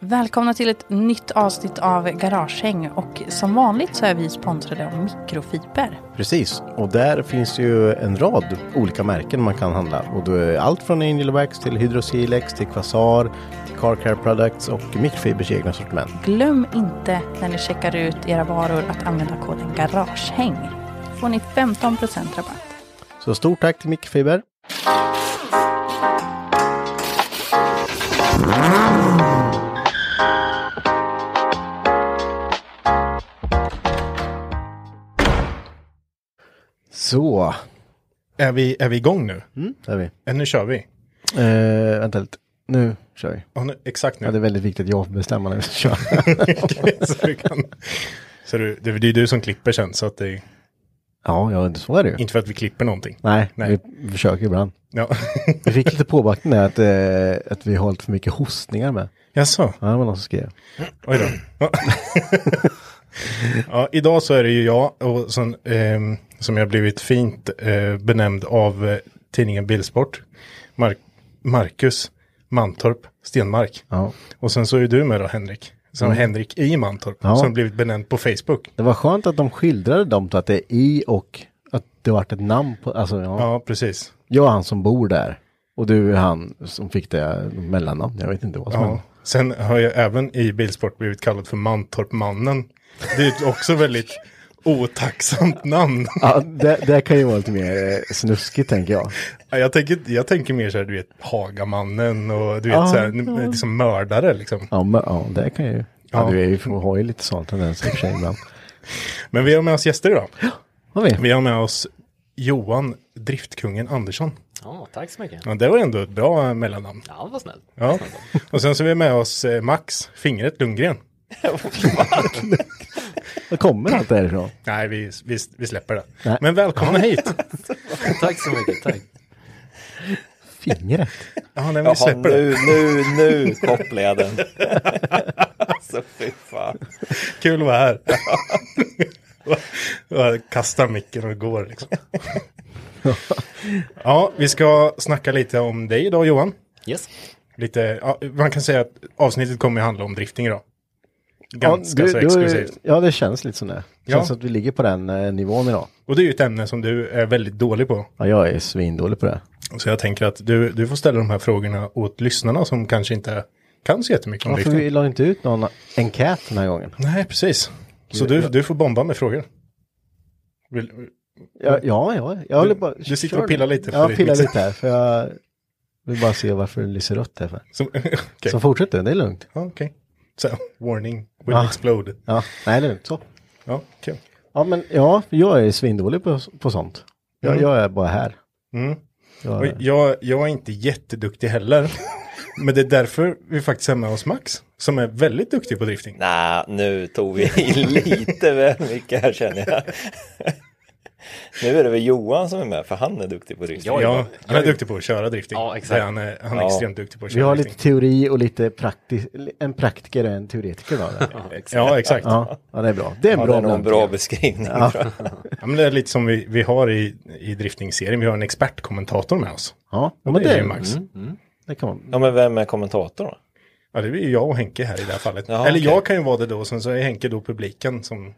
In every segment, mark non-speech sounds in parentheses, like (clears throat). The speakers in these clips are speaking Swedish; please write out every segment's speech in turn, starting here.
Välkomna till ett nytt avsnitt av Garagehäng och som vanligt så är vi sponsrade av Mikrofiber. Precis, och där finns ju en rad olika märken man kan handla. Och då är allt från Angel Wax till Hydrosilex till Quasar till Car Care Products och Mikrofibers egna sortiment. Glöm inte när ni checkar ut era varor att använda koden Garagehäng. får ni 15% rabatt. Så stort tack till Mikrofiber. Så, Är vi, är vi igång nu? mm, är vi. Ja, nu kör vi. Eh, vänta lite, nu kör vi. Ja, nu, exakt nu. Ja, det är väldigt viktigt att jag får bestämma när vi ska köra. (laughs) så du kan, så du, det, det är du som klipper sen, så att det ja, ja, så är det ju. inte för att vi klipper någonting. Nej, Nej. vi försöker ibland. Ja. (laughs) Vi fick lite påbackning där att, eh, att vi har lite för mycket hostningar med. Jaså, Ja, det var någon som skrev. oj då. Ja. (laughs) idag så är det ju jag och som, ehm, som jag blivit fint eh, benämnd av eh, tidningen Bilsport. Mark, Marcus Mantorp Stenmark. Ja. Och sen så är du med då Henrik. Som Mm. Henrik i Mantorp. Ja. Som blivit benämnd på Facebook. Det var skönt att de skildrade dem till att det är i och att det vart ett namn på, alltså ja. Ja, precis. Jag är han som bor där. Och du är han som fick det mellannamn. Jag vet inte vad som Ja. hände. Sen har jag även i Bilsport blivit kallad för Mantorpmannen. Det är också väldigt otacksamt namn. Ja, det, det kan ju vara lite mer eh, snuskigt tänker jag. Ja, Jag tänker, jag tänker mer så här, du vet, Hagamannen och du vet, Ja, så här, ja. liksom mördare liksom. Ja, men, ja det kan ju. Ja, Ja. du är ju, har ju lite sån tendens i och för sig ibland. Men vi har med oss gäster idag. Har vi? Vi har med oss Johan Driftkungen Andersson. Ja, tack så mycket. Ja, det var ändå ett bra mellannamn. Ja, vad snällt. Ja. Och sen så är vi med oss eh, Max Fingret Lundgren. (laughs) Var kommer allt det här ifrån? Nej, vi, vi, vi släpper det. Nej. Men välkomna hit. (laughs) Tack så mycket, tack. Fingret? Ja, nej, vi Jaha, släpper det. nu, nu, nu kopplar jag den. (laughs) alltså fy fan. Kul att vara här. (laughs) Och Kasta micken och går liksom. ja, vi ska snacka lite om dig idag Johan. Yes. Lite, ja, man kan säga att avsnittet kommer att handla om drifting idag. Ganska ja, så du- du- exklusivt. Ja, det känns lite sådär. Det Ja. känns att vi ligger på den eh, nivån idag. Och det är ju ett ämne som du är väldigt dålig på. Ja, jag är svindålig på det. Så jag tänker att du, du får ställa de här frågorna åt lyssnarna som kanske inte kan så jättemycket om Varför drifting. vi la inte ut någon enkät den här gången? Nej, precis. Så du, du får bomba med frågor. Vill, Ja, ja, ja. Jag håller bara, du sitter och pillar det. lite Ja, ditt pillar lite här. För jag vill bara se varför det lyser rött här. För. som, (laughs) okej. Så fortsätt du, det är lugnt. Ja, okej. Så, warning, will Ja. explode. Ja, nej det är lugnt. Så. Ja, kul. Ja, men ja, jag är svindålig på, på sånt. Jag, Mm. jag är bara här. Mm. Jag, Och jag, jag är inte jätteduktig heller. (laughs) Men det är därför vi faktiskt är med oss Max. Som är väldigt duktig på drifting. Nej, nu tog vi lite väl mycket här känner jag. (laughs) Nu är det väl Johan som är med, för han är duktig på drifting. Ja, Ja, han är duktig på att köra drifting. Ja, exakt. Det är Han är, han är Ja. extremt duktig på att Vi köra har drifting. lite teori och lite praktisk, en praktiker och en teoretiker. Då, där. (laughs) Ja, exakt. Ja. ja, ja, det är bra. Det är en Ja, det bra är nog en bra beskrivning. Ja. jag. (laughs) men det är lite som vi, vi har i, i driftingserien. Vi har en expertkommentator med oss. Ja, Och men det är det, ju Max. det kan man. Ja, men vem är kommentator då? Ja, det är ju jag och Henke här i det här fallet. Ja, Eller okej. jag kan ju vara det då, sen så är Henke då publiken som...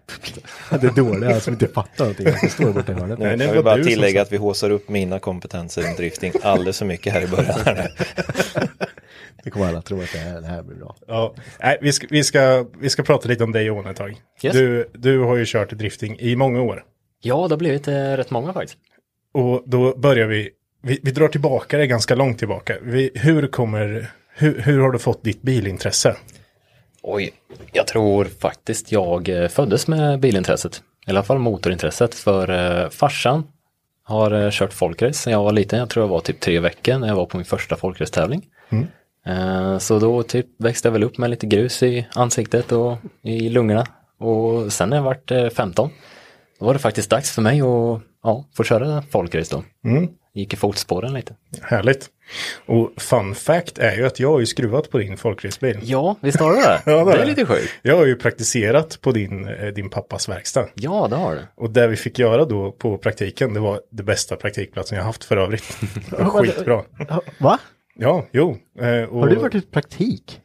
(laughs) Det är dåliga som inte fattar någonting. Jag står borta i hörnet. Nej, det kan var vi bara tillägga att vi håsar upp mina kompetenser i drifting alldeles för mycket här i början. (laughs) Det kommer alla tro att det här, det här blir bra. Ja, nej, vi, ska, vi, ska, vi ska prata lite om dig Johan ett tag. Yes. Du, du har ju kört drifting i många år. Ja, det har blivit eh, rätt många faktiskt. Och då börjar vi, vi, vi drar tillbaka det ganska långt tillbaka. Vi, hur kommer, hur, hur har du fått ditt bilintresse? Oj, jag tror faktiskt jag eh, föddes med bilintresset. I alla fall motorintresset för eh, farsan har eh, kört folkrace sedan jag var liten. Jag tror jag var typ tre veckor när jag var på min första folkracetävling. Eh, så då typ växte jag väl upp med lite grus i ansiktet och i lungorna. Och sen när jag vart eh, 15 då var det faktiskt dags för mig att ja, få köra folkrace då. Gick i fotspåren lite. Härligt. Och fun fact är ju att jag har ju skruvat på din folkracebil. Ja, visst har du det? (laughs) Ja, det är är lite sjukt. Jag har ju praktiserat på din, eh, din pappas verkstad. Ja, det har du. Och det vi fick göra då på praktiken, det var det bästa praktikplatsen jag haft för övrigt. (laughs) Det var skitbra. Ja, Va? Ja, jo. eh, Och, Har du varit ute praktik?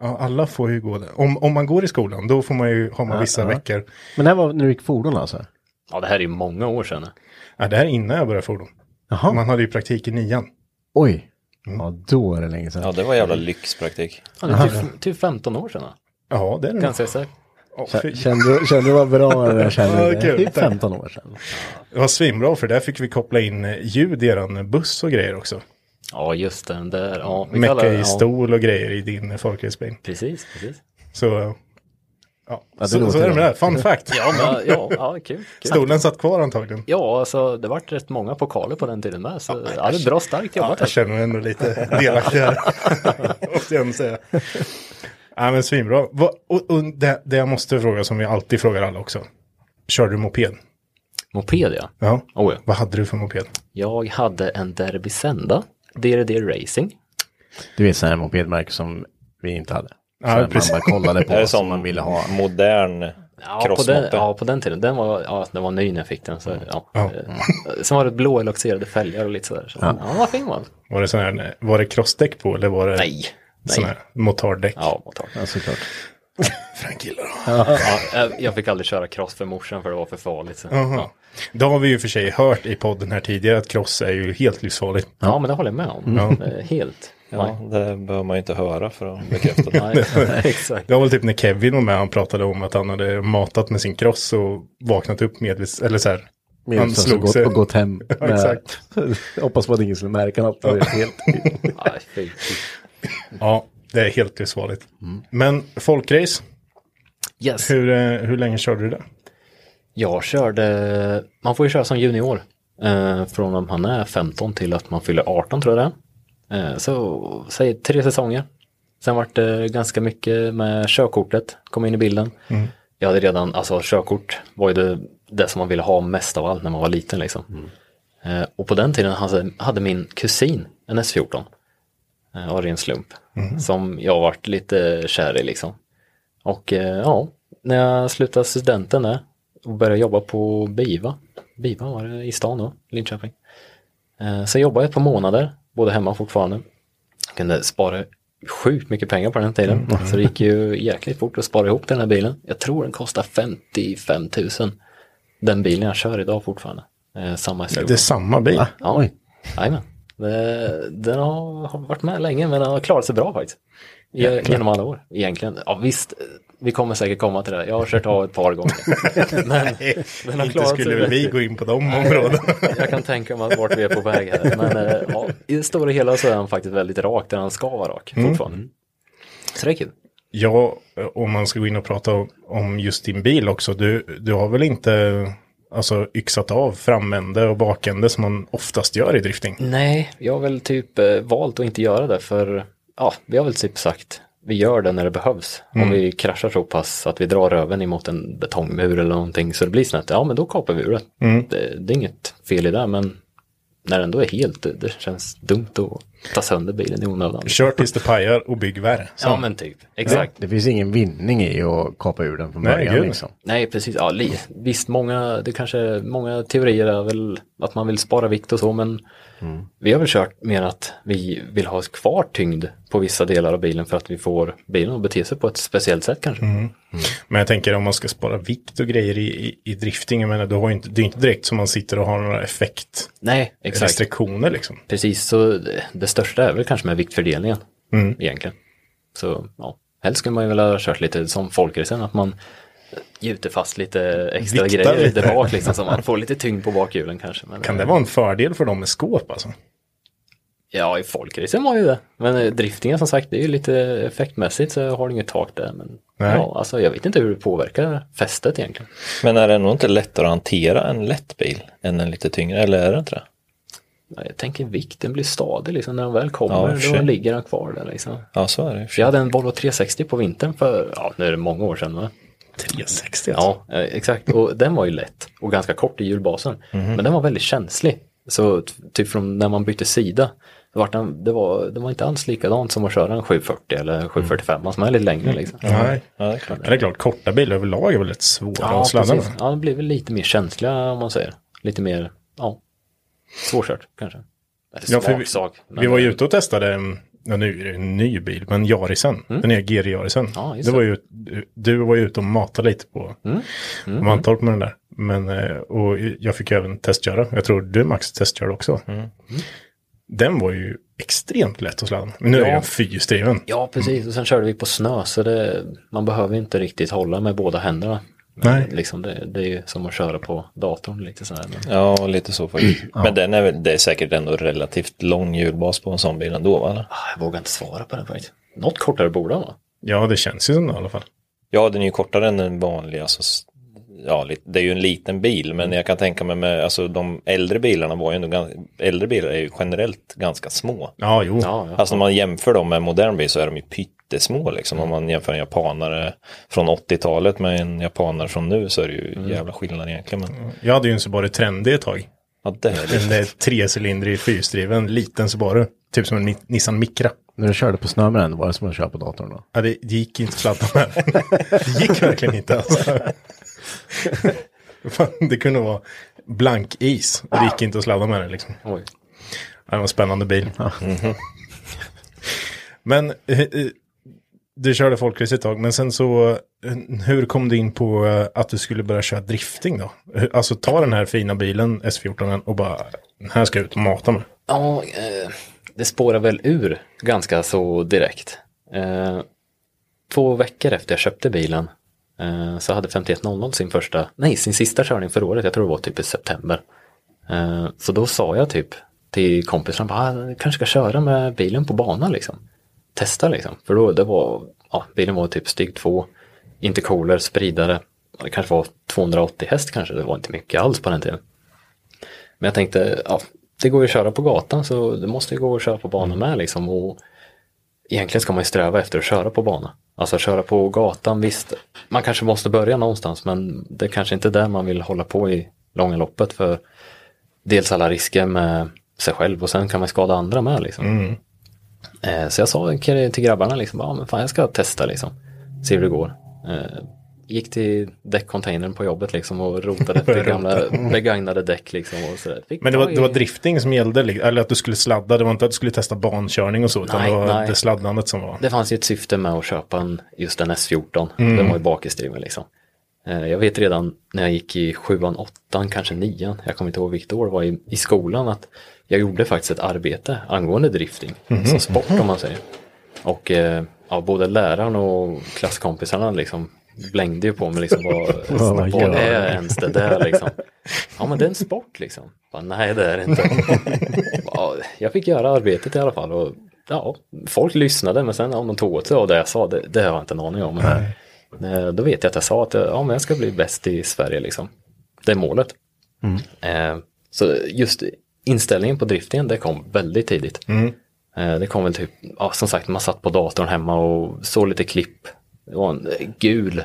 Ja, alla får ju gå där. Om, om man går i skolan, då får man ju, har man vissa ja. veckor. Men det här var när du gick fordon alltså? Ja, det här är ju många år sedan. Ja, det här är innan jag började fordon. Jaha. Man hade ju praktik i nian. Oj. Ja, då är det länge sedan. Ja, det var jävla lyxpraktik. Ja, det är typ, typ 15 år sedan. Ja, det är det. Ganska säkert. Ja, Kä- fy- Kände, du- kände du vad bra det där (laughs) kände? Ja, det är 15 år sedan. Det var svinbra för där fick vi koppla in ljud i eran buss och grejer också. Ja, just den där. Ja, Mecka i ja, stol och grejer i din folkracebil. Precis, precis. Så, ja. Ja, det så, så är det med det. Fun (laughs) fact. Ja, men, ja, ja kul. kul. Stolen satt kvar antagligen. Ja, alltså det vart rätt många pokaler på den tiden med. Så ja, det är bra starkt Ja, jobbat. jag känner mig ändå lite delaktig här. (laughs) måste jag ändå säga. Ja, men svinbra. Och, och det, det jag måste fråga som vi alltid frågar alla också. Körde du moped? Moped ja. Ja. Oh, ja. Vad hade du för moped? Jag hade en Derby Senda. DRD Racing. Du vet sådana här mopedmärken som vi inte hade. Ja, Så man precis. bara kollade Det på är vad man ville ha. modern Ja på, den, crossmoppe. ja, på den tiden. Den var, ja, den var ny när jag fick den. Så, ja. Ja. Eh, Sen var det blå eloxerade fälgar och lite sådär. Så, ja. vad fin var den. Var det sån här, var det crossdäck på eller var det Nej. sån här motardäck? Ja, motor. Ja, såklart. (laughs) Frank gillar dem. Ja, jag- jag fick aldrig köra cross för morsan för det var för farligt. Så. Ja. Då har vi ju för sig hört i podden här tidigare att cross är ju helt livsfarligt. ja, men det håller jag med om. Ja. Eh, Helt. Ja, det behöver man ju inte höra för att bekräfta det. (laughs) (laughs) Nej, exakt. Det var väl typ när Kevin var med, han pratade om att han hade matat med sin cross och vaknat upp medvis, eller så här. Han slog gått, sig. och gått hem. (laughs) Ja, med- exakt. Hoppas på att ingen skulle märka något. Det var helt... Ja, det är helt livsfarligt. Men folkrace, Yes. hur, eh, hur länge körde du det? Jag körde, man får ju köra som junior. Eh, från om han är 15 till att man fyller 18 tror jag det är. Eh, Så säg tre säsonger. Sen vart det ganska mycket med körkortet, kom in i bilden. Jag hade redan, alltså körkort var ju det, det som man ville ha mest av allt när man var liten liksom. Eh, och på den tiden hade, hade min kusin en S14. Eh, av ren slump. Som jag vart lite kär i liksom. Och ja, när jag slutade studenten där och började jobba på Biva. Biva var det i stan då, Linköping. Så jobbade jag ett par månader, bodde hemma fortfarande. Jag kunde spara sjukt mycket pengar på den tiden. Så det gick ju jäkligt fort att spara ihop den här bilen. Jag tror den kostar 55 000. Den bilen jag kör idag fortfarande. Eh, samma Det är samma bil. Ja, jajamän. Den har, har varit med länge men den har klarat sig bra faktiskt. Ge- Genom alla år egentligen. Ja visst, vi kommer säkert komma till det. Jag har kört av ett par gånger. Men (laughs) har Inte skulle väl vi gå in på de områdena. Jag kan tänka mig vart vi är på väg här. Men eh, ja, i det stora hela så är han faktiskt väldigt rak där han ska vara rak fortfarande. Så det är kul. Ja, om man ska gå in och prata om- om just din bil också. Du, du har väl inte alltså, yxat av framände och bakände som man oftast gör i drifting? Nej, jag har väl typ eh, valt att inte göra det för ja, vi har väl typ sagt vi gör det när det behövs. Mm. Om vi kraschar så pass att vi drar röven emot en betongmur eller någonting så det blir snett, ja men då kapar vi ur det. Mm. det. Det är inget fel i det men när det ändå är helt, det, det känns dumt att ta sönder bilen i onödan. Kör tills det pajar och bygg värre. Så. Ja men typ, exakt. Det finns ingen vinning i att kapa ur den från Nej, början. gud. liksom. Nej, precis. Ja, li- visst, många, det kanske, många teorier är väl att man vill spara vikt och så, men vi har väl kört mer att vi vill ha kvar tyngd på vissa delar av bilen för att vi får bilen att bete sig på ett speciellt sätt kanske. Men jag tänker om man ska spara vikt och grejer i, i, i drifting, jag menar, du har inte, det är inte direkt som man sitter och har några Nej, exakt. effektrestriktioner liksom. Precis, så det, det största är väl kanske med viktfördelningen Mm. egentligen. Så ja, helst skulle man ju vilja ha kört lite som folkracen, att man gjuter fast lite extra Viktar grejer lite. där bak liksom, så man får lite tyngd på bakhjulen kanske. Men, Kan det vara en fördel för dem med skåp alltså? Ja, i folkracen var ju det. Men eh, driftingen som sagt, det är ju lite effektmässigt så jag har inget tak där. Men Nej. ja, alltså jag vet inte hur det påverkar fästet egentligen. Men är det nog inte lättare att hantera en lätt bil än en lite tyngre, eller är det inte det? Ja, Jag tänker vikten blir stadig liksom när de väl Ja, kommer, för då ligger den kvar där liksom. Ja, så är det. jag hade en Volvo 360 på vintern för, ja nu är det många år sedan va? 360 alltså? Ja, eh, exakt. Och den var ju lätt och ganska kort i hjulbasen. Mhm. Men den var väldigt känslig. Så typ från när man bytte sida, så vart den, det, var, det var inte alls likadant som att köra en 740 eller 745 som är lite längre liksom. Nej. Ja, det är klart. Ja, det är klart, korta bilar överlag är väl rätt svåra att sladda med. Ja, de blir väl lite mer känsliga om man säger. Lite mer, ja, svårkört kanske. Ja, för vi, men- vi var ju ute och testade, mm, ja, nu är det en ny bil, men Yarisen, den nya GR-Yarisen. Ja, just det var ju, du var ju ute och matade lite på Mm. på Mantorp med den där. Men, eh, och jag fick även testköra. Jag tror du Max testkörde också. Mm. Den var ju extremt lätt att sladda. Men nu är Ja. den fyrhjulsdriven. Ja, precis. Och sen körde vi på snö så det, man behöver inte riktigt hålla med båda händerna. Nej. Liksom det, det är ju som att köra på datorn lite sådär. Men, Ja, lite så faktiskt. (clears throat) Men den är, väl- det är säkert ändå relativt lång hjulbas på en sån bil ändå, va? ah, jag vågar inte svara på den faktiskt. Något kortare borde den vara. Ja, det känns ju som det i alla fall. Ja, den är ju kortare än en vanlig, alltså, ja, det är ju en liten bil, men jag kan tänka mig med, alltså de äldre bilarna var ju ändå, ganska, äldre bilar är ju generellt ganska små. Ja, jo. Ja, ja. Alltså om man jämför dem med modern bil så är de ju pyttesmå liksom. Om man jämför en japanare från 80-talet med en japanare från nu så är det ju jävla skillnad egentligen. Men, Jag hade ju en Subaru Trendy ett tag. ja, det är En det. eh, trecylindrig fyrhjulsdriven liten Subaru. Typ som en Ni- Nissan Micra. När du körde på snö med den, var det som att köra på datorn då? Ja, det, det gick inte att sladda med. (laughs) det gick verkligen inte. Alltså. (laughs) Det kunde vara blank is. Det gick inte att sladda med den liksom. Oj. Det var en spännande bil. Men eh, eh, du körde folkrace ett tag, men sen så, eh, hur kom du in på eh, att du skulle börja köra drifting då? Eh, alltså ta den här fina bilen, S14, och bara, den här ska jag ut och mata med. Ja, eh, det spårar väl ur ganska så direkt. Eh, två veckor efter jag köpte bilen eh, så hade 5100 sin första, nej sin sista körning för året, jag tror det var typ i september. Eh, så då sa jag typ till kompisarna, bara, jag kanske ska köra med bilen på banan liksom. Testa liksom, för då det var, ja bilen var typ steg två, intercooler, spridare, det kanske var 280 häst kanske, det var inte mycket alls på den tiden. Men jag tänkte, ja, det går ju att köra på gatan så det måste ju gå att köra på banan med liksom. Och egentligen ska man ju sträva efter att köra på bana. Alltså köra på gatan, visst, man kanske måste börja någonstans men det är kanske inte är där man vill hålla på i långa loppet för dels alla risker med sig själv och sen kan man skada andra med liksom. Mm så jag sa till grabbarna liksom, ja men fan jag ska testa liksom, se hur det går. Eh, gick till däckcontainern på jobbet liksom och rotade efter (laughs) gamla begagnade däck liksom. Och. Fick Men det var, det var drifting som gällde, eller att du skulle sladda, det var inte att du skulle testa bankörning och så, utan Nej, det var nej. det sladdandet som var. Det fanns ju ett syfte med att köpa en, just en S14. Den var ju bakisdriven liksom. Eh, Jag vet redan när jag gick i sjuan, åttan, kanske nian, jag kommer inte ihåg vilket år det var i, i skolan, att jag gjorde faktiskt ett arbete angående drifting, som sport om man säger. Och eh, ja, både läraren och klasskompisarna liksom blängde ju på mig liksom, (laughs) vad, Vad är ens det där liksom? Ja men det är en sport liksom. Bara, Nej det är det inte. (laughs) Ja, jag fick göra arbetet i alla fall och ja, folk lyssnade men sen om de tog åt sig av det jag sa, det, det har jag inte en aning om. Men, eh, då vet jag att jag sa att ja, men jag ska bli bäst i Sverige liksom. Det är målet. Eh, så just inställningen på driftingen det kom väldigt tidigt. Eh, Det kom väl typ, ja, som sagt man satt på datorn hemma och såg lite klipp. Det var en eh, gul,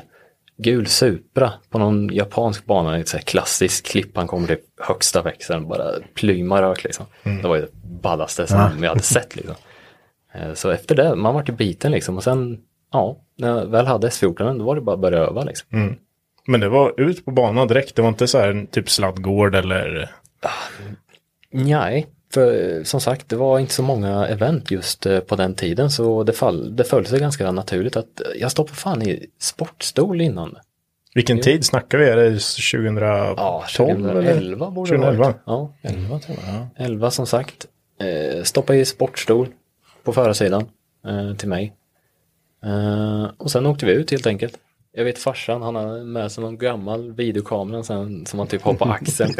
gul Supra på någon japansk bana, ett så här klassiskt klipp. Han kom till högsta växeln, bara plyma rök liksom. Det var ju det ballaste som jag hade sett liksom. Eh, Så efter det, man vart biten liksom och sen, ja, när jag väl hade S14 då var det bara att börja öva liksom. Men det var ut på banan direkt. Det var inte så här typ sladdgård eller... Nej, för som sagt det var inte så många event just eh, på den tiden så det, fall, det föll sig ganska naturligt att eh, jag stoppade fan i sportstol innan. Vilken tid snackar vi? Är det 2012? Ja, eller? 2011 borde det 2011? varit. Ja, 11 tror jag. 11 som sagt. Eh, stoppa i sportstol på förarsidan eh, till mig. Eh, och sen åkte vi ut helt enkelt. Jag vet farsan, han har med sig någon gammal videokamera sen, som han typ har på (laughs) axeln.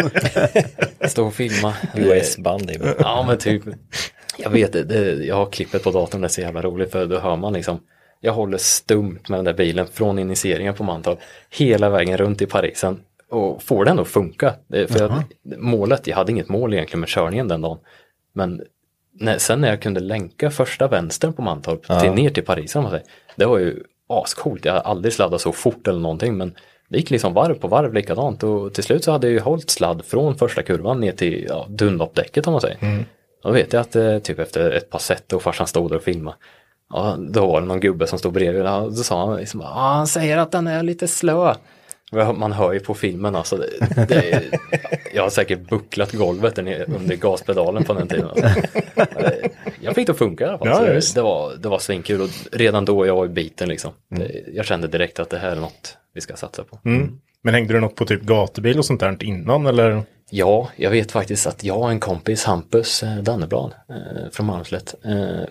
Står och filmar. US-band i. Ja men typ. Jag vet det, det, jag har klippet på datorn, det är så jävla roligt för då hör man liksom. Jag håller stumt med den där bilen från initieringen på Mantorp hela vägen runt i Parisen och får den att funka. Det, för jag, målet, jag hade inget mål egentligen med körningen den dagen. Men när, sen när jag kunde länka första vänstern på Mantorp till ner till Paris, det var ju ascoolt. Jag har aldrig sladdat så fort eller någonting men det gick liksom varv på varv likadant och till slut så hade jag ju hållit sladd från första kurvan ner till ja, Dunlopdäcket om man säger. Då vet jag att eh, typ efter ett par set och farsan stod där och filmade. Ja, då var det någon gubbe som stod bredvid. Ja, då sa han liksom, ah, han säger att den är lite slö. Man hör ju på filmen alltså. Det, det är, jag har säkert bucklat golvet där nere under gaspedalen på den tiden. Alltså. Eh, Jag fick det att funka i alla fall. Ja, det, det, var, det var svinkul och redan då jag var i biten liksom. Det, jag kände direkt att det här är något vi ska satsa på. Men hängde du något på typ gatubil och sånt där innan eller? Ja, jag vet faktiskt att jag och en kompis, Hampus eh, Danneblad eh, från Malmslätt,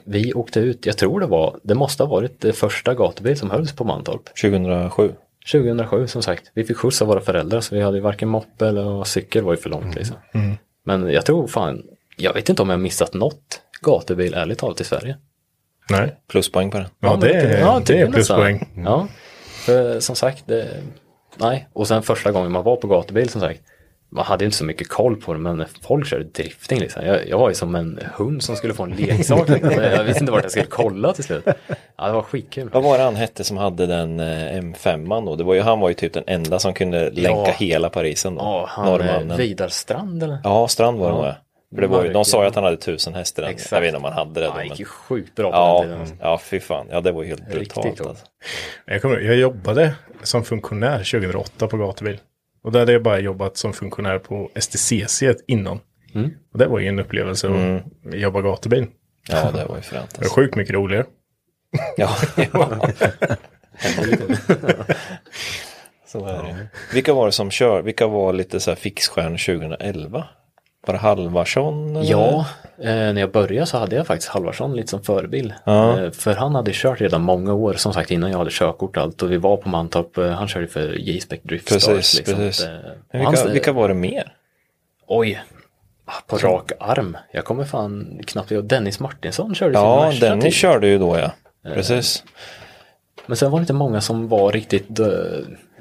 vi åkte ut, jag tror det var, det måste ha varit det första gatubil som hölls på Mantorp. 2007. 2007 som sagt. Vi fick skjuts av våra föräldrar så vi hade ju varken moppe eller cykel var ju för långt liksom. Men jag tror fan, jag vet inte om jag missat något gatubil ärligt talat i Sverige. Nej. Pluspoäng på den. Ja, men det, är, ja, det är pluspoäng. Ja, för som sagt, det, nej. Och sen första gången man var på gatubil som sagt, man hade inte så mycket koll på det, men folk körde drifting liksom. Jag, jag var ju som en hund som skulle få en leksak. Liksom. (laughs) Jag visste inte vart jag skulle kolla till slut. Ja, det var skitkul. Vad var det han hette som hade den eh, M5an då? Det var ju, han var ju typ den enda som kunde länka hela Parisen då. Ja, han eh, Norrmannen. Vidar Strand eller? Ja, Strand var det Ja. ja. För det var ju, de sa ju att han hade tusen hästar. Exakt. Jag vet inte om han hade det. Ja, han gick ju Men... sjukt bra på Ja, den tiden. ja, fy fan. Ja, det var ju helt brutalt. Alltså. Jag, kommer, jag jobbade som funktionär 2008 på gatubil. Och där hade jag bara jobbat som funktionär på STCC innan. Mm. Och det var ju en upplevelse att jobba gatubil. Ja, det var ju fränt. (laughs) Det var Alltså. sjukt mycket roligare. (laughs) Ja, ja. (laughs) så är det. Vilka var det som kör? Vilka var lite så här fixstjärnor 2011? Var det Halvarsson? eller? Ja, eh, när jag började så hade jag faktiskt Halvarsson lite som förebild. Ja. Eh, för han hade kört redan många år, som sagt innan jag hade körkort och allt. Och vi var på Mantorp, eh, han körde för J-Spec Drift Precis. Liksom. precis. Eh, Men vilka, hans- vilka var det mer? Oj, Ah, på rak arm. Jag kommer fan knappt ihåg. Dennis Martinsson körde Ja, sin Merca den ni tid. körde ju då ja. Precis. Men sen var det inte många som var riktigt, eh,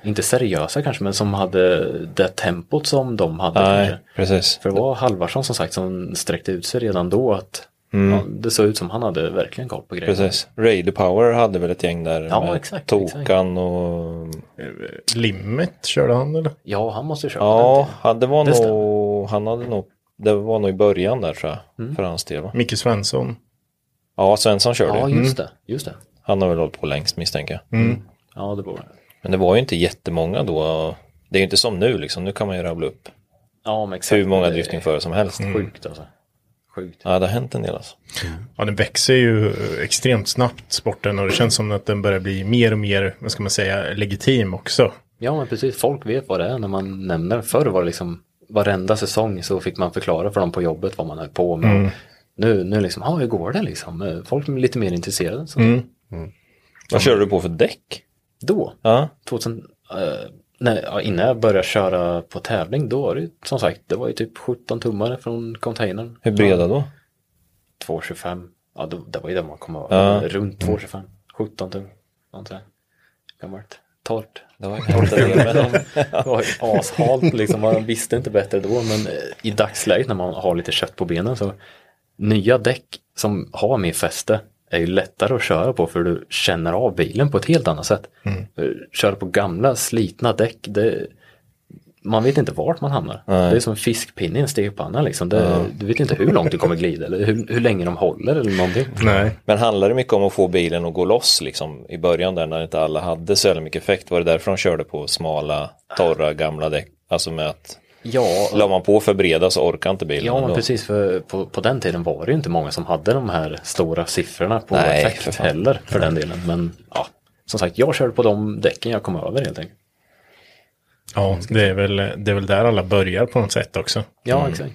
inte seriösa kanske, men som hade det tempot som de hade. Nej, precis. För det var Halvarsson som sagt som sträckte ut sig redan då att ja, det såg ut som han hade verkligen koll på grejerna. Mm. Precis. Radio Power hade väl ett gäng där Ja, med exakt, Tokan och... Limit körde han eller? Ja, han måste ju köra Ja, han, det var Det stämmer. nog... Han hade nog... Det var nog i början där tror jag. Mm. För hans del va? Micke Svensson. Ja, Svensson körde. Ja, ju. just det. Just det. Han har väl hållit på längst misstänker jag. Ja, det var det. Men det var ju inte jättemånga då. Det är ju inte som nu liksom. Nu kan man ju rabbla upp Ja, men exakt. hur många driftingförare som helst. Sjukt alltså. Sjukt. Ja, det har hänt en del alltså. Ja, den växer ju extremt snabbt sporten och det känns som att den börjar bli mer och mer, vad ska man säga, legitim också. Ja, men precis. Folk vet vad det är när man nämner. Förr var det liksom varenda säsong så fick man förklara för dem på jobbet vad man höll på med. Mm. Nu, nu liksom, ja hur går det liksom? Folk är lite mer intresserade. Så. Mm. Vad körde du på för däck? Då, Ja, 2000, eh, nej, ja, innan jag började köra på tävling, då var det som sagt, det var ju typ 17 tummare från containern. hur breda då? 2,25. Ja, det, det var ju det man kom. Ja. Runt 2,25. 17 tum. Gammalt. Torrt. Det var ju Det (laughs) var ju ashalt liksom. Man visste inte bättre då. Men eh, i dagsläget när man har lite kött på benen så nya däck som har mer fäste är ju lättare att köra på för du känner av bilen på ett helt annat sätt. Mm. För Köra på gamla slitna däck, det, man vet inte vart man hamnar. Nej. Det är som en fiskpinne i en stekpanna liksom. Det, Du vet inte hur långt du kommer glida eller hur, hur länge de håller eller någonting. Nej. Men handlar det mycket om att få bilen att gå loss liksom i början där när inte alla hade så mycket effekt? Var det därför de körde på smala, torra, gamla däck? Alltså med att Ja, la man på för breda så orkar inte bilen. Ja, men precis. För på, på den tiden var det ju inte många som hade de här stora siffrorna på Nej, för effekt fan. heller för den delen. Men ja, som sagt, jag körde på de däcken jag kom över helt enkelt. Ja, det är, väl, det är väl där alla börjar på något sätt också. Ja, exakt.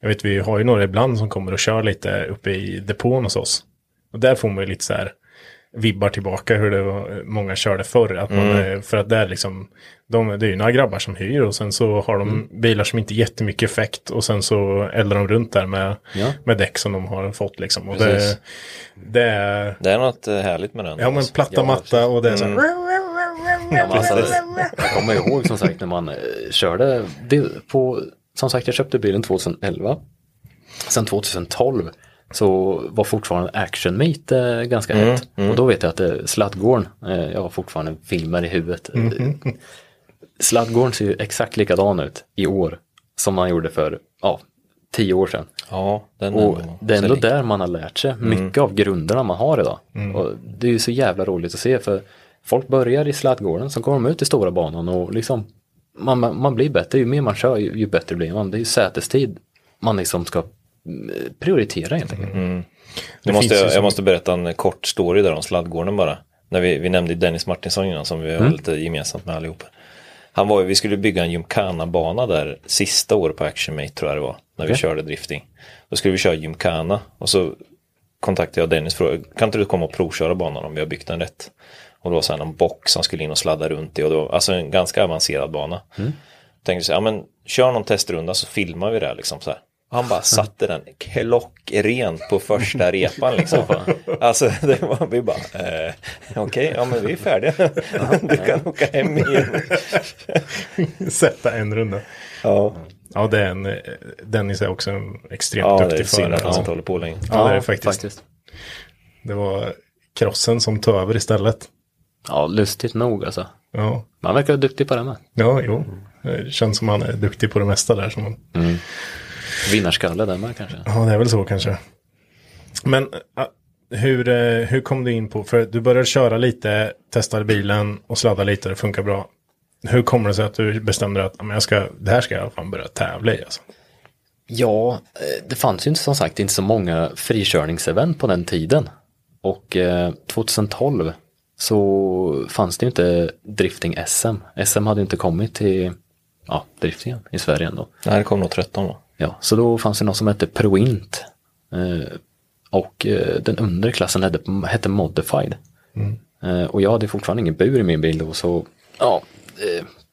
Jag vet, vi har ju några ibland som kommer och kör lite uppe i depån hos oss. Och där får man ju lite så här vibbar tillbaka hur det var, många körde förr. Att man, Mm. För att där liksom, de, det är ju några grabbar som hyr och sen så har de Mm. bilar som inte jättemycket effekt och sen så eldar de runt där med, Ja. med däck som de har fått liksom. Och det, det är, Det är något eh, härligt med den. ja men platta Ja, matta och det är så här, Mm. Ja, alltså, jag kommer ihåg som sagt när man eh, körde det på, som sagt jag köpte bilen 2011. Sen 2012 så var fortfarande Action Meet eh, ganska hett. Och då vet jag att eh, Sladdgården, eh, jag har fortfarande filmer i huvudet. Eh, Sladdgården ser ju exakt likadan ut i år som man gjorde för ja, tio år sedan. Ja, den Och det är ändå lik. där man har lärt sig mycket av grunderna man har idag. Och det är ju så jävla roligt att se för folk börjar i sladdgården, så kommer de ut i stora banan och liksom man, man, man blir bättre, ju mer man kör ju, ju bättre blir man. Det är ju sätestid man liksom ska mm, prioritera helt enkelt. Det måste jag, som- jag måste berätta en kort story där om sladdgården bara. När vi, vi nämnde Dennis Martinsson innan som vi har lite gemensamt med allihop. Han var vi skulle bygga en Gymkhana-bana där sista året på Action Mate tror jag det var. När vi körde drifting. Då skulle vi köra Gymkhana och så kontaktade jag Dennis frågade, kan inte du komma och provköra banan om vi har byggt den rätt? Och det var så här någon box han skulle in och sladda runt i och det var alltså en ganska avancerad bana. Tänkte så här, ja men kör någon testrunda så filmar vi det här liksom så här. Han bara satte den klockrent på första repan liksom. Alltså det var, vi bara, eh, okej, ja men vi är färdiga. Du kan åka hem igen. sätta en runda. Ja, Ja, det är en, Dennis är också en extremt ja det är duktig synd att förare. han inte håller på längre. Ja, det är det faktiskt. Det var krossen som tog över istället. Ja, lustigt nog alltså. Ja, Man verkar vara duktig på det med. ja jo. Det känns som han är duktig på det mesta där. Som man... Vinnarskalle där med kanske. Ja, det är väl så kanske. Men äh, hur, eh, hur kom du in på, för du började köra lite, testade bilen och sladda lite, det funkar bra. Hur kommer det sig att du bestämde dig att "Ja, men jag ska, det här ska jag fan börja tävla i? Alltså? Ja, eh, det fanns ju inte som sagt inte så många frikörningsevent på den tiden. Och eh, 2012 så fanns det ju inte drifting SM. SM hade inte kommit till ja, driftingen i Sverige ändå. Nej, det kom nog 13 då. Ja, så då fanns det något som hette Proint. Eh, och eh, den undre klassen hette, Modified. Eh, och jag hade fortfarande ingen bur i min bil då så ja,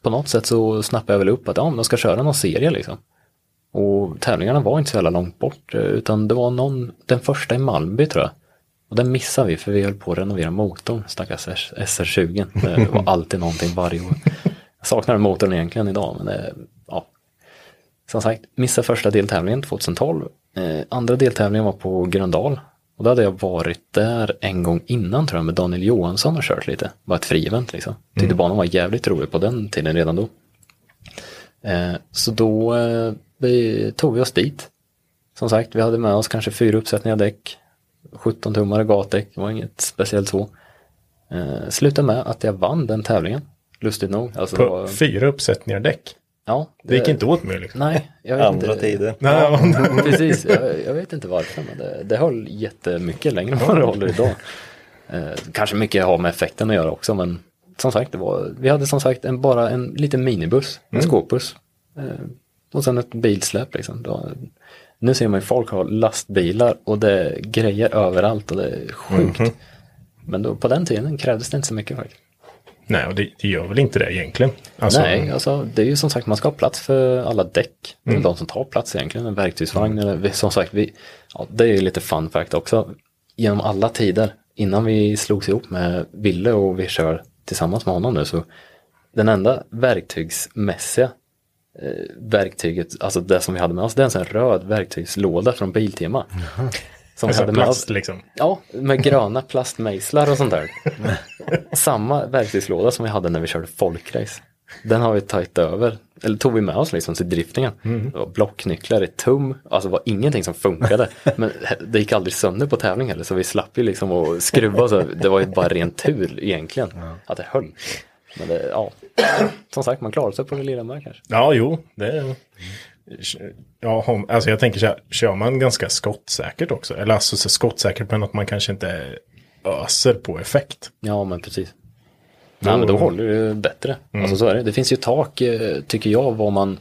på något sätt så snappade jag väl upp att ja, de ska köra någon serie liksom. Och tävlingarna var inte så jävla långt bort utan det var någon, den första i Malmby tror jag. Och den missade vi för vi höll på att renovera motorn, stackars SR20. Det var alltid någonting varje år. Jag saknar motorn egentligen idag men det. Som sagt, missade första deltävlingen 2012. Eh, andra deltävlingen var på Gröndal. Och då hade jag varit där en gång innan tror jag med Daniel Johansson och kört lite. Var ett frievent liksom. Tyckte banan var jävligt rolig på den tiden redan då. Eh, så då eh, vi tog vi oss dit. Som sagt, vi hade med oss kanske fyra uppsättningar däck. 17 tummare gatdäck, det var inget speciellt så. Eh, slutade med att jag vann den tävlingen. Lustigt nog. Alltså, På var, fyra uppsättningar däck. Ja, Det gick inte åt mig liksom. Nej, jag vet Andra inte. tider. Nej, (laughs) Precis, jag, jag vet inte varför men det, det höll jättemycket längre än vad det håller idag. Eh, kanske mycket har med effekten att göra också men som sagt, det var, vi hade som sagt en, bara en liten minibuss, en skåpbuss. Eh, och sen ett bilsläp liksom. Det var, nu ser man ju folk ha lastbilar och det är grejer överallt och det är sjukt. Men då, på den tiden krävdes det inte så mycket faktiskt. Nej, och det, det gör väl inte det egentligen. Alltså, Nej, alltså det är ju som sagt man ska ha plats för alla däck. Det är de som tar plats egentligen, en verktygsvagn eller vi- som sagt vi, ja, det är ju lite fun fact också. Genom alla tider, innan vi slogs ihop med Ville och vi kör tillsammans med honom nu så den enda verktygsmässiga eh, verktyget, alltså det som vi hade med oss, det är en sån röd verktygslåda från Biltema. Som vi Alltså hade med plast oss. liksom. Ja, med gröna plastmejslar och sånt där. (laughs) Samma verktygslåda som vi hade när vi körde folkrace. Den har vi tagit över, eller tog vi med oss liksom till driftingen. Det var blocknycklar i tum, alltså det var ingenting som funkade. (laughs) Men det gick aldrig sönder på tävling heller så vi slapp ju liksom att skruva så det var ju bara ren tur egentligen att det höll. Men det, ja, som sagt man klarar sig på det lilla med kanske. Ja, jo, det Ja, alltså jag tänker så här, kör man ganska skottsäkert också? Eller alltså så skottsäkert men att man kanske inte öser på effekt. Ja men precis. Nej men då håller det bättre. Alltså så är det. Det finns ju tak, eh, tycker jag, vad man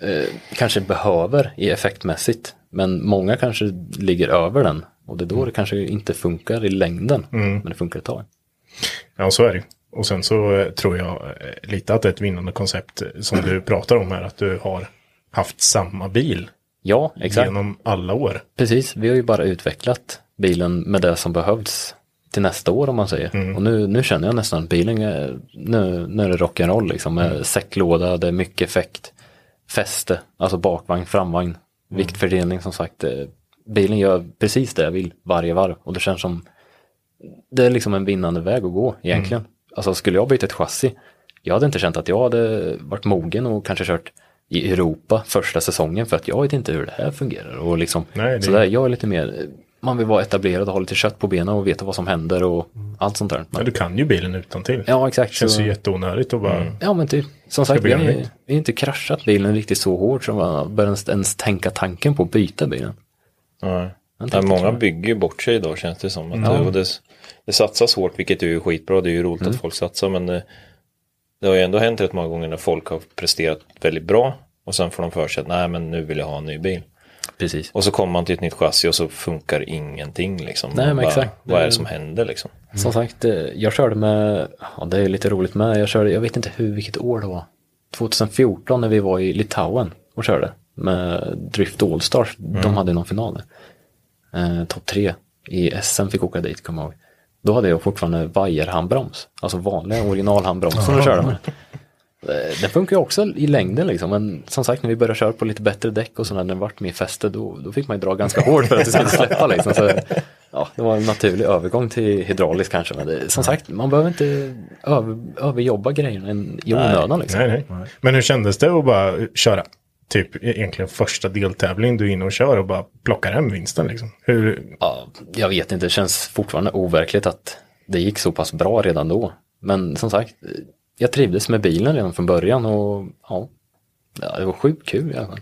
eh, kanske behöver i effektmässigt. Men många kanske ligger över den. Och det är då det kanske inte funkar i längden. Men det funkar ett tag. Ja, så är det. Och sen så eh, tror jag eh, lite att det är ett vinnande koncept som (clears throat) du pratar om här, att du har haft samma bil Ja, exakt. genom alla år. Precis, vi har ju bara utvecklat bilen med det som behövs till nästa år om man säger. Och nu, nu känner jag nästan att bilen är, nu, nu är det rock'n'roll liksom med säcklåda, det är mycket effekt, fäste, alltså bakvagn, framvagn, viktfördelning som sagt. eh, Bilen gör precis det jag vill varje varv och det känns som det är liksom en vinnande väg att gå egentligen. Alltså skulle jag byta ett chassi, jag hade inte känt att jag hade varit mogen och kanske kört i Europa första säsongen för att jag vet inte hur det här fungerar. Och liksom, Nej, det- så där, jag är lite mer, man vill vara etablerad och ha lite kött på benen och veta vad som händer och allt sånt där. Ja, Men, du kan ju bilen utan till. ja exakt. Känns så- ju jätteonödigt att bara... Ja men typ, som sagt, vi har, ju- inte kraschat bilen riktigt så hårt som man börjar ens, ens tänka tanken på att byta bilen. Ja. Jag Ja, många bygger ju bort sig idag känns det som. Att det, och det, det satsas hårt vilket är ju skitbra. Det är ju roligt Mm. att folk satsar men det, har ju ändå hänt rätt många gånger när folk har presterat väldigt bra och sen får de för sig att nej men nu vill jag ha en ny bil. Precis. Och så kommer man till ett nytt chassi och så funkar ingenting liksom. Nej, men exakt. Vad är det som händer liksom? Som sagt, eh, jag körde med, ja det är lite roligt med, jag körde, jag vet inte hur, vilket år det var. 2014 när vi var i Litauen och körde med Drift Allstars. De hade någon final. Eh, Topp tre i SM fick åka dit, kommer jag ihåg. Då hade jag fortfarande vajerhandbroms, alltså vanliga originalhandbromsen att köra med. Eh, Den funkar ju också i längden liksom, men som sagt när vi började köra på lite bättre däck och så när den vart mer fäste då, då fick man ju dra ganska hårt för att det skulle släppa liksom. Så, ja, det var en naturlig övergång till hydraulisk kanske, men det, som sagt man behöver inte över, överjobba grejerna i onödan liksom. Nej, nej. Men hur kändes det att bara köra? Typ egentligen första deltävling du är inne och kör och bara plockar hem vinsten liksom. Hur, Ja, jag vet inte, det känns fortfarande overkligt att det gick så pass bra redan då. Men som sagt, jag trivdes med bilen redan från början och ja, det var sjukt kul i alla fall.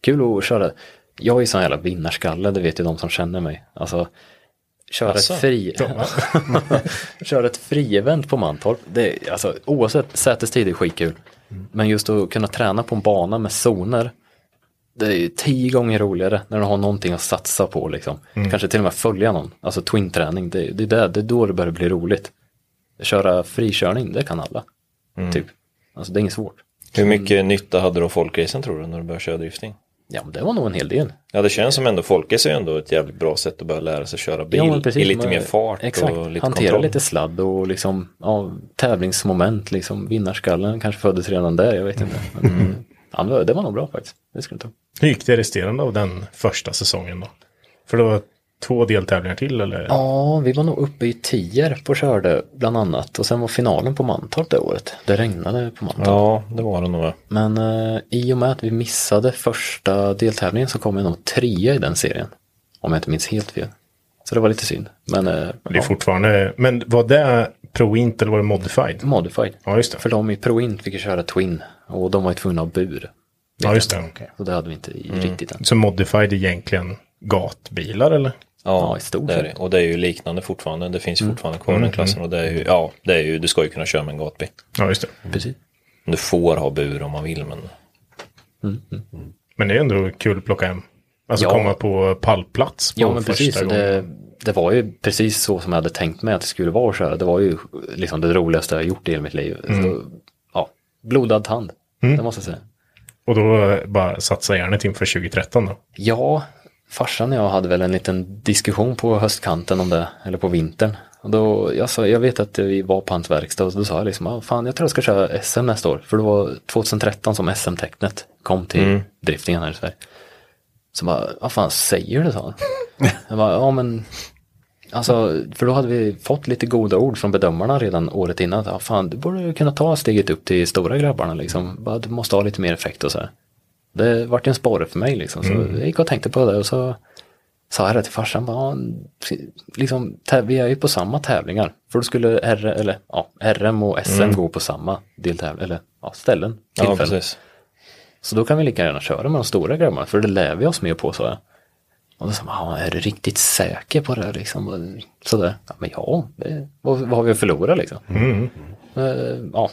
Kul att köra. Jag är ju sån jävla vinnarskalle, det vet ju de som känner mig. Alltså, köra Asså? ett fri... (laughs) köra ett frievent på Mantorp, det är, alltså oavsett sätestid är skitkul. Men just att kunna träna på en bana med zoner, det är ju tio gånger roligare när du har någonting att satsa på liksom. Kanske till och med följa någon, alltså twin-träning, det, det, är där, det är då det börjar bli roligt. Köra frikörning, det kan alla. Typ. Alltså det är inget svårt. Hur mycket nytta hade av folkracen tror du när du började köra drifting? Ja men det var nog en hel del. Ja det känns som ändå folkrace är ändå ett jävligt bra sätt att börja lära sig köra bil Ja, precis. i lite Man- mer fart Exakt. och lite Hantera kontroll. lite sladd och liksom ja, tävlingsmoment, liksom vinnarskallen kanske föddes redan där, jag vet inte. Men, Mm. ja, det var- nog bra faktiskt. Det skulle tro. hur gick det resterande av den första säsongen då? För det var två deltävlingar till eller? Ja, vi var nog uppe i Tierp och körde bland annat och sen var finalen på Mantorp det året. Det regnade på Mantorp. Ja det var det nog. Men eh, i och med att vi missade första deltävlingen så kom jag nog trea i den serien. Om jag inte minns helt fel. Så det var lite synd. Men eh, Det är ja, fortfarande, men var det Pro-Int eller var det Modified? modified. Ja just det. För de i Pro-Int fick ju köra Twin och de var ju tvungna att bur. Ja just det. Så det hade vi inte i- riktigt än. Så Modified är egentligen gatbilar eller? Ja, i stort det är det. Och det är ju liknande fortfarande. Det finns ju fortfarande kvar Mm. den klassen. Och det är ju, ja, det är ju, du ska ju kunna köra med en gatbil. Ja just det. Precis. Du får ha bur om man vill men Men det är ändå kul att plocka hem. Alltså Ja. komma på pallplats på Ja men första precis, gången. det, det var ju precis så som jag hade tänkt mig att det skulle vara att köra. Det var ju liksom det roligaste jag gjort i hela mitt liv. Så, ja, blodad tand, det måste jag säga. Och då bara satsa järnet inför 2013 då. Ja, farsan och jag hade väl en liten diskussion på höstkanten om det, eller på vintern. Och då, jag, sa, jag vet att vi var på hans verkstad och då sa jag liksom, ah, fan jag tror jag ska köra SM nästa år. För det var 2013 som SM-tecknet kom till driftingen här i Sverige. Så bara, vad fan säger du? sa han. (laughs) Jag bara, ja men Alltså, för då hade vi fått lite goda ord från bedömarna redan året innan. Ja, fan, du borde kunna ta steget upp till stora grabbarna liksom. Bara, du måste ha lite mer effekt och så här. Det vart en sporre för mig liksom. Så jag gick och tänkte på det och så sa jag det till farsan. Bara, liksom, vi är ju på samma tävlingar. För då skulle R, eller, ja, RM och SM gå på samma deltävling, eller ja, ställen. Ja, precis. Så då kan vi lika gärna köra med de stora grabbarna, för det lär vi oss mer på, sa jag. Och då sa man, "Ja, är du riktigt säker på det liksom? Sådär. Ja, men ja, det, vad, vad har vi att förlora liksom? Eh, ja.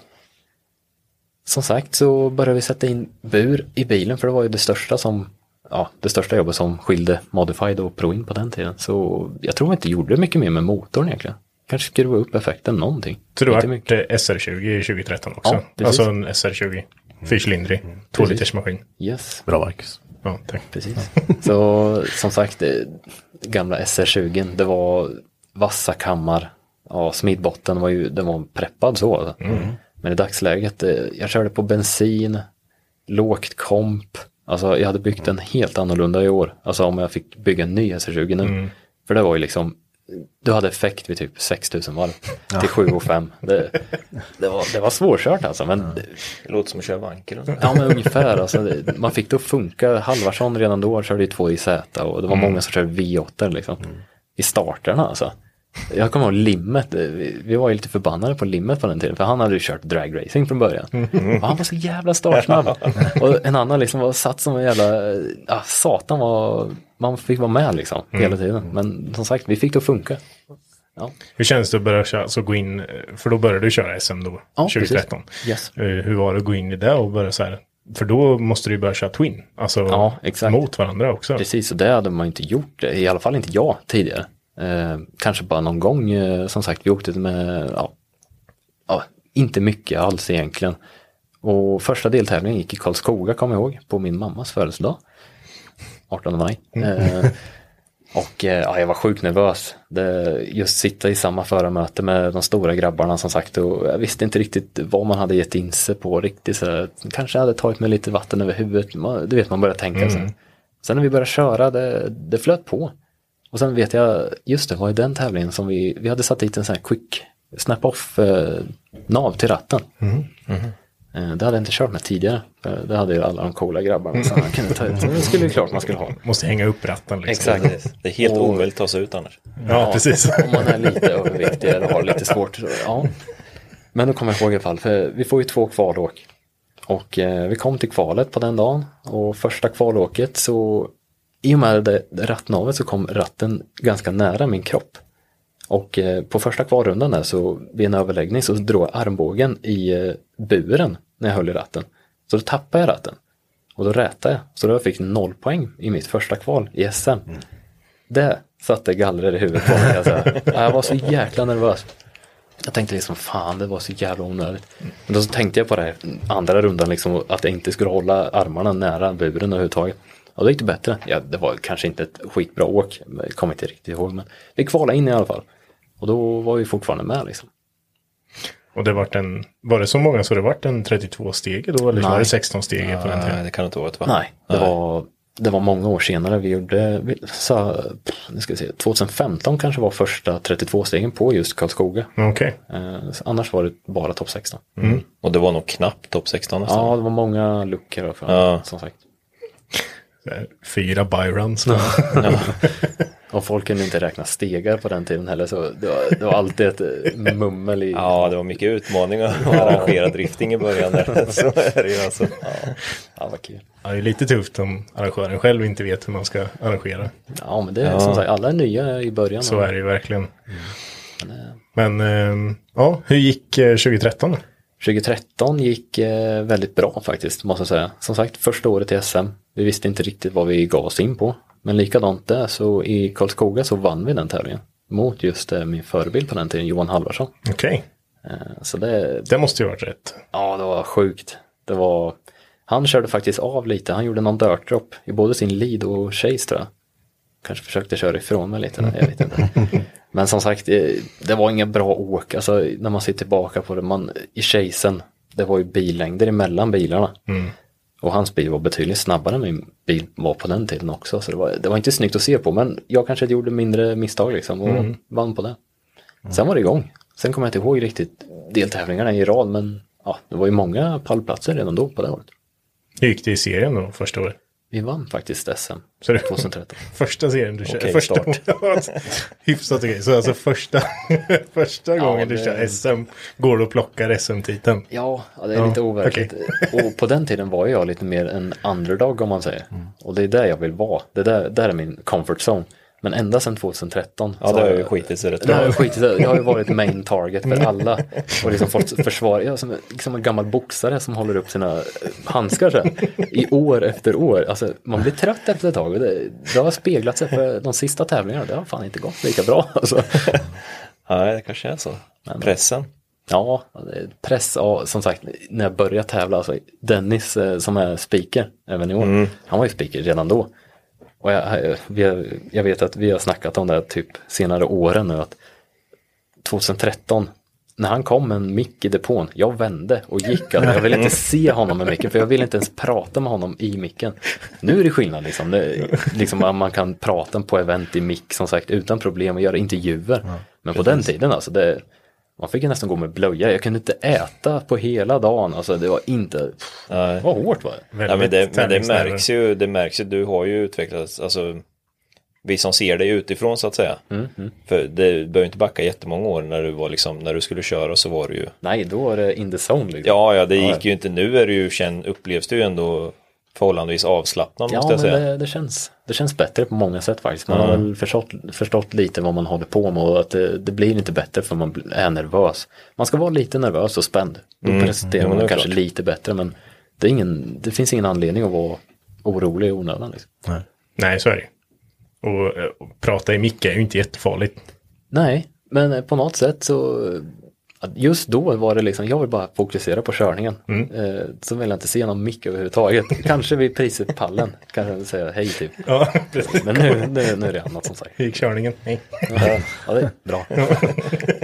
Som sagt så började vi sätta in bur i bilen, för det var ju det största som Ja, det största jobbet som skilde Modified och Pro-In på den tiden. Så jag tror vi inte gjorde mycket mer med motorn egentligen. Kanske skruva upp effekten någonting. Så var mycket. eh, SR20 i 2013 också? Ja, alltså en SR20. Fyrcylindrig. Två liters maskin. Yes. Bra Marcus. Ja, tack. Precis. Så som sagt, det, gamla SR20, det var vassa kammar. Ja, smidbotten var ju, den var preppad så. alltså. Men i dagsläget, eh, jag körde på bensin, lågt komp. Alltså jag hade byggt den helt annorlunda i år. Alltså om jag fick bygga en ny SR20 nu. För det var ju liksom, du hade effekt vid typ 6000 varv till 7 och 5. Det, det, var, det var svårkört alltså. Men Det låter som att köra vankel. Ja men ungefär, alltså, man fick det att funka. Halvarsson redan då körde ju två i Z och det var många som körde V8 liksom. I starterna alltså. Jag kommer ihåg Limmet, vi, var ju lite förbannade på Limmet på den tiden för han hade ju kört dragracing från början. Och han var så jävla startsnabb. (laughs) och en annan liksom var satt som en jävla, ja satan var, man fick vara med liksom hela tiden. Men som sagt, vi fick det att funka. Ja, Hur känns det att börja köra, alltså gå in, för då började du köra SM då, Ja, 2013. precis. Yes. Eh, Hur var det att gå in i det och börja så här, för då måste du ju börja köra Twin, alltså Ja, mot varandra också. Precis, och det hade man inte gjort, i alla fall inte jag tidigare. Eh, kanske bara någon gång, eh, som sagt, vi åkte med, ja, ja, inte mycket alls egentligen. Och första deltävlingen gick i Karlskoga, kommer jag ihåg, på min mammas födelsedag. 18 maj. Eh, och eh, ja, jag var sjukt nervös. Det, just sitta i samma förarmöte med de stora grabbarna som sagt och jag visste inte riktigt vad man hade gett in sig på riktigt. Så kanske hade tagit mig lite vatten över huvudet. Man, du vet, man börjar tänka sig. Sen när vi började köra, det, det flöt på. Och sen vet jag, just det, var i den tävlingen som vi, vi hade satt dit en sån här quick snap-off eh, nav till ratten. Eh, det hade jag inte kört med tidigare. För det hade ju alla de coola grabbarna som man kunde ta ut. (laughs) Det skulle ju klart man skulle ha. Måste hänga upp ratten liksom. Exakt. Precis. Det är helt Och- omöjligt att ta sig ut annars. Ja, precis. Om man är lite överviktig eller har lite svårt. så- Ja. Men då kommer jag ihåg i alla fall, för vi får ju två kvalåk. Och eh, vi kom till kvalet på den dagen och första kvalåket så i och med det rattnavet så kom ratten ganska nära min kropp. Och eh, på första kvalrundan där så vid en överläggning så drog jag armbågen i eh, buren när jag höll i ratten. Så då tappade jag ratten. Och då rätade jag. Så då fick jag noll poäng i mitt första kval i SM. Det satte gallrer i huvudet på mig. (laughs) säga. jag var så jäkla nervös. Jag tänkte liksom fan det var så jävla onödigt. Men då så tänkte jag på det här andra rundan liksom att jag inte skulle hålla armarna nära buren överhuvudtaget. Och då gick det bättre. Ja, det var kanske inte ett skitbra åk. Jag kommer inte riktigt ihåg men vi kvalade in i alla fall. Och då var vi fortfarande med liksom. Och det vart en, var det så många så det vart en 32 steg då? Eller var Nej. det 16 steg på den Nej, tiden? det kan inte vara ett va? Nej, det var, det var många år senare. Vi gjorde, vi, så, nu ska vi se, 2015 kanske var första 32-stegen på just Karlskoga. Okej. Eh, så annars var det bara topp 16. Och det var nog knappt topp 16 nästan. Ja, det var många luckor för, Ja. som sagt. Fyra byruns. Och folk kunde inte räkna stegar på den tiden heller, så det var, det var alltid ett eh, mummel i... Ja, det var mycket utmaningar att (laughs) arrangera drifting i början. Där. (laughs) Så är det ju alltså. Ja, vad kul. Ja, det är lite tufft om arrangören själv inte vet hur man ska arrangera. Ja, men det är som sagt, alla är nya i början. Så är det ju verkligen. Men ehm, ja, hur gick eh, 2013 då? 2013 gick eh, väldigt bra faktiskt, måste jag säga. Som sagt, första året i SM. Vi visste inte riktigt vad vi gav oss in på. Men likadant där, så i Karlskoga så vann vi den tävlingen. Mot just eh, min förebild på den tiden, Johan Halvarsson. Okej, Eh, så det, det måste ju varit rätt. ja, det var sjukt. Det var, han körde faktiskt av lite, han gjorde någon dirt drop i både sin lead och chase tror jag. Kanske försökte köra ifrån mig lite, jag vet inte. (laughs) Men som sagt, det, det var inga bra åk. Alltså när man ser tillbaka på det, man, i chasen, det var ju billängder emellan bilarna. Och hans bil var betydligt snabbare än min bil var på den tiden också. Så det var, det var inte snyggt att se på men jag kanske gjorde mindre misstag liksom och Mm. vann på det. Sen var det igång. Sen kommer jag inte ihåg riktigt deltävlingarna i rad men ja, det var ju många pallplatser redan då på det året. Hur gick det i serien då första året? Vi vann faktiskt SM Så det- 2013. (laughs) Första serien du kör, Okej, första start. (laughs) Hyfsat okej, så alltså första, (laughs) första gången du det- kör SM går du och plockar SM-titeln. Ja, ja, det är Ja, lite overkligt. Och på den tiden var jag lite mer en underdog om man säger. Och det är där jag vill vara. Det där, där är min comfort zone. Men ända sedan 2013. Ja, det har ju skitit sig rätt Det har ju skitit sig. Jag har ju varit main (laughs) target för alla. Och liksom fått försvara. Jag som, som en gammal boxare som håller upp sina eh, handskar så här, I år efter år. Alltså, man blir trött efter ett tag. Det, det har speglat sig för de sista tävlingarna. Det har fan inte gått lika bra. Alltså. (laughs) Nej, det kanske är så. Pressen. Ja, press. Ja, som sagt, när jag började tävla, alltså Dennis eh, som är speaker även i år, han var ju speaker redan då. Och jag, har, jag vet att vi har snackat om det här typ senare åren nu, att 2013, när han kom med en mick i depån, jag vände och gick. Alltså, jag ville inte se honom med micken, för jag ville inte ens prata med honom i micken. Nu är det skillnad, liksom. Det, liksom man kan prata på event i mick, som sagt, utan problem och göra intervjuer. Men på den tiden, alltså, det, man fick ju nästan gå med blöja. Jag kunde inte äta på hela dagen. Alltså det var inte, Nej. det var hårt var det. Ja, men, det, men det märks ju, det märks ju, du har ju utvecklats, alltså vi som ser dig utifrån så att säga. För det behöver inte backa jättemånga år när du var liksom, när du skulle köra så var du ju Nej, då var det in the zone liksom. Ja, ja, det gick ju inte. Nu är du ju känd, upplevs du ju ändå förhållandevis avslappnad Ja, måste jag men säga. det, det, känns, det känns bättre på många sätt faktiskt. Man har väl förstått, förstått lite vad man håller på med och att det, det blir inte bättre för man är nervös. Man ska vara lite nervös och spänd. Då presterar Ja, men det man är kanske klart. lite bättre men det, är ingen, det finns ingen anledning att vara orolig i onödan. Liksom. Nej, så är det och, eh, och prata i mick är ju inte jättefarligt. Nej, men på något sätt så just då var det liksom, jag vill bara fokusera på körningen. Eh, så vill jag inte se någon mick överhuvudtaget. (laughs) Kanske vid priset pallen, kanske säga hej typ. Ja. Men nu, nu, nu är det annat som sagt. Hur gick körningen? Nej. Ja, det är bra.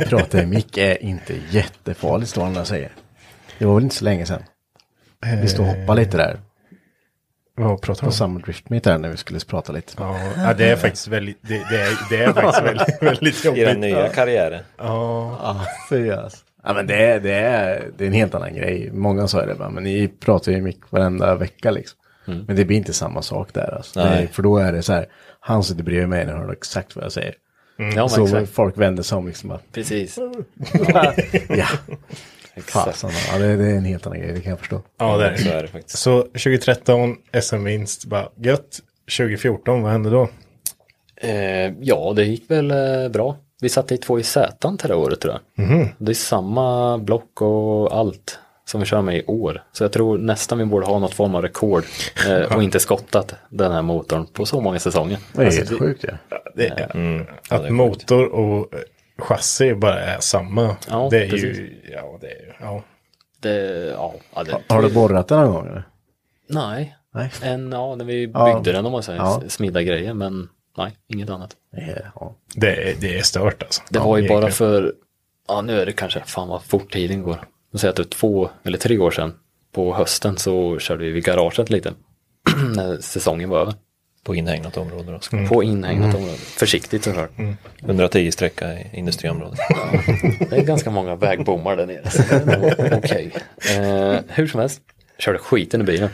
(laughs) Prata i mick är inte jättefarligt står han och säger. Det var väl inte så länge sedan. Vi stod och hoppade lite där Vad pratar du på om? samma driftmeet där när vi skulle prata lite. Ja, ja, det är (laughs) faktiskt väldigt, det, det, är, det är faktiskt väldigt, (laughs) väldigt I jobbigt. den nya karriären. Ja, Ja, seriöst. Ja men det är, det, är, det är en helt annan grej. Många sa det bara, men ni pratar ju mick varenda vecka liksom. Men det blir inte samma sak där alltså. Nej. Nej, för då är det så här, han sitter bredvid mig och hör exakt vad jag säger. Ja, men så exakt. folk vänder sig om liksom bara, Precis. (laughs) ja, exakt. fasen. Ja, det, det är en helt annan grej, det kan jag förstå. ja det är Så det. är det faktiskt. Så 2013 SM-vinst, bara gött. 2014, vad hände då? Eh, ja, det gick väl eh, bra. Vi satte i två i Z till det året tror jag. Det är samma block och allt som vi kör med i år. Så jag tror nästan vi borde ha något form av rekord eh, och inte skottat den här motorn på så många säsonger. Det är Alltså, helt sjukt ja. Det är, Mm. att motor och chassi bara är samma. Ja, det är precis. ju, ja det är ju, ja. Det, ja, ja, det, Har du borrat den någon gång eller? Nej, Nej. en, ja, när vi Ja. byggde den om man säger, Ja. smida grejer, men nej, inget annat. Ja. Det, är- det är stört alltså. Det Ja, var ju egentligen. bara för, ja nu är det kanske, fan vad fort tiden går. Jag säger att det är två eller tre år sedan på hösten så körde vi vid garaget lite. (clears throat) när säsongen var över. På inhägnat område då. Mm. På inhägnat område. Försiktigt såklart. 110 sträcka i industriområdet. (laughs) Det är ganska många vägbommar där nere. (laughs) Okej. Eh, hur som helst, körde skiten i bilen.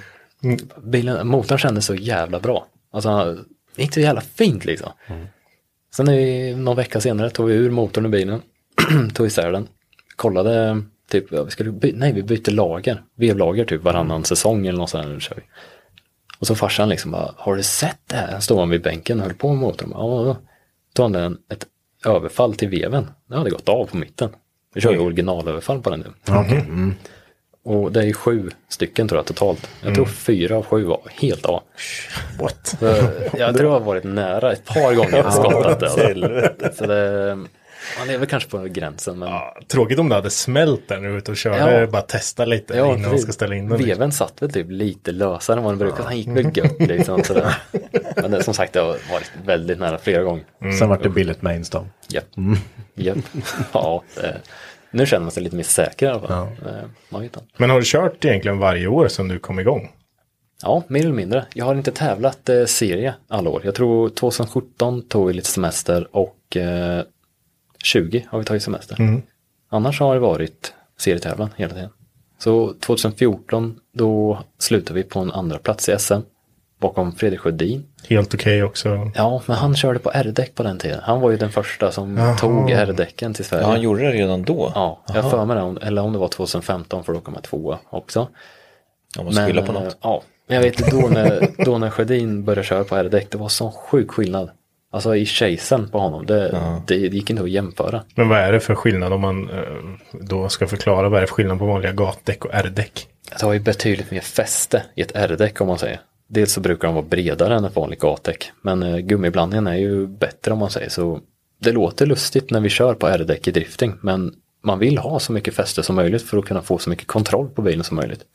bilen. Motorn kändes så jävla bra. Alltså, det gick så jävla fint liksom. Sen är vi, någon vecka senare tog vi ur motorn i bilen, (clears throat) tog isär den, kollade, typ, ja, vi skulle by- nej vi bytte lager, vevlager typ varannan säsong eller något sånt där. Och så farsan liksom bara, har du sett det här? Stod han vid bänken och höll på med motorn. Ja, då tog han ett överfall till veven. Det hade gått av på mitten. Vi kör ju originalöverfall på den nu. Okej. Mm. Och det är sju stycken tror jag totalt. Jag tror fyra av sju var helt av. What? Så jag tror jag har varit nära ett par gånger och skottat det. Alltså. Så det. Man är väl kanske på gränsen men. Ja, tråkigt om det hade smält där är ute och körde. Ja. Bara testa lite Ja, innan man ska ställa in den. liksom. Veven satt väl typ lite lösare än vad den brukar. Han gick väl gött liksom. Sådär. Men det, som sagt det har varit väldigt nära flera gånger. Sen vart det billigt mains då. Japp. Japp. Ja, det, nu känner man sig lite mer säker i alla fall. Eh, Man vet inte. Men har du kört egentligen varje år sedan du kom igång? Ja, mer eller mindre. Jag har inte tävlat eh, serie alla år. Jag tror 2017 tog vi lite semester och eh, 20 har vi tagit semester. Annars har det varit serietävlan hela tiden. Så 2014 då slutade vi på en andra plats i SM bakom Fredrik Sjödin. Helt okej också. Ja, men han körde på R-däck på den tiden. Han var ju den första som Jaha. tog R-däcken till Sverige. Ja, han gjorde det redan då. Ja, jag har för mig det, eller om det var 2015 för då kom jag tvåa också. Om man skulle på eh, något. Ja, men jag vet då när, då när Sjödin började köra på R-däck, det var sån sjuk skillnad. Alltså i chasen på honom, det, det gick inte att jämföra. Men vad är det för skillnad om man eh, då ska förklara vad är det för skillnad på vanliga gatdäck och R-däck? Det har ju betydligt mer fäste i ett R-däck om man säger. Dels så brukar de vara bredare än ett vanligt gatdäck. Men eh, gummiblandningen är ju bättre om man säger så. Det låter lustigt när vi kör på R-däck i drifting. Men man vill ha så mycket fäste som möjligt för att kunna få så mycket kontroll på bilen som möjligt.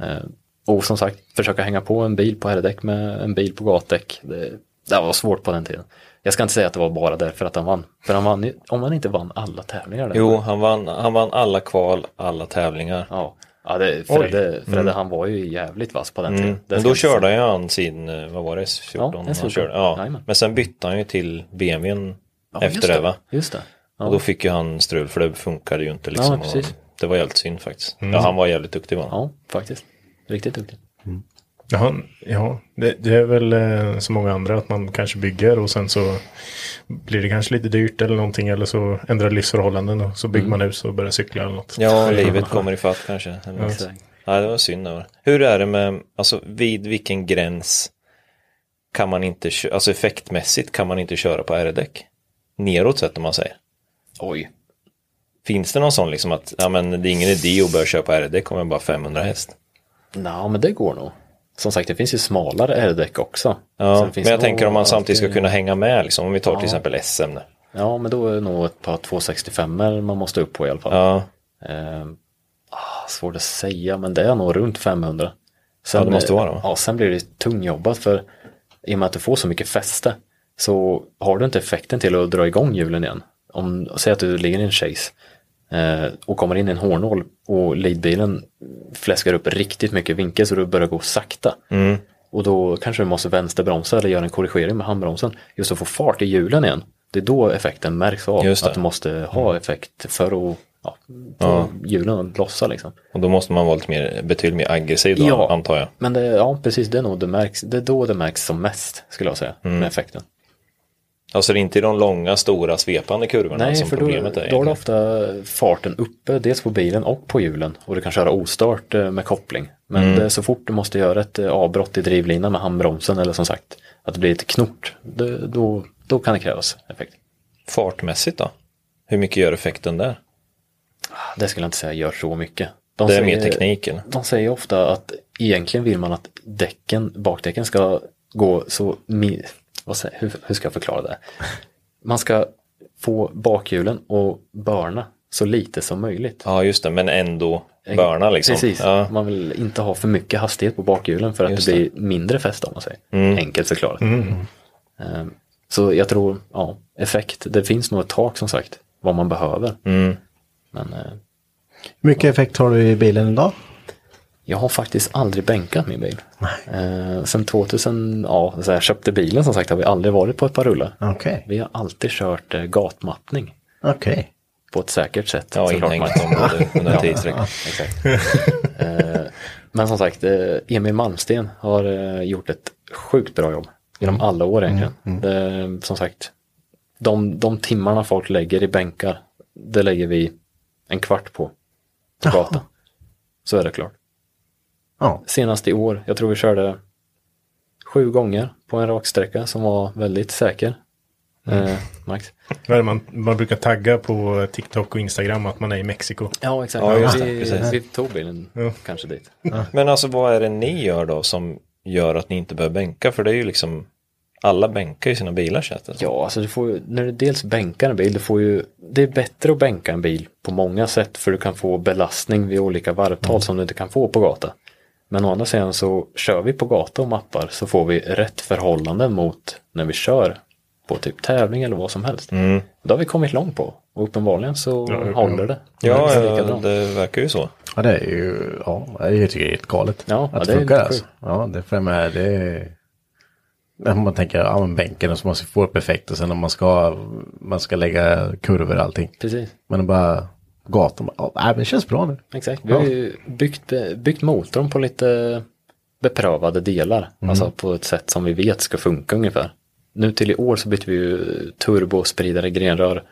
Eh, och som sagt, försöka hänga på en bil på R-däck med en bil på gatdäck. Det, det var svårt på den tiden. Jag ska inte säga att det var bara därför att han vann. För han vann ju, om han inte vann alla tävlingar. där. Jo, han vann, han vann alla kval, alla tävlingar. Ja, ja det, Fredde, Fredde han var ju jävligt vass på den tiden. Mm. Men då körde säga. han sin, eh, vad var det, S14? Ja, han S14. körde. Ja. Jajamän. Men sen bytte han ju till BMWn Ja, efter just det va? Just det. Ja. Och då fick ju han strul för det funkade ju inte liksom. Ja, precis. Det var jävligt synd faktiskt. Ja, han var jävligt duktig va? ja, faktiskt. Riktigt duktig. Jaha, ja, det, det är väl eh, som många andra att man kanske bygger och sen så blir det kanske lite dyrt eller någonting eller så ändrar livsförhållanden och så bygger man hus och börjar cykla eller något. Ja, livet kommer ifatt kanske. Exakt. Nej, det var synd. över. Hur är det med, alltså vid vilken gräns kan man inte, alltså effektmässigt kan man inte köra på R-däck? Neråt sett om man säger. Oj. Finns det någon sån liksom att, ja men det är ingen idé att börja köpa R-däck om jag bara har 500 häst? Nej, men det går nog. Som sagt, det finns ju smalare R-däck också. Så Ja, men jag tänker om man samtidigt ska kunna hänga med liksom, om vi tar till Ja. exempel SM. Ja, men då är det nog ett par 265 man måste upp på i alla fall. Ja, ah, svårt att säga, men det är nog runt 500. Sen, Ja, det måste vara, va? Ja, sen blir det tungjobbat för i och med att du får så mycket fäste så har du inte effekten till att dra igång hjulen igen. Om, säg att du ligger i en chase eh, och kommer in i en hårnål och leadbilen fläskar upp riktigt mycket vinkel så du börjar gå sakta. Mm. Och då kanske du måste vänsterbromsa eller göra en korrigering med handbromsen just att få fart i hjulen igen. Det är då effekten märks av. Det. Att du måste ha effekt för att ja, få hjulen att lossa liksom. och då måste man vara lite mer, betydligt mer aggressiv då, Ja. antar jag. Men det, ja, precis, det är nog det märks. Det är då det märks som mest skulle jag säga, Mm. med effekten. Alltså det är inte de långa, stora, svepande kurvorna Nej, som för då, problemet är. då har egentligen. du ofta farten uppe, dels på bilen och på hjulen. Och du kan köra ostart eh, med koppling. Men Mm. det, är så fort du måste göra ett eh, avbrott i drivlinan med handbromsen eller som sagt att det blir ett knort, det, då, då kan det krävas effekt. Fartmässigt då? Hur mycket gör effekten där? Det skulle jag inte säga gör så mycket. De Det är säger- mer tekniken. De säger ofta att egentligen vill man att däcken, bakdäcken ska gå så, vad hur, hur ska jag förklara det? Man ska få bakhjulen och börna så lite som möjligt. Ja, just det, men ändå börna liksom. Precis, Ja. man vill inte ha för mycket hastighet på bakhjulen för att Just det blir mindre fäste om man säger. Mm. Enkelt förklarat. Ehm, Så jag tror, ja, effekt, det finns nog ett tak som sagt, vad man behöver. Mm. Men eh, Hur mycket effekt har du i bilen idag? Jag har faktiskt aldrig bänkat min bil. Eh, sen 2000, ja, så jag köpte bilen som sagt har vi aldrig varit på ett par rullar. Okej. Vi har alltid kört eh, gatmappning Okej. på ett säkert sätt. Ja, Max. område under. (laughs) Exakt. Eh, Men som sagt, eh, Emil Malmsten har eh, gjort ett sjukt bra jobb genom alla år egentligen. Det, som sagt, de, de timmarna folk lägger i bänkar, det lägger vi en kvart på, på gatan. Så är det klart. Ja. Senast i år, jag tror vi körde sju gånger på en raksträcka som var väldigt säker. Eh, Max? Man, man brukar tagga på TikTok och Instagram att man är i Mexiko. Ja, exakt. Ja, just det, vi, precis. vi tog bilen Ja. kanske dit. Men alltså vad är det ni gör då som gör att ni inte behöver bänka? För det är ju liksom, alla bänkar ju sina bilar känns det. Ja, alltså du får ju, när du dels bänkar en bil, du får ju, det är bättre att bänka en bil på många sätt för du kan få belastning vid olika varvtal som du inte kan få på gata. Men å andra sidan så kör vi på gata och mappar så får vi rätt förhållanden mot när vi kör på typ tävling eller vad som helst. Det har vi kommit långt på och uppenbarligen så Ja, håller det. Ja, Det ja, det verkar ju så. Ja, det är ju, ja, jag tycker det är helt galet. Ja, att ja, det det är funkar alltså. Ja, det för mig, det är... När man tänker, ja men bänken och så måste få upp effekt och sen om man ska, man ska lägga kurvor och allting. Precis. Men det bara, gatan bara, ja, men det känns bra nu. Exakt. Vi har ju byggt, byggt motorn på lite beprövade delar. Alltså på ett sätt som vi vet ska funka ungefär. Nu till i år så bytte vi ju turbospridare, grenrör,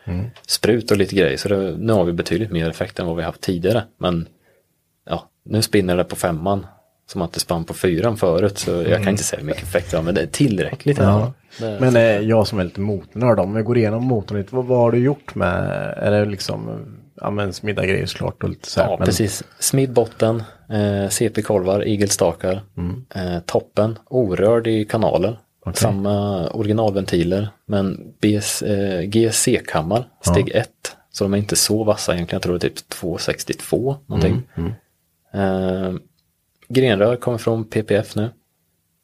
sprut och lite grejer. Så det, nu har vi betydligt mer effekt än vad vi haft tidigare. Men ja, nu spinner det på femman som att det spann på fyran förut. Så jag kan inte säga hur mycket effekt det har, men det är tillräckligt. fall. Det- Men eh, jag som är lite motornörd, om vi går igenom motorn lite, vad, vad har du gjort med, är det liksom, ja men smidda grejer såklart och lite så här, Ja, men, precis. Smidd botten, eh, CP-kolvar, igelstakar, eh, toppen, orörd i kanalen. Samma originalventiler, men BS, eh, GSC-kammar, steg 1. Så de är inte så vassa egentligen, jag tror det är typ 262 någonting. Eh, grenrör kommer från PPF nu.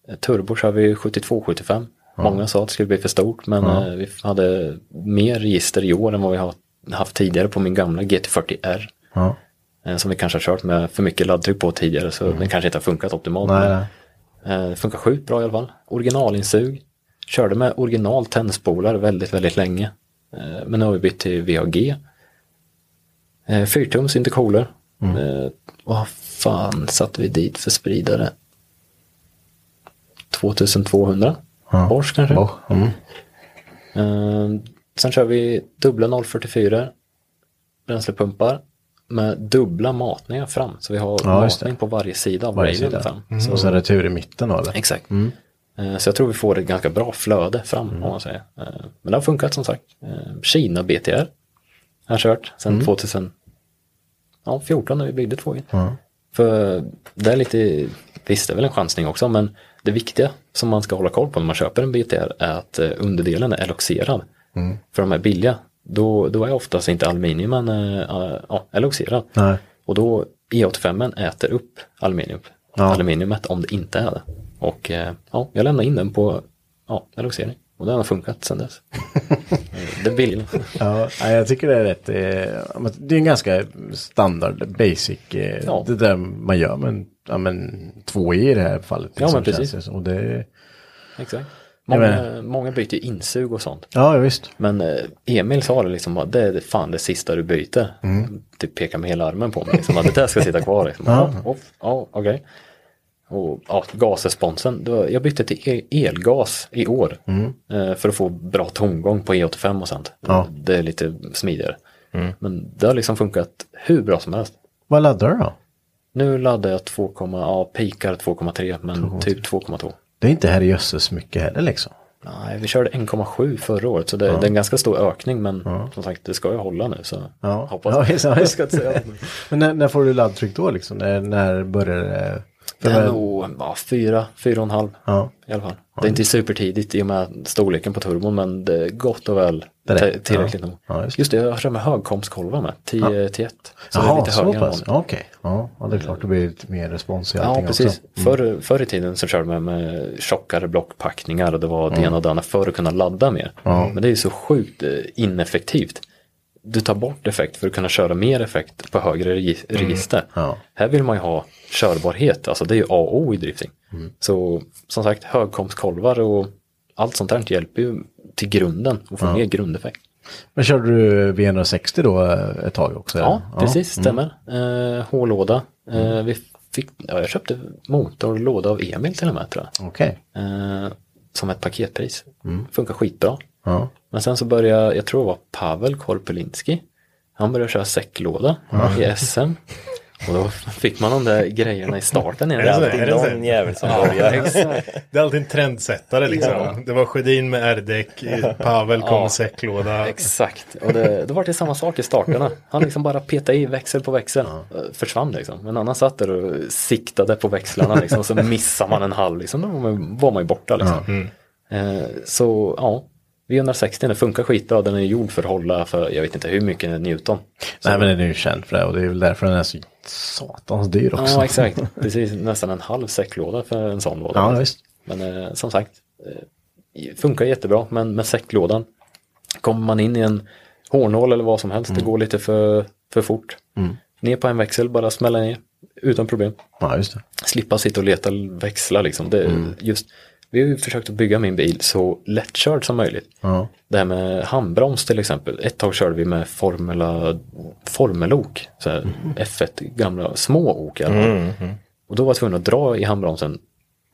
Eh, Turbo kör vi 72-75. Många sa att det skulle bli för stort men eh, vi hade mer register i år än vad vi har haft tidigare på min gamla GT40R. Ja. Eh, Som vi kanske har kört med för mycket laddtryck på tidigare så den kanske inte har funkat optimalt. Nej, eh, Det funkar sjukt bra i alla fall. Originalinsug. Körde med original tändspolar väldigt, väldigt länge. Eh, Men nu har vi bytt till VAG. Eh, Fyrtums intercooler. Eh, Vad fan satte vi dit för spridare? 2200 Ja. Bosch kanske? Bosch, mm. Sen kör vi dubbla 044 bränslepumpar med dubbla matningar fram. Så vi har Ja, matning på varje sida av Varje sida. fram. Mm. Och så retur i mitten då eller? Exakt. Eh, Så jag tror vi får ett ganska bra flöde fram om man säger. Eh, Men det har funkat som sagt. Eh, Kina BTR har jag kört sedan 2014 när vi byggde två in. För det är lite, visst det är väl en chansning också men det viktiga som man ska hålla koll på när man köper en BTR är att underdelen är eloxerad. För de är billiga. Då, då är oftast inte aluminiumen äh, äh, eloxerad. Nej. Och då E85 äter upp aluminium, Ja. aluminiumet om det inte är det. Och eh, ja, jag lämnade in den på ja, eloxering. Och den har funkat sedan dess. (laughs) Eh, det är billigt. Ja, jag tycker det är rätt. Eh, men det är en ganska standard, basic, eh, Ja. det där man gör med en, ja, men, två i det här fallet. Ja, men känns precis. det. Och det, Exakt. Många, många byter insug och sånt. ja, visst. Men eh, Emil sa det liksom, det är fan det sista du byter. Typ pekar med hela armen på mig, liksom, att det där ska sitta kvar. Liksom. (laughs) Ja, ja, okej. Och ja, gasresponsen, var, jag bytte till elgas i år. Eh, för att få bra tomgång på E85 och sånt. Ja. Det är lite smidigare. Men det har liksom funkat hur bra som helst. Vad laddar du då? Nu laddar jag 2, ja, pikar 2,3 men typ 2,2. Det är inte här i jösses mycket heller liksom. Nej, vi körde 1,7 förra året så det, det är en ganska stor ökning men som sagt det ska ju hålla nu så Ja, hoppas ja, visst, ja, (laughs) jag ska säga. Men när, när får du laddtryck då liksom? När, när börjar det? För Det är nog ja, fyra, fyra och en halv Ja. i alla fall. Det är inte supertidigt i och med storleken på turbon men det är gott och väl rätt, tillräckligt ja. nog. Ja, just just. det, jag kör med högkomstkolvar med, 10 till 1. Så det är Jaha, lite högre än vanligt. Ja, Okej, ja, ja, det är klart det blir lite mer respons i Ja, allting precis. också. Mm. Förr, förr i tiden så körde man med tjockare blockpackningar och det var det ena och det andra för att kunna ladda mer. Men det är så sjukt eh, ineffektivt. Du tar bort effekt för att kunna köra mer effekt på högre regi- register. Ja. Här vill man ju ha körbarhet, alltså det är ju A och O i drifting. Mm. Så som sagt, högkomstkolvar och allt sånt där hjälper ju till grunden och få mer grundeffekt. Men körde du V160 då eh, ett tag också? Ja, eller? precis, stämmer. Eh, H-låda. Eh, vi fick, ja, jag köpte motor och låda av Emil till och med tror jag. Eh, som ett paketpris. Funkar skitbra. Ja. Men sen så började, jag tror det var Pavel Korpelinski. Han började köra säcklåda i SM. Och då fick man de där grejerna i starten. Är det så? alltid Är det någon jävel som börjar. Det är alltid en trendsättare liksom. Ja. Det var Sjödin med R-däck, Pavel kom Ja. med säcklåda. Exakt, och det, då var det samma sak i starterna. Han liksom bara petade i växel på växel. Eh, Försvann liksom. Men annan satt där och siktade på växlarna liksom. Så missade man en halv liksom. Då var man, ju borta liksom. Eh, så ja, V160 den funkar skitbra. Den är gjord för att hålla för jag vet inte hur mycket Newton. Så, Nej men den är ju känd för det och det är väl därför den är så satans dyr också. Ja, exakt. Precis, nästan en halv säcklåda för en sån låda. Ja, visst. Men eh, som sagt, eh, funkar jättebra. Men med säcklådan, kommer man in i en hårnål eller vad som helst, det går lite för, för fort. ner på en växel, bara smälla ner utan problem. Ja, just det. Slippa sitta och leta växlar liksom. Det, är just, vi har ju försökt att bygga min bil så lättkörd som möjligt. Ja. Det här med handbroms till exempel. Ett tag körde vi med Formula, formelok. Så här, F1 gamla små ok alla fall. Och då var jag tvungen att dra i handbromsen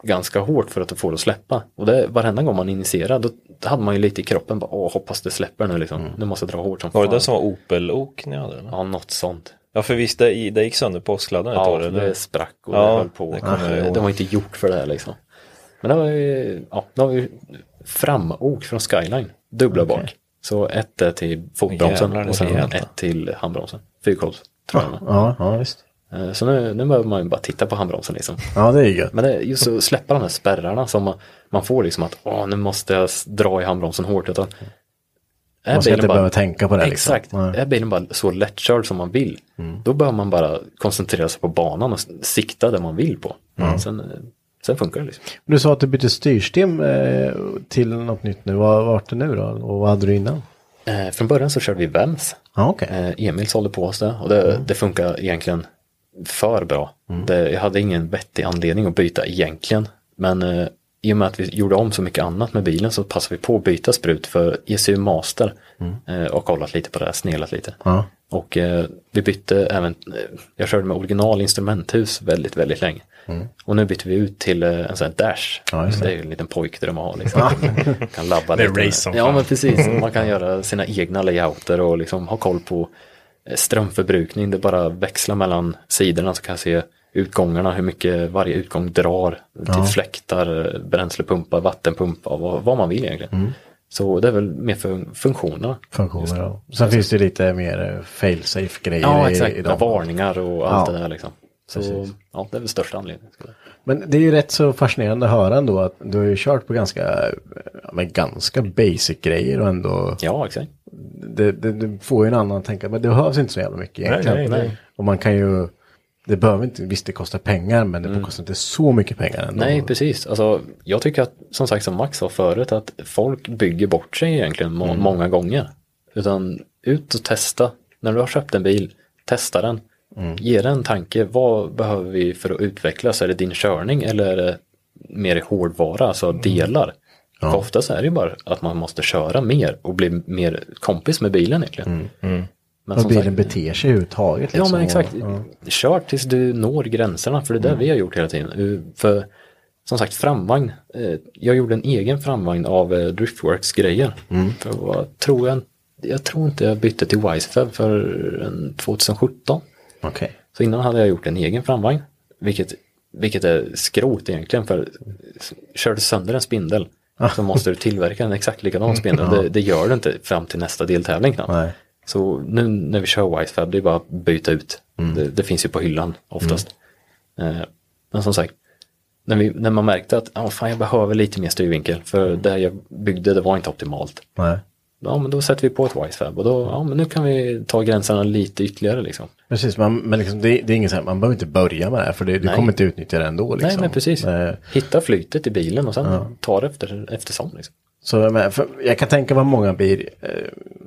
ganska hårt för att få det att släppa. Och det, varenda gång man initierar då hade man ju lite i kroppen. Bara, Åh, hoppas det släpper nu liksom. Nu måste jag dra hårt som Var det fan. det som var Opel-ok ni hade? Eller? Ja, något sånt. Ja, för visst, det, det gick sönder påskladden ett Ja, år. Eller? det sprack och Ja, det höll på. det det, var inte gjort för det här liksom. Men det var ju, ja, det var ju framåk från Skyline, dubbla bak. Så ett är till fotbromsen Jävlar, det och sen ett till handbromsen. Fyrkolvs, tror jag. Ja, ja, visst. Eh, Så nu, nu behöver man ju bara titta på handbromsen liksom. Ja, det är gött. Men det just att släppa de här spärrarna som man, man får liksom att åh, nu måste jag dra i handbromsen hårt. Utan Man ska inte behöva tänka på det, liksom. Exakt. Nej. Är bilen bara så lättkörd som man vill. Då behöver man bara koncentrera sig på banan och sikta där man vill på. Sen, eh, sen funkar det liksom. Du sa att du bytte styrsystem eh, till något nytt nu. Vad vart det nu då? Och vad hade du innan? Eh, från början så körde vi VEMS. Ja, okej. Eh, Emil sålde på oss det och det, det funkar egentligen för bra. Det, jag hade ingen vettig anledning att byta egentligen. Men eh, i och med att vi gjorde om så mycket annat med bilen så passade vi på att byta sprut för ECU Master. Eh, och kollat lite på det, här, snelat lite. Ja. Och eh, vi bytte även, eh, jag körde med original instrumenthus väldigt, väldigt länge. Och nu bytte vi ut till eh, en sån här Dash. Ja, det. är ju en liten pojkdröm att ha liksom. kan labba Det är lite. race som Ja men precis, (laughs) man kan göra sina egna layouter och liksom ha koll på eh, strömförbrukning. Det bara växlar mellan sidorna så kan jag se utgångarna, hur mycket varje utgång drar till fläktar, eh, bränslepumpar, vattenpumpar, vad, vad man vill egentligen. Så det är väl mer för funktionerna. Funktioner ja. Sen finns det lite mer fail-safe grejer Ja, i, exakt. i Med dem. varningar och allt Ja, det där liksom. Så ja, det är väl största anledningen. Men det är ju rätt så fascinerande att höra ändå att du har ju kört på ganska, men ganska basic grejer och ändå Ja, exakt. det, det, det får ju en annan tänka, men det behövs inte så jävla mycket egentligen. nej, nej. Och man kan ju, det behöver inte, visst det kostar pengar men det kostar inte så mycket pengar ändå. Mm. Nej, precis. Alltså, jag tycker att, som sagt som Max sa förut, att folk bygger bort sig egentligen må- Mm. många gånger. Utan ut och testa. När du har köpt en bil, testa den. Mm. Ge den en tanke, vad behöver vi för att utvecklas? Är det din körning eller är det mer hårdvara, alltså Mm. delar? För oftast är det ju bara att man måste köra mer och bli mer kompis med bilen egentligen. Men Och bilen sagt- beter sig överhuvudtaget. Ja Liksom. men exakt. Och, ja. Mm. Kör tills du når gränserna för det är det vi har gjort hela tiden. För som sagt framvagn. eh, Jag gjorde en egen framvagn av eh, Driftworks grejer. Mm. För tror jag, jag tror inte jag bytte till Wisefab för en 2017. Okej. Så innan hade jag gjort en egen framvagn. Vilket, vilket är skrot egentligen. För kör du sönder en spindel så måste du tillverka en exakt likadan (laughs) spindel. Det, det gör du inte fram till nästa deltävling knappt. Nej. Så nu när vi kör Wisefab, det är bara att byta ut. Det, det finns ju på hyllan oftast. Eh, men som sagt, när, vi, när man märkte att ah, fan, jag behöver lite mer styrvinkel för det jag byggde det var inte optimalt. Nej. Ja men då sätter vi på ett Wisefab och då, ja men nu kan vi ta gränserna lite ytterligare liksom. Precis, man, men liksom, det, det är inget så här, man behöver inte börja med det här för det, du kommer inte utnyttja det ändå. Liksom. Nej men precis. Eh, Hitta flytet i bilen och sen ta det efter, eftersom. Liksom. Så jag, kan tänka vad många blir, eh,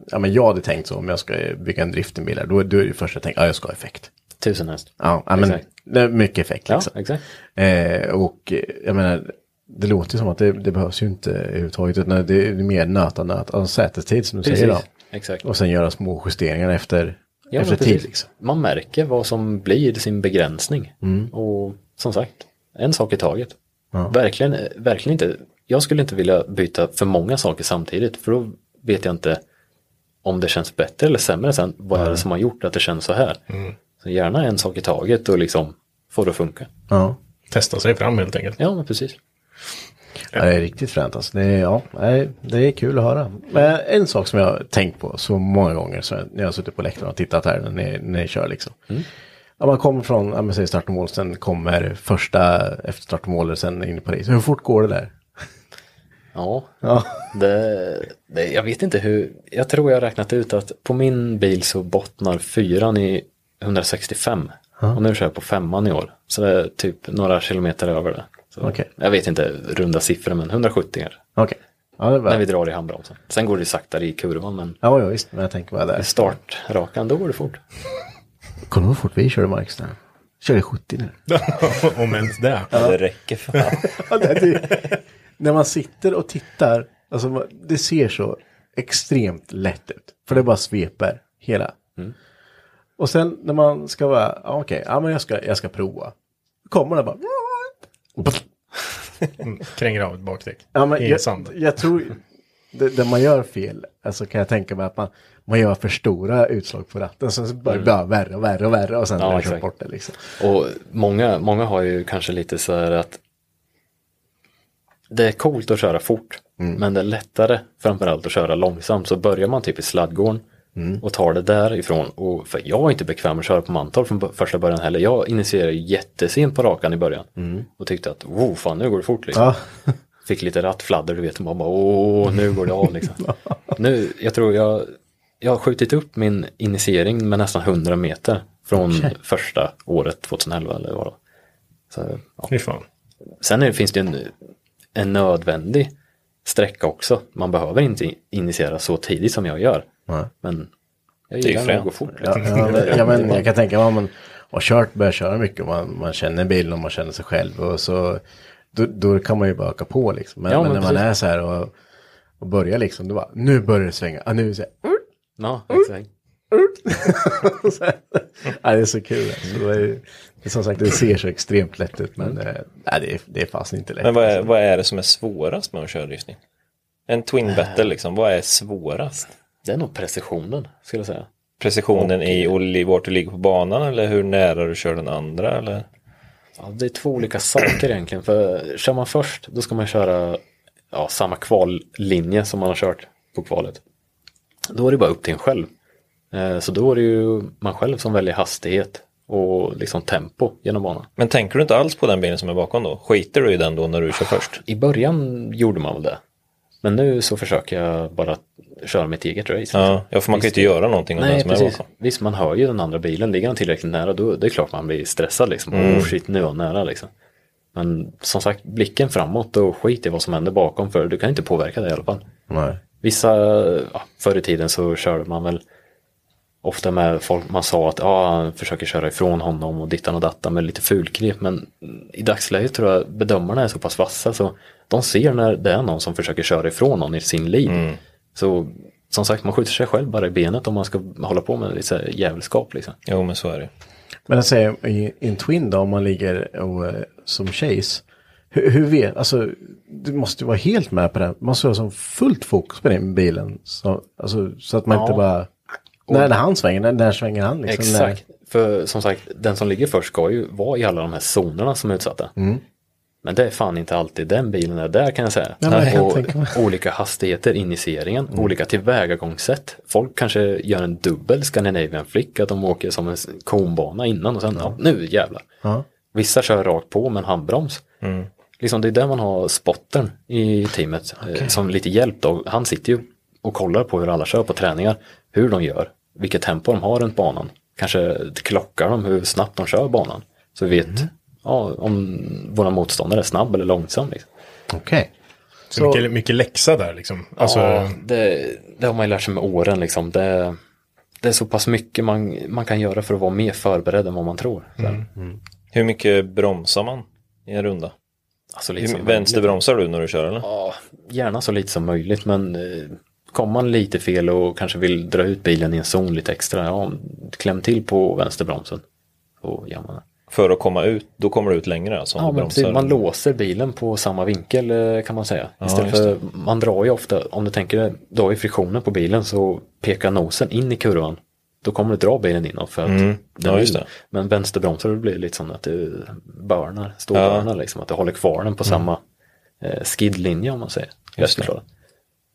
ja men jag hade tänkt så om jag ska bygga en driftenbil här, då, då är det första jag tänker, ja jag ska ha effekt. Tusen häst. Ja, ja men det är mycket effekt Ja, liksom. exakt. Eh, och jag menar, det låter som att det, det behövs ju inte överhuvudtaget, utan det är mer nöta nöt, alltså sätestid som du säger då. Precis. Exakt. Och sen göra små justeringar efter, Ja, efter tid precis. liksom. Man märker vad som blir sin begränsning. Och som sagt, en sak i taget. Verkligen, verkligen inte. Jag skulle inte vilja byta för många saker samtidigt. För då vet jag inte om det känns bättre eller sämre sen. Vad är det som har gjort att det känns så här? Så gärna en sak i taget och liksom få det att funka. Ja. Testa sig fram helt enkelt. Ja, men precis. Ja, det är riktigt fränt alltså. Det är, ja, det är kul att höra. Men en sak som jag har tänkt på så många gånger så när jag har suttit på läktaren och tittat här när ni, när ni kör liksom. Ja, man kommer från, ja, men säg start och mål, sen kommer första efter start och mål, sen in på race. Hur fort går det där? Ja, Ja. det, det, jag vet inte hur, jag tror jag har räknat ut att på min bil så bottnar fyran i 165 och nu kör jag på femman i år. Så det är typ några kilometer över det. Så Okej. Jag vet inte runda siffror men 170 är Okej. Ja, det var... när vi drar i handbromsen. Sen går det saktare i kurvan men ja, ja, visst. Men jag tänker bara där. i startrakan då går det fort. Kommer du ihåg hur fort vi körde Marcus där? Körde 70 nu. (laughs) Om ens det. Det räcker för Ja, det- det- när man sitter och tittar, alltså det ser så extremt lätt ut. För det bara sveper hela. Och sen när man ska vara, ja, okej, ja men jag ska, jag ska prova. Kommer det bara. Kränger av ett bakdäck. Ja, men jag, jag tror, det, det man gör fel, alltså kan jag tänka mig att man, man gör för stora utslag på ratten. Så blir det bara värre och värre och värre och sen Ja, kört exakt. bort det liksom. Och många, många har ju kanske lite så här att det är coolt att köra fort, men det är lättare framförallt att köra långsamt. Så börjar man typ i sladdgården och tar det därifrån. Och för jag är inte bekväm med att köra på Mantorp från första början heller. Jag initierade jättesent på rakan i början och tyckte att wow, fan nu går det fort liksom. Ja. (laughs) Fick lite rattfladder, du vet, och man bara åh, nu går det av liksom. (laughs) nu, jag tror jag, jag har skjutit upp min initiering med nästan 100 meter från första året 2011 eller vad det var. Så, ja. Sen är, finns det en, en nödvändig sträcka också. Man behöver inte initiera så tidigt som jag gör. Nej. Men jag är ju gillar när det går fort. Ja, liksom. ja, men, (laughs) ja, men jag kan tänka mig om man har kört, börjar köra mycket och man, man känner bilen och man känner sig själv och så då, då kan man ju bara öka på liksom. Men, Ja, men när man precis. är så här och, och börjar liksom, då bara, nu börjar det svänga, ah, nu är det så här, Ja, exakt. (laughs) ja, det är så kul. Alltså, det, som sagt, det ser så extremt lätt ut men eh, nej, det, är, det är fasen inte lätt. Men vad är, vad är det som är svårast med att köra drifting? En twin battle liksom, vad är svårast? Det är nog precisionen, skulle jag säga. Precisionen i och vart du ligger på banan eller hur nära du kör den andra eller? Ja, det är två olika saker egentligen. För kör man först, då ska man köra ja, samma kvallinje som man har kört på kvalet. Då är det bara upp till en själv. Eh, Så då är det ju man själv som väljer hastighet och liksom tempo genom banan. Men tänker du inte alls på den bilen som är bakom då? Skiter du i den då när du kör först? I början gjorde man väl det. Men nu så försöker jag bara köra mitt eget race. Ja, ja för man kan ju inte göra någonting om den Nej, som är precis. bakom. Visst, man hör ju den andra bilen. Ligger den tillräckligt nära, då det är klart man blir stressad liksom. Mm. Oh shit, nu var jag nära liksom. Men som sagt, blicken framåt och skit i vad som händer bakom, för du kan inte påverka det i alla fall. Nej. Vissa, ja, förr i tiden så körde man väl ofta med folk, man sa att ja, han försöker köra ifrån honom och dittan och dattan med lite fulknep. Men i dagsläget tror jag bedömarna är så pass vassa så de ser när det är någon som försöker köra ifrån någon i sin lead. Så som sagt, man skjuter sig själv bara i benet om man ska hålla på med lite jävelskap liksom. Jo men så är det. Men jag säger i, i en Twin då, om man ligger och, eh, som chase. Hur, hur vet, alltså du måste ju vara helt med på det. Man måste ha som fullt fokus på den bilen. Så, alltså, så att man Ja. inte bara, när, när han svänger, när, när svänger han liksom? Exakt. För som sagt, den som ligger först ska ju vara i alla de här zonerna som är utsatta. Men det är fan inte alltid den bilen är där kan jag säga. Ja, men och olika hastigheter, initieringen, olika tillvägagångssätt. Folk kanske gör en dubbel Scandinavian flick, att de åker som en konbana innan och sen, ja, nu jävlar. Ja. Vissa kör rakt på med en handbroms. Liksom det är där man har spottern i teamet eh, som lite hjälp då. Han sitter ju och kollar på hur alla kör på träningar, hur de gör, vilket tempo de har runt banan. Kanske klockar de hur snabbt de kör banan. Så vi vet ja, om våra motståndare är snabb eller långsam. Liksom. Okej. Så, mycket, mycket läxa där liksom. Alltså, ja, det, det har man ju lärt sig med åren. Liksom. Det, det är så pass mycket man, man kan göra för att vara mer förberedd än vad man tror. Så, Hur mycket bromsar man i en runda? Alltså, lite Hur, som vänster möjligt. bromsar du när du kör eller? Ja, gärna så lite som möjligt men eh, kommer man lite fel och kanske vill dra ut bilen i en zon lite extra, ja, kläm till på vänsterbromsen. Man det. För att komma ut, då kommer du ut längre alltså? Ja, men precis, man låser bilen på samma vinkel eh, kan man säga. Ja, Istället just för, man drar ju ofta, om du tänker, du har ju friktionen på bilen så pekar nosen in i kurvan. Då kommer du dra bilen inåt för att Mm. den Ja, just vill. det. Men vänsterbromsar blir lite som att du börnar, Ja. ståbörnar liksom. Att du håller kvar den på samma eh, skidlinje om man säger. Just det.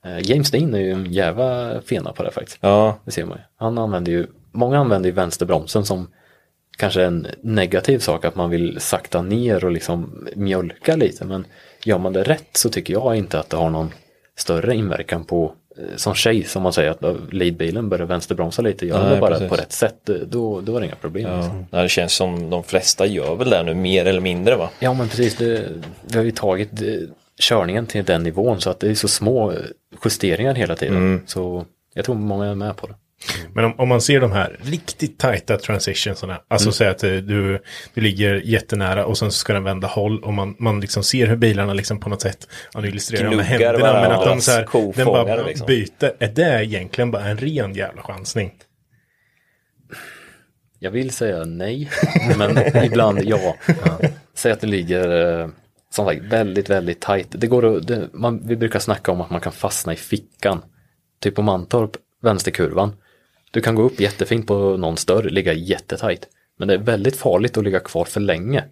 Eh, James Dean är ju en jävla fena på det faktiskt. Ja, Det ser man ju. Han använder ju, många använder ju vänsterbromsen som kanske en negativ sak att man vill sakta ner och liksom mjölka lite. Men gör man det rätt så tycker jag inte att det har någon större inverkan på eh, som tjej som man säger att eh, leadbilen börjar vänsterbromsa lite, gör Nej, det bara precis. på rätt sätt, då, då är det inga problem. ja. liksom. Det känns som de flesta gör väl det nu mer eller mindre va? Ja men precis, det, vi har ju tagit körningen till den nivån så att det är så små justeringar hela tiden. Mm. Så jag tror många är med på det. Men om, om man ser de här riktigt tajta transitionsarna, alltså Mm. säg att eh, du, du ligger jättenära och sen så ska den vända håll och man, man liksom ser hur bilarna liksom på något sätt, ja nu illustrerar jag med Gnuggar händerna, men att de så här, den bara liksom. byter, är det egentligen bara en ren jävla chansning? Jag vill säga nej, (laughs) men ibland ja. Säg att det ligger eh, som sagt väldigt, väldigt tajt. Det går att, det, man, vi brukar snacka om att man kan fastna i fickan. Typ på Mantorp, vänsterkurvan. Du kan gå upp jättefint på någon större, ligga jättetajt. Men det är väldigt farligt att ligga kvar för länge.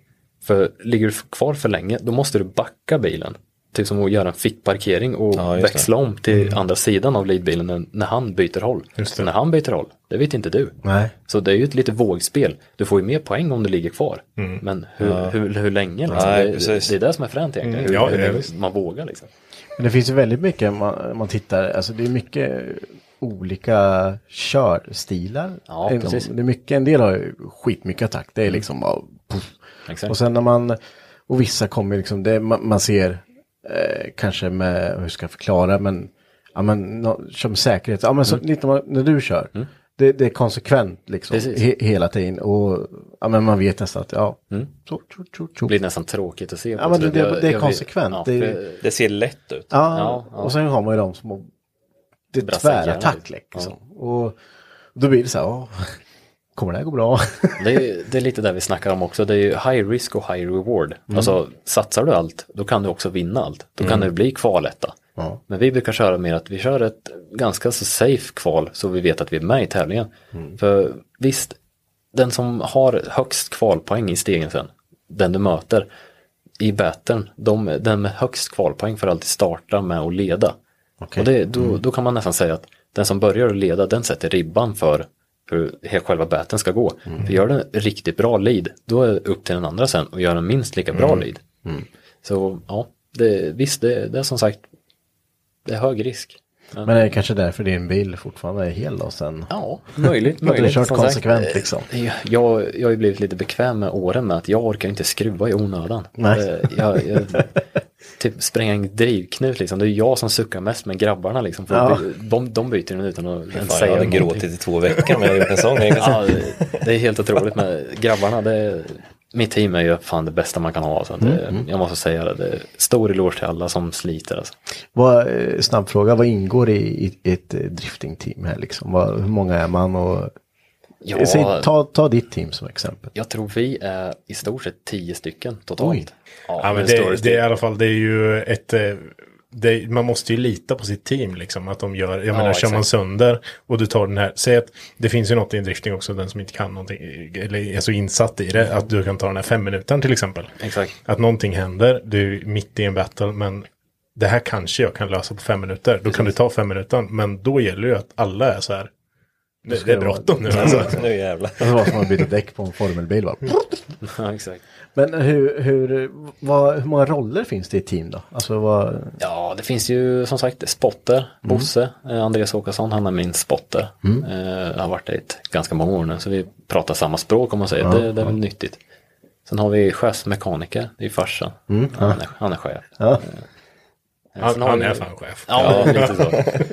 För ligger du kvar för länge, då måste du backa bilen. Typ som att göra en fickparkering och Ja, det. växla om till andra sidan av leadbilen när, han byter håll. Så när han byter håll, det vet inte du. Nej. Så det är ju ett lite vågspel. Du får ju mer poäng om du ligger kvar. Men hur, hur, hur länge? Liksom? Nej, det, det är det som är fränt egentligen. Hur, Ja, hur ja, visst. man vågar liksom. Men det finns ju väldigt mycket man, man tittar, alltså det är mycket olika körstilar. Ja, En- precis. Det är mycket, en del har ju skitmycket attack, det är liksom bara. Och sen när man, och vissa kommer liksom, det, man, man ser eh, kanske med, hur ska jag förklara, men, ja men, no, som säkerhet, ja men så, lite när du kör, det, det är konsekvent liksom, he, hela tiden och, ja men man vet nästan att, ja, så, så, så, så. Det blir nästan tråkigt att se. på. Ja, men det- jag- det är jag konsekvent. Ja, Det Det ser lätt ut. Ja, Ja, ja. och sen har man ju de som har det är tvärattack ut. liksom. Och då blir det så här, "Åh, kommer det här gå bra? Det är, det är lite där vi snackar om också. Det är ju high risk och high reward. Alltså satsar du allt, då kan du också vinna allt. Då kan det bli kvaletta. Ja. Men vi brukar köra mer att vi kör ett ganska så safe kval så vi vet att vi är med i tävlingen. För visst, den som har högst kvalpoäng i stegen sen, den du möter i battern, de, den med högst kvalpoäng får alltid starta med att leda. Okej. Och det, då, då kan man nästan säga att den som börjar att leda, den sätter ribban för hur själva battern ska gå. För gör den riktigt bra lead, då är det upp till den andra sen och gör en minst lika bra lead. Så ja, det, visst, det, det är som sagt, det är hög risk. Men, Men det är kanske därför din bil fortfarande är hel då sen. ja, möjligt, Att du har möjligt. kört som sagt. konsekvent Eh, liksom. Jag, jag har ju blivit lite bekväm med åren med att jag orkar inte skruva i onödan. Nej. Eh, Jag, jag, typ spränga en drivknut liksom. Det är jag som suckar mest med grabbarna liksom. För Ja. de, de byter den utan att ens Fan, jag säga hade någonting. gråtit i två veckor om jag gjort en sån grej. Ja, det- är helt otroligt med grabbarna. Det mitt team är ju fan det bästa man kan ha. Så det, Mm, Jag måste säga det. det är stor eloge till alla som sliter. Alltså. Vad, eh, snabb fråga, vad ingår i, i ett eh, driftingteam här liksom? Vad, hur många är man och... Ja, Säg, ta, ta ditt team som exempel. Jag tror vi är i stort sett tio stycken totalt. Oj. Ja, men med det, det är i alla fall, det är ju ett, eh, det, man måste ju lita på sitt team liksom. Att de gör, jag menar kör man exakt. sönder och du tar den här, säg att det finns ju något i en drifting också, den som inte kan någonting, eller är så insatt i det, att du kan ta den här fem minuten till exempel. Exakt. Att någonting händer, du är mitt i en battle, men det här kanske jag kan lösa på fem minuter. Då kan du ta fem minuter, men då gäller ju att alla är så här. Det, det är bråttom nu alltså. (laughs) Nu jävlar. Det var som att byta däck på en formelbil va? Ja, exakt. Men hur, hur, vad, hur många roller finns det i team då? Alltså vad... Ja, det finns ju som sagt spotter. Bosse, eh, Andreas Åkesson, han är min spotter. Eh, har varit det i ett ganska många år nu, så vi pratar samma språk om man säger. det, det är väl nyttigt. Sen har vi chefsmekaniker, det är ju farsan. han, är, han är chef. Ja. Eh, Han, han är fan chef. Ja, lite så. (laughs)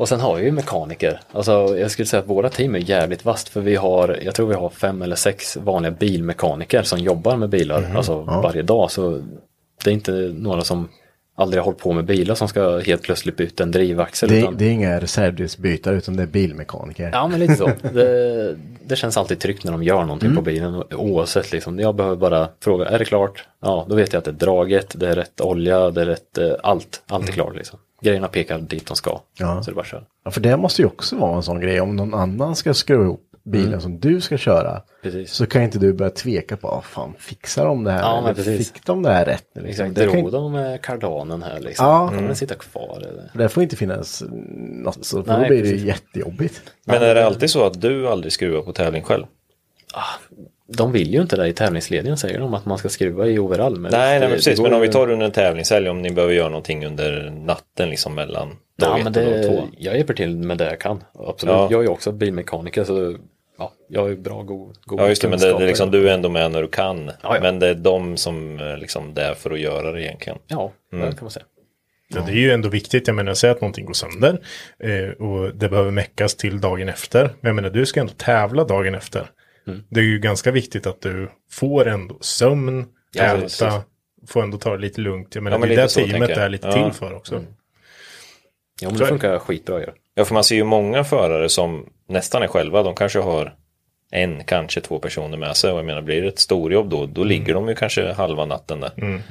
Och sen har vi ju mekaniker. Alltså jag skulle säga att våra team är jävligt vast för vi har, jag tror vi har fem eller sex vanliga bilmekaniker som jobbar med bilar, alltså varje dag. Så det är inte några som aldrig har hållit på med bilar som ska helt plötsligt byta en drivaxel. Det, utan, det är inga reservdelsbytare utan det är bilmekaniker. Ja men lite så. (laughs) Det, det känns alltid tryggt när de gör någonting Mm. på bilen oavsett liksom. Jag behöver bara fråga, är det klart? Ja, då vet jag att det är draget, det är rätt olja, det är rätt, eh, allt, allt är klart liksom. Grejerna pekar dit de ska. Mm. Ja. Så det bara köra. Ja, för det måste ju också vara en sån grej. Om någon annan ska skruva ihop bilen som du ska köra. Precis. Så kan inte du börja tveka på, ah, fan fixar de det här? Ja, men Eller precis. Fick de det här rätt? Liksom? Exakt, det, kan, drog de med kardanen här liksom? Ja. Kommer den sitta kvar? Eller? det får inte finnas något så, för Nej, då blir det precis. jättejobbigt. Men är det alltid så att du aldrig skruvar på tävling själv? De vill ju inte det i tävlingsledningen säger de att man ska skruva i overall. Men Nej, nej det- men precis. det Men om vi tar under en tävlingshelg, om ni behöver göra någonting under natten liksom mellan Ja, dag men ett och dag det, två. jag hjälper till med det jag kan. Absolut. Ja. Jag är ju också bilmekaniker så ja, jag har ju bra god, god Ja just det, men det, det är liksom, du är ändå med när du kan. Ja, ja. Men det är de som är liksom där för att göra det egentligen. Ja, Mm. det kan man säga. Ja, det är ju ändå viktigt, jag menar, säg att någonting går sönder eh, och det behöver meckas till dagen efter. Men jag menar, du ska ändå tävla dagen efter. Mm. Det är ju ganska viktigt att du får ändå sömn, Ja, äta, får ändå ta det lite lugnt. Jag menar, Ja, men det är det så teamet är lite Ja. till för också. Ja, men det funkar skitbra ju. Ja, för man ser ju många förare som nästan är själva. De kanske har en, kanske två personer med sig. Och jag menar, blir det ett storjobb då, då ligger de ju kanske halva natten där. Fast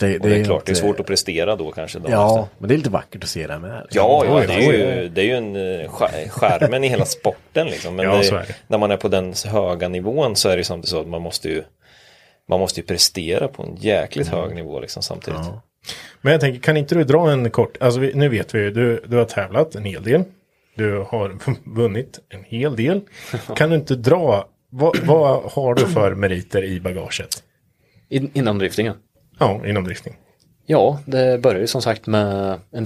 det, Och det är klart, det är svårt att prestera då kanske. dagen Ja, efter. men det är lite vackert att se det med. Ja, ja, det är ju, det är ju en eh, skär- skärmen i hela sporten liksom. Men Ja, det, det. när man är på den höga nivån så är det samtidigt så att man måste ju man måste ju prestera på en jäkligt hög nivå liksom samtidigt. Men jag tänker, kan inte du dra en kort, alltså vi, nu vet vi ju, du, du har tävlat en hel del. Du har (laughs) vunnit en hel del. Kan du inte dra, vad, vad har du för meriter i bagaget? In, inom driftingen. Ja, inom driftning. Ja, det började ju som sagt med en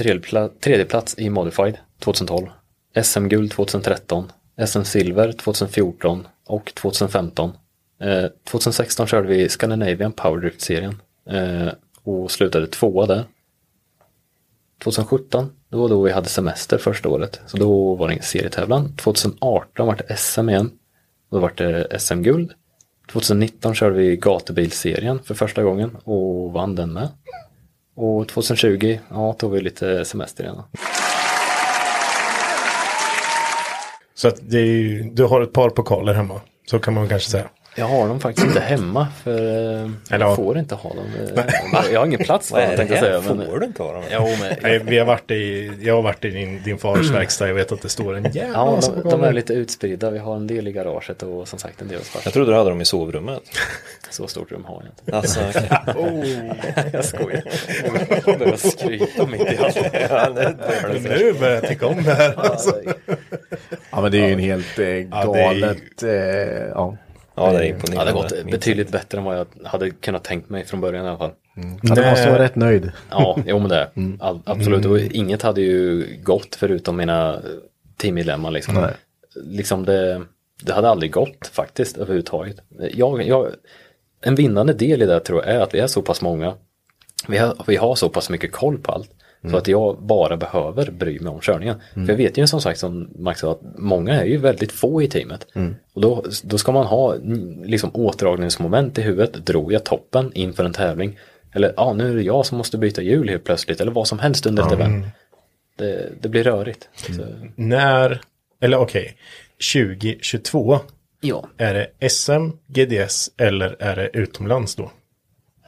tredjeplats i Modified 2012. SM-guld 2013. SM-silver 2014 och 2015. Eh, 2016 körde vi Scandinavian Powerdrift-serien eh, och slutade tvåa där. 2017, det var då vi hade semester första året, så då var det ingen serietävlan. 2018 var det SM igen, då var det SM-guld. 2019 körde vi gatubilserien för första gången och vann den med. Och 2020, ja, tog vi lite semester igen. Så att det är ju, du har ett par pokaler hemma. Så kan man kanske säga. Jag har dem faktiskt inte hemma för eh, Eller- jag får inte ha dem. Eh, Jag har ingen plats för dem tänkte jag säga. Men, Får du inte ha dem? jo, men, Nej, vi har varit i, jag har varit i din, din fars verkstad. Jag vet att det står en jävla ja, massa de, de är lite utspridda. Vi har en del i garaget och som sagt en del hos Jag trodde du hade dem i sovrummet. (laughs) Så stort rum har jag inte. Alltså, (laughs) Jag skojar. (laughs) Jag börjar skryta mitt i allt. nu börjar jag tycka om det här. Alltså. Ja, men det är ju en helt eh, det är ju- galet, eh, ja. Ja, det är Ja, imponerande. det har gått betydligt bättre än vad jag hade kunnat tänkt mig från början i alla fall. Ja, du måste vara rätt nöjd. Ja, jo men det. All, absolut. Och inget hade ju gått förutom mina teammedlemmar liksom. Nej. Liksom det, det hade aldrig gått faktiskt överhuvudtaget. Jag, jag, en vinnande del i det tror jag är att vi är så pass många. Vi har, vi har så pass mycket koll på allt. Så att jag bara behöver bry mig om körningen. För jag vet ju som sagt som Max sa att många är ju väldigt få i teamet. Och då, då ska man ha mm, liksom återdragningsmoment i huvudet. Drog jag toppen inför en tävling? Eller ja, nu är det jag som måste byta hjul helt plötsligt. Eller vad som helst under ett event. Det, det blir rörigt. Så, När, eller okej, 2022. ja, Är det SM, GDS eller är det utomlands då?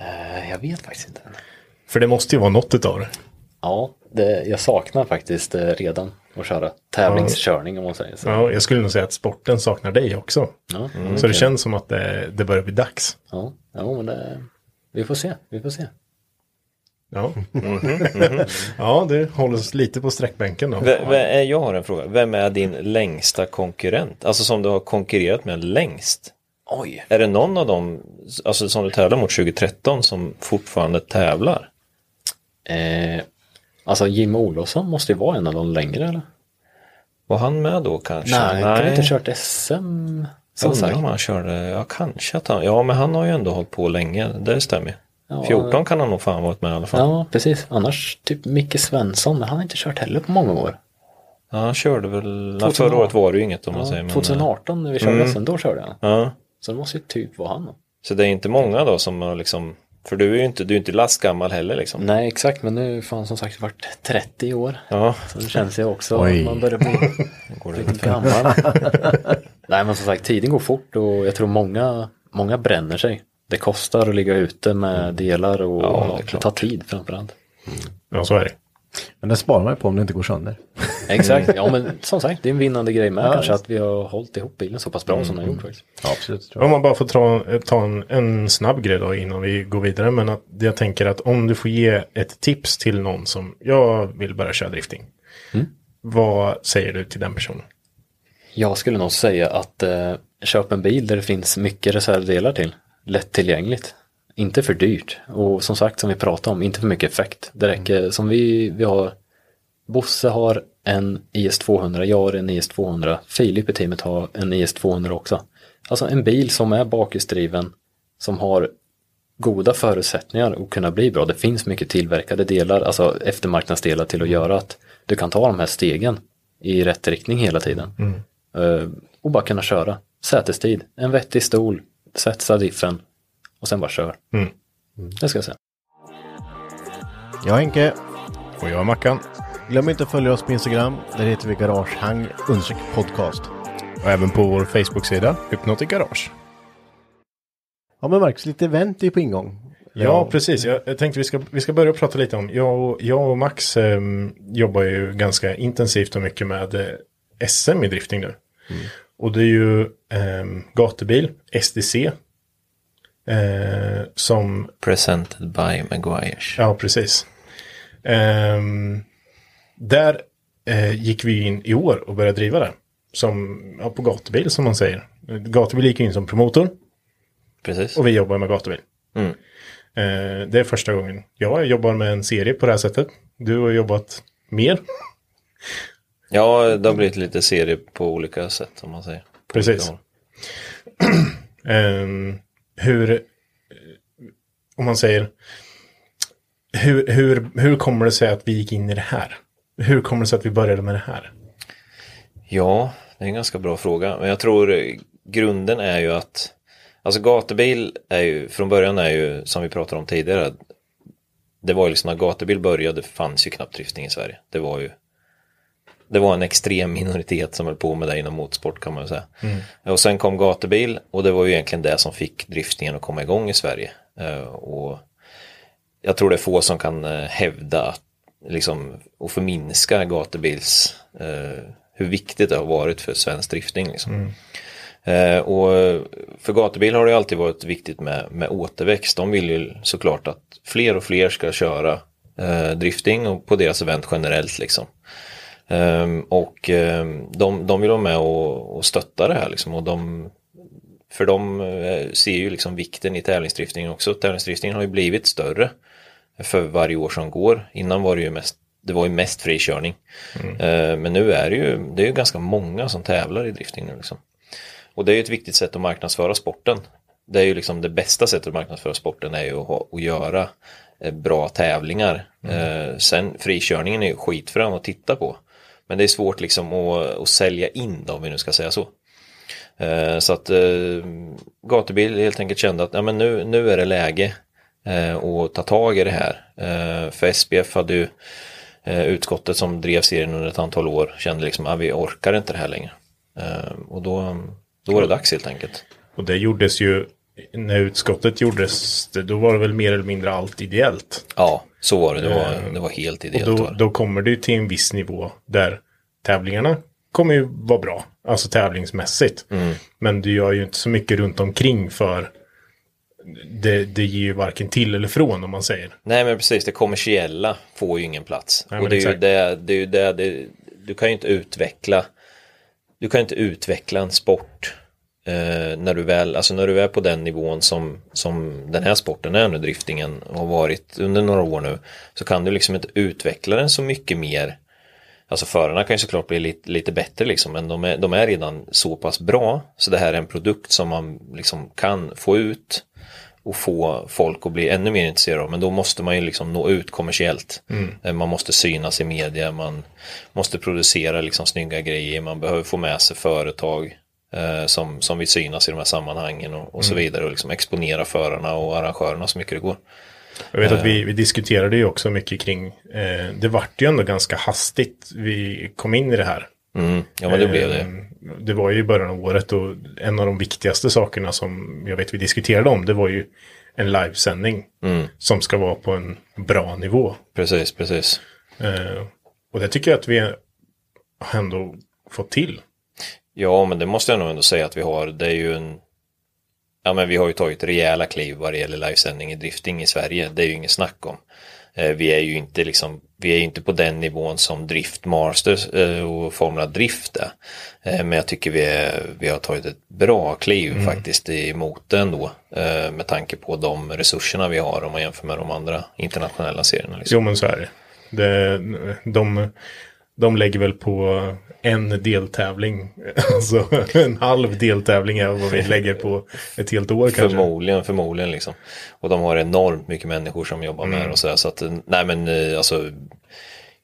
eh, jag vet faktiskt inte. För det måste ju vara något utav det. Ja, det, jag saknar faktiskt eh, redan att köra tävlingskörning om man säger så. Ja, jag skulle nog säga att sporten saknar dig också. Ja, Så det känns som att det, det börjar bli dags. ja, ja men det, vi får se, vi får se. Ja, ja det håller oss lite på sträckbänken då. V- v- eh, jag har en fråga. Vem är din längsta konkurrent? Alltså som du har konkurrerat med längst? Oj. Är det någon av dem, alltså som du tävlar mot 2013 som fortfarande tävlar? Eh, alltså Jim Olofsson måste ju vara en av de längre eller? Var han med då kanske? Nej, han kan inte kört SM. Jag undrar om han körde, ja kanske att han, ja men han har ju ändå hållit på länge, det stämmer ju. Ja, 14 kan han nog fan varit med i alla fall. Ja, precis. Annars typ Micke Svensson, men han har inte kört heller på många år. Ja, han körde väl, ja, 2018. förra året var det ju inget om man Ja, säger. Men, 2018 när vi körde Mm. SM, då körde han. Ja, Så det måste ju typ vara han. då. så det är inte många då som har liksom, för du är ju inte, du är inte lastgammal heller liksom. Nej, exakt, men nu har han som sagt varit 30 år. Ja, Så det känns ju också Oj. att man börjar bli (laughs) lite gammal. (laughs) Nej, men som sagt, tiden går fort och jag tror många, många bränner sig. Det kostar att ligga ute med delar och Ja, det tar tid framförallt. Ja, så är det. Men det sparar man ju på om det inte går sönder. (laughs) Exakt, ja men som sagt, det är en vinnande grej med Ja, kanske visst. att vi har hållit ihop bilen så pass bra som den har gjort faktiskt. Ja, absolut. Om man bara får ta, ta en, en snabb grej då innan vi går vidare. Men att jag tänker att om du får ge ett tips till någon som jag vill börja köra drifting. Vad säger du till den personen? Jag skulle nog säga att eh, köp en bil där det finns mycket reservdelar till. Lättillgängligt. Inte för dyrt. Och som sagt som vi pratade om, inte för mycket effekt. Det räcker som vi, vi har Bosse har en IS200, jag har en IS200, Filip i teamet har en IS200 också. Alltså en bil som är bakhjulsdriven, som har goda förutsättningar att kunna bli bra. Det finns mycket tillverkade delar, alltså eftermarknadsdelar till att göra att du kan ta de här stegen i rätt riktning hela tiden. Eh, och bara kunna köra. Sätestid, en vettig stol, sätta diffen och sen bara kör. Mm. Det ska jag säga. Jag är Henke. Och jag är Mackan. Glöm inte att följa oss på Instagram. Där heter vi Garagehang podcast. Och även på vår Facebook-sida, Hypnotic Garage. Ja men Marcus, lite event är på ingång. Ja, precis. Jag, jag tänkte vi ska, vi ska börja prata lite om, jag och, jag och Max ehm, jobbar ju ganska intensivt och mycket med eh, SM i drifting nu. Och det är ju ehm, gatubil, SDC. Eh, som, Presented by Maguires. ja precis. Ehm, där eh, gick vi in i år och började driva det. Som, ja, på gatubil som man säger. Gatubil gick in som promotor. Precis. Och vi jobbar med gatubil. Mm. Eh, det är första gången jag jobbar med en serie på det här sättet. Du har jobbat mer. Ja, det har blivit lite serie på olika sätt om man säger. På Precis hur, eh, om man säger, hur, hur, hur kommer det sig att vi gick in i det här? Hur kommer det sig att vi började med det här? Ja, det är en ganska bra fråga. Men jag tror eh, grunden är ju att Alltså gatubil är ju, från början är ju, som vi pratade om tidigare, det var ju liksom när gatubil började fanns ju knappt drifting i Sverige. Det var ju det var en extrem minoritet som höll på med det inom motorsport kan man säga. Och sen kom gatubil och det var ju egentligen det som fick driftingen att komma igång i Sverige. Eh, och jag tror det är få som kan eh, hävda att, liksom, och förminska gatubils, eh, hur viktigt det har varit för svensk drifting. Liksom. Eh, och för gatubil har det alltid varit viktigt med, med återväxt. De vill ju såklart att fler och fler ska köra eh, drifting och på deras event generellt liksom. Ehm, och ehm, de, de vill vara med och, och stötta det här liksom. Och de, för de eh, ser ju liksom vikten i tävlingsdriftingen också. Tävlingsdriftingen har ju blivit större för varje år som går. Innan var det ju mest det var ju mest frikörning. Eh, men nu är det ju, det är ju ganska många som tävlar i drifting nu liksom. Och det är ju ett viktigt sätt att marknadsföra sporten. Det är ju liksom det bästa sättet att marknadsföra sporten är ju att, ha, att göra eh, bra tävlingar. Eh, sen frikörningen är ju skitfrän att titta på. Men det är svårt liksom att, att sälja in det om vi nu ska säga så. Eh, så att eh, Gatubil helt enkelt kände att ja, men nu, nu är det läge eh, att ta tag i det här. Eh, för SPF hade ju utskottet som drev serien under ett antal år kände liksom att vi orkar inte det här längre. Och då, då var det dags helt enkelt. Och det gjordes ju, när utskottet gjordes, då var det väl mer eller mindre allt ideellt. Ja, så var det. Det var, det var helt Och ideellt. då, var det. då kommer det ju till en viss nivå där tävlingarna kommer ju vara bra, alltså tävlingsmässigt. Mm. Men du gör ju inte så mycket runt omkring för det, det ger ju varken till eller från om man säger. Nej men precis, det kommersiella får ju ingen plats. Nej, och det är, ju det, det är ju det, det, du kan ju inte utveckla du kan ju inte utveckla en sport eh, när du väl, alltså när du är på den nivån som, som den här sporten är nu, driftingen, och har varit under några år nu, så kan du liksom inte utveckla den så mycket mer. Alltså förarna kan ju såklart bli lite, lite bättre liksom, men de är, de är redan så pass bra, så det här är en produkt som man liksom kan få ut och få folk att bli ännu mer intresserade av. Men då måste man ju liksom nå ut kommersiellt. Eh, Man måste synas i media, man måste producera liksom snygga grejer, man behöver få med sig företag som, som vill synas i de här sammanhangen och, och så vidare och liksom exponera förarna och arrangörerna så mycket det går. Jag vet att vi, vi diskuterade ju också mycket kring, eh, det vart ju ändå ganska hastigt vi kom in i det här. Mm, ja men det blev det. Eh, Det var ju i början av året och en av de viktigaste sakerna som jag vet vi diskuterade om det var ju en livesändning Mm. som ska vara på en bra nivå. Precis, precis. Eh, och det tycker jag att vi har ändå fått till. Ja, men det måste jag nog ändå säga att vi har. Det är ju en... Ja, men vi har ju tagit rejäla kliv vad det gäller livesändning i drifting i Sverige. Det är ju inget snack om. Eh, Vi är ju inte liksom, vi är ju inte på den nivån som Drift Masters eh, och Formula Drift är. Eh, Men jag tycker vi, är, vi har tagit ett bra kliv faktiskt emot det ändå. Med tanke på de resurserna vi har om man jämför med de andra internationella serierna. Liksom. Jo men så är det. det de, de lägger väl på en deltävling. (laughs) Alltså en halv deltävling är vad vi lägger på ett helt år kanske. Förmodligen, förmodligen liksom. Och de har enormt mycket människor som jobbar med Mm. det och sådär. Så att, nej men eh, alltså,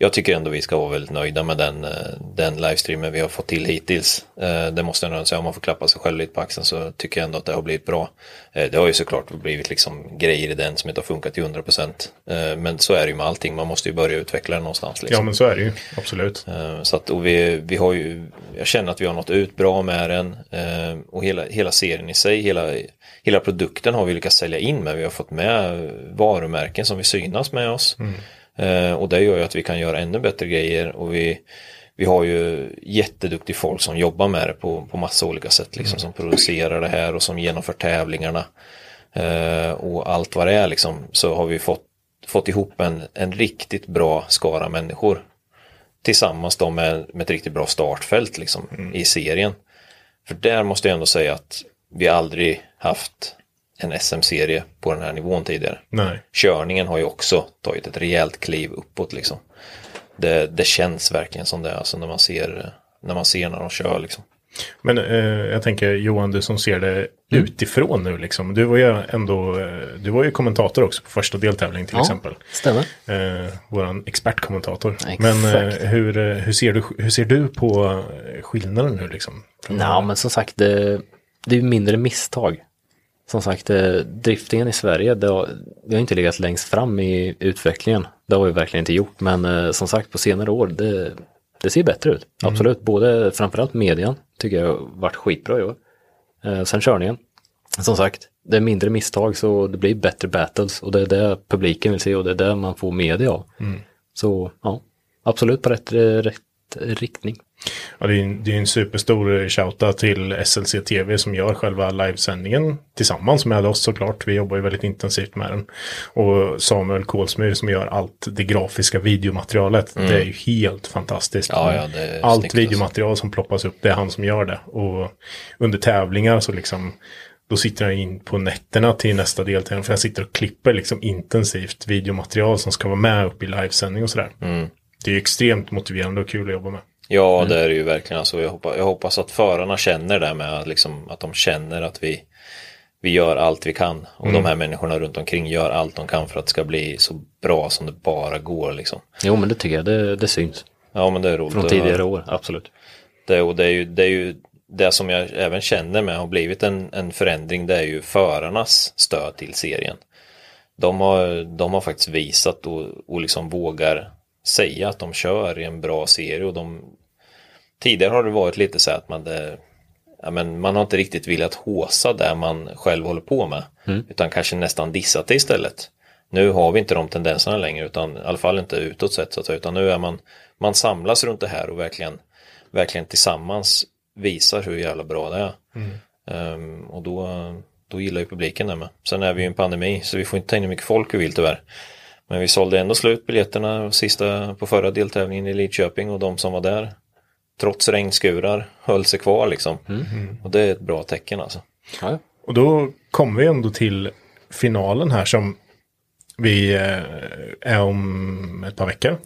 jag tycker ändå vi ska vara väldigt nöjda med den, eh, den livestreamen vi har fått till hittills. Eh, Det måste jag ändå säga, om man får klappa sig själv lite på axeln så tycker jag ändå att det har blivit bra. Eh, Det har ju såklart blivit liksom grejer i den som inte har funkat till 100%. Eh, Men så är det ju med allting, man måste ju börja utveckla det någonstans. Liksom. Ja men så är det ju, absolut. Så att, och vi, vi har ju, jag känner att vi har nått ut bra med den och hela, hela serien i sig, hela, hela produkten har vi lyckats sälja in med. Vi har fått med varumärken som vi synas med oss. Eh, Och det gör ju att vi kan göra ännu bättre grejer och vi, vi har ju jätteduktig folk som jobbar med det på, på massa olika sätt, liksom, som producerar det här och som genomför tävlingarna. Eh, och allt vad det är liksom, så har vi fått, fått ihop en, en riktigt bra skara människor tillsammans då med, med ett riktigt bra startfält liksom, i serien. För där måste jag ändå säga att vi aldrig haft en SM-serie på den här nivån tidigare. Nej. Körningen har ju också tagit ett rejält kliv uppåt liksom. Det, det känns verkligen som det, alltså när man ser när man ser när de kör liksom. Men eh, jag tänker Johan, du som ser det utifrån nu liksom. Du var ju ändå, eh, du var ju kommentator också på första deltävlingen till Ja, exempel. stämmer. Eh, våran expertkommentator. Exakt. Men eh, hur, eh, hur, ser du, hur ser du på eh, skillnaden nu liksom? Ja, men som sagt, det, det är mindre misstag. Som sagt, eh, driftingen i Sverige, det har, det har inte legat längst fram i utvecklingen. Det har vi verkligen inte gjort, men eh, som sagt på senare år, det, det ser bättre ut. Absolut, både framförallt median tycker jag har varit skitbra i år. Eh, sen körningen, som sagt, det är mindre misstag så det blir bättre battles och det är det publiken vill se och det är det man får media av. Så ja, absolut på rätt, rätt riktning. Ja, det är en, det är en superstor shoutout till SLC TV som gör själva livesändningen tillsammans med oss såklart. Vi jobbar ju väldigt intensivt med den. Och Samuel Kolsmyr som gör allt det grafiska videomaterialet. Det är ju helt fantastiskt. Ja, ja, allt snyggt, videomaterial som ploppas upp, det är han som gör det. Och under tävlingar så liksom då sitter han in på nätterna till nästa deltävling. För han sitter och klipper liksom intensivt videomaterial som ska vara med upp i livesändning och sådär. Det är extremt motiverande och kul att jobba med. Ja, det är det ju verkligen. Alltså, jag, hoppas, jag hoppas att förarna känner det med att, liksom, att de känner att vi, vi gör allt vi kan. Och de här människorna runt omkring gör allt de kan för att det ska bli så bra som det bara går. Liksom. Jo, men det tycker jag, det, det syns. Ja, men det är roligt. Från tidigare år, absolut. Det, och det är, ju, det är ju det som jag även känner med har blivit en, en förändring. Det är ju förarnas stöd till serien. De har, de har faktiskt visat och, och liksom vågar säga att de kör i en bra serie. Och de, tidigare har det varit lite så att man, det, ja, men man har inte riktigt velat håsa där man själv håller på med. Utan kanske nästan dissat det istället. Nu har vi inte de tendenserna längre utan i alla fall inte utåt sett så att utan nu är man, man samlas runt det här och verkligen, verkligen tillsammans visar hur jävla bra det är. Ehm, och då, då gillar ju publiken det med. Sen är vi ju en pandemi så vi får inte ta in hur mycket folk vi vill tyvärr. Men vi sålde ändå slut biljetterna sista på förra deltävlingen i Lidköping och de som var där trots regnskurar höll sig kvar liksom. Och det är ett bra tecken alltså. Ja. Och då kommer vi ändå till finalen här som vi eh, är om ett par veckor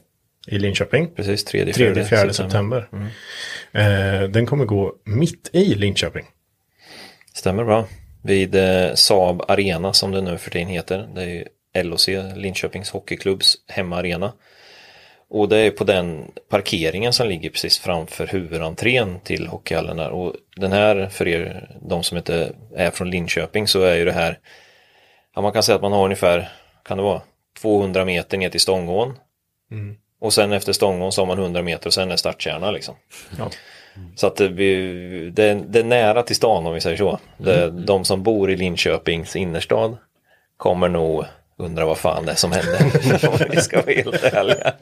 i Linköping. Precis, 3 3 4 september. Eh, den kommer gå mitt i Linköping. Stämmer bra. Vid eh, Saab Arena som det nu för tiden heter. Det är ju LOC, Linköpings Hockeyklubbs hemmaarena. Och det är på den parkeringen som ligger precis framför huvudentrén till hockeyhallen där. Och den här, för er, de som inte är från Linköping, så är ju det här, ja man kan säga att man har ungefär, kan det vara, 200 meter ner till Stångån. Och sen efter Stångån så har man 100 meter och sen är startkärna liksom. Ja. Så att det, blir- det, är- det är nära till stan om vi säger så. Det, de som bor i Linköpings innerstad kommer nog undra vad fan det är som händer. (laughs) om vi ska vara helt ärliga.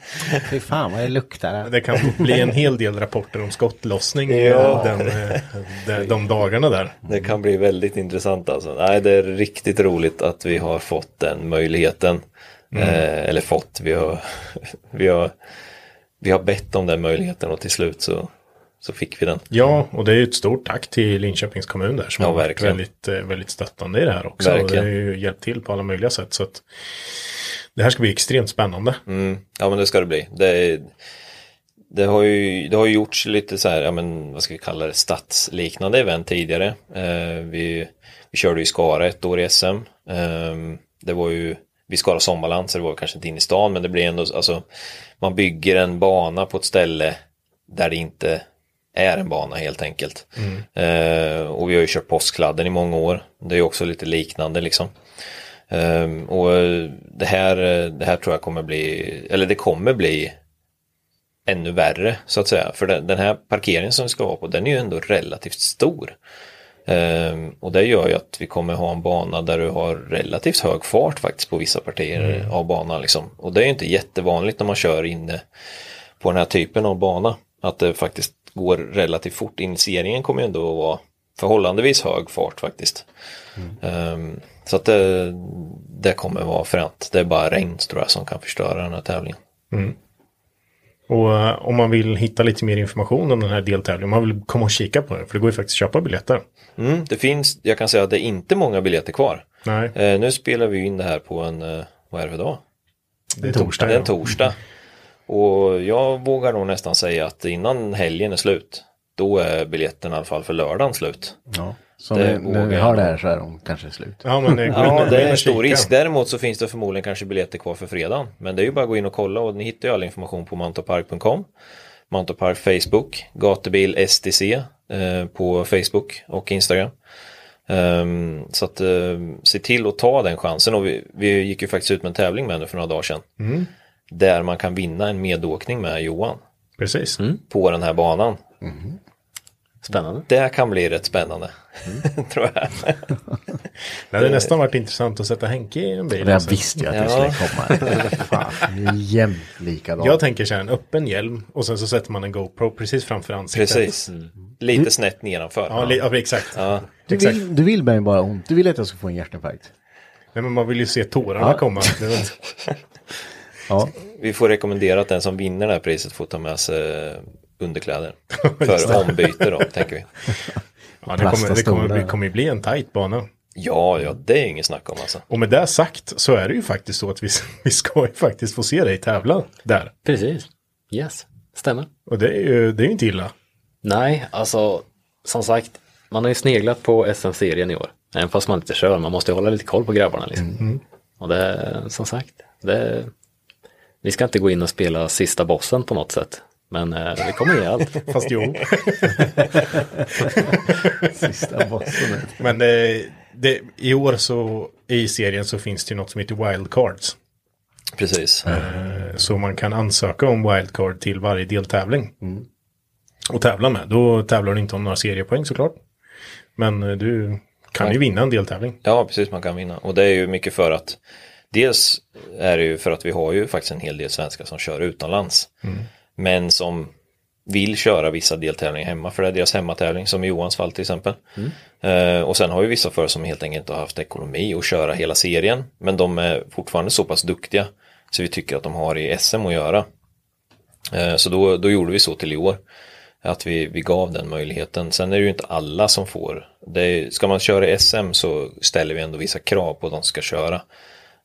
Fy fan vad det luktar här. Det kan bli en hel del rapporter om skottlossning Ja. den, eh, de, de dagarna där. Det kan bli väldigt intressant alltså. Nej, det är riktigt roligt att vi har fått den möjligheten. Eh, eller fått, vi har, (laughs) vi, har, vi har bett om den möjligheten och till slut så, så fick vi den. Ja, och det är ju ett stort tack till Linköpings kommun där som Ja, har varit verkligen. väldigt, eh, väldigt stöttande i det här också. Verkligen. Det har ju hjälpt till på alla möjliga sätt. Så att det här ska bli extremt spännande. Mm, ja men det ska det bli. Det det har ju, det har ju gjorts lite så här, ja men vad ska vi kalla det, stadsliknande event tidigare. Eh, vi, vi körde ju Skara ett år i SM. Eh, det var ju vid Skara Sommarland så det var kanske inte in i stan men det blir ändå, alltså man bygger en bana på ett ställe där det inte är en bana helt enkelt. Eh, och vi har ju kört påskkladden i många år. Det är också lite liknande liksom. Ehm, och eh, det här, eh, det här tror jag kommer bli, eller det kommer bli ännu värre så att säga. För den, den här parkeringen som vi ska vara på, den är ju ändå relativt stor. Ehm, och det gör ju att vi kommer ha en bana där du har relativt hög fart faktiskt på vissa partier av banan. Liksom. Och det är inte jättevanligt när man kör inne på den här typen av bana. Att det faktiskt går relativt fort. Initieringen kommer ju ändå att vara förhållandevis hög fart faktiskt. Ehm, så att det, det kommer vara fränt. Det är bara regn tror jag som kan förstöra den här tävlingen. Och eh, om man vill hitta lite mer information om den här deltävlingen, om man vill komma och kika på den, för det går ju faktiskt att köpa biljetter. Mm, det finns, jag kan säga att det är inte många biljetter kvar. Nej, Eh, nu spelar vi in det här på en, eh, vad är det för dag? det är torsdag. Det är en torsdag. Och jag vågar nog nästan säga att innan helgen är slut, då är biljetten i alla fall för lördagen slut. Ja. Så Det när, vi har det här så är de kanske slut. Ja, men det, (laughs) Ja, det är en stor risk. Däremot så finns det förmodligen kanske biljetter kvar för fredagen. Men det är ju bara att gå in och kolla och ni hittar ju all information på mantorpark.com. Mantorpark Facebook, gatubil STC eh, på Facebook och Instagram. Ehm, så att eh, se till att ta den chansen och vi, vi gick ju faktiskt ut med en tävling med nu för några dagar sedan. Där man kan vinna en medåkning med Johan Precis. på den här banan. Spännande. Det kan bli rätt spännande, (laughs) tror jag. Det hade nästan varit intressant att sätta Henke i en bil. Jag alltså. visste ju att det Ja. skulle komma. (laughs) Fan, det jämt likadant. Jag tänker så här, en öppen hjälm och sen så sätter man en GoPro precis framför ansiktet. Precis. Lite snett nedanför. Ja, li- ja exakt. Ja. du, exakt. vill, du vill mig bara ont. Du vill att jag ska få en hjärtinfarkt. Nej, men man vill ju se tårarna Ja. komma. (laughs) Är Ja. Vi får rekommendera att den som vinner det här priset får ta med sig eh, underkläder. (laughs) För ombyte då, tänker vi. Ja, det kommer, det kommer, det kommer ju bli en tajt bana. Ja, ja, det är inget snack om alltså. Och med det sagt så är det ju faktiskt så att vi, (laughs) vi ska ju faktiskt få se dig tävla där. Precis. Yes, stämmer. Och det är ju, det är inte illa. Nej, alltså som sagt, man har ju sneglat på SM-serien i år. Även fast man inte kör, man måste ju hålla lite koll på grabbarna liksom. Och det, som sagt, det, vi ska inte gå in och spela sista bossen på något sätt. Men eh, vi kommer ge allt. (laughs) Fast jo. (laughs) Sista bossen. Men eh, det, i år så i serien så finns det ju något som heter wildcards. Precis. Eh, Så man kan ansöka om wildcard till varje deltävling. Och tävla med. Då tävlar du inte om några seriepoäng såklart. Men eh, du kan ju vinna en deltävling. Ja, precis, man kan vinna. Och det är ju mycket för att dels är det ju för att vi har ju faktiskt en hel del svenskar som kör utomlands. Men som vill köra vissa deltävlingar hemma, för det är deras hemmatävling, som i Johans fall till exempel. Eh, och sen har vi vissa förare som helt enkelt inte har haft ekonomi att köra hela serien, men de är fortfarande så pass duktiga så vi tycker att de har i SM att göra. Eh, så då, då gjorde vi så till i år. Att vi, vi gav den möjligheten. Sen är det ju inte alla som får. Det är, ska man köra i SM så ställer vi ändå vissa krav på att de ska köra.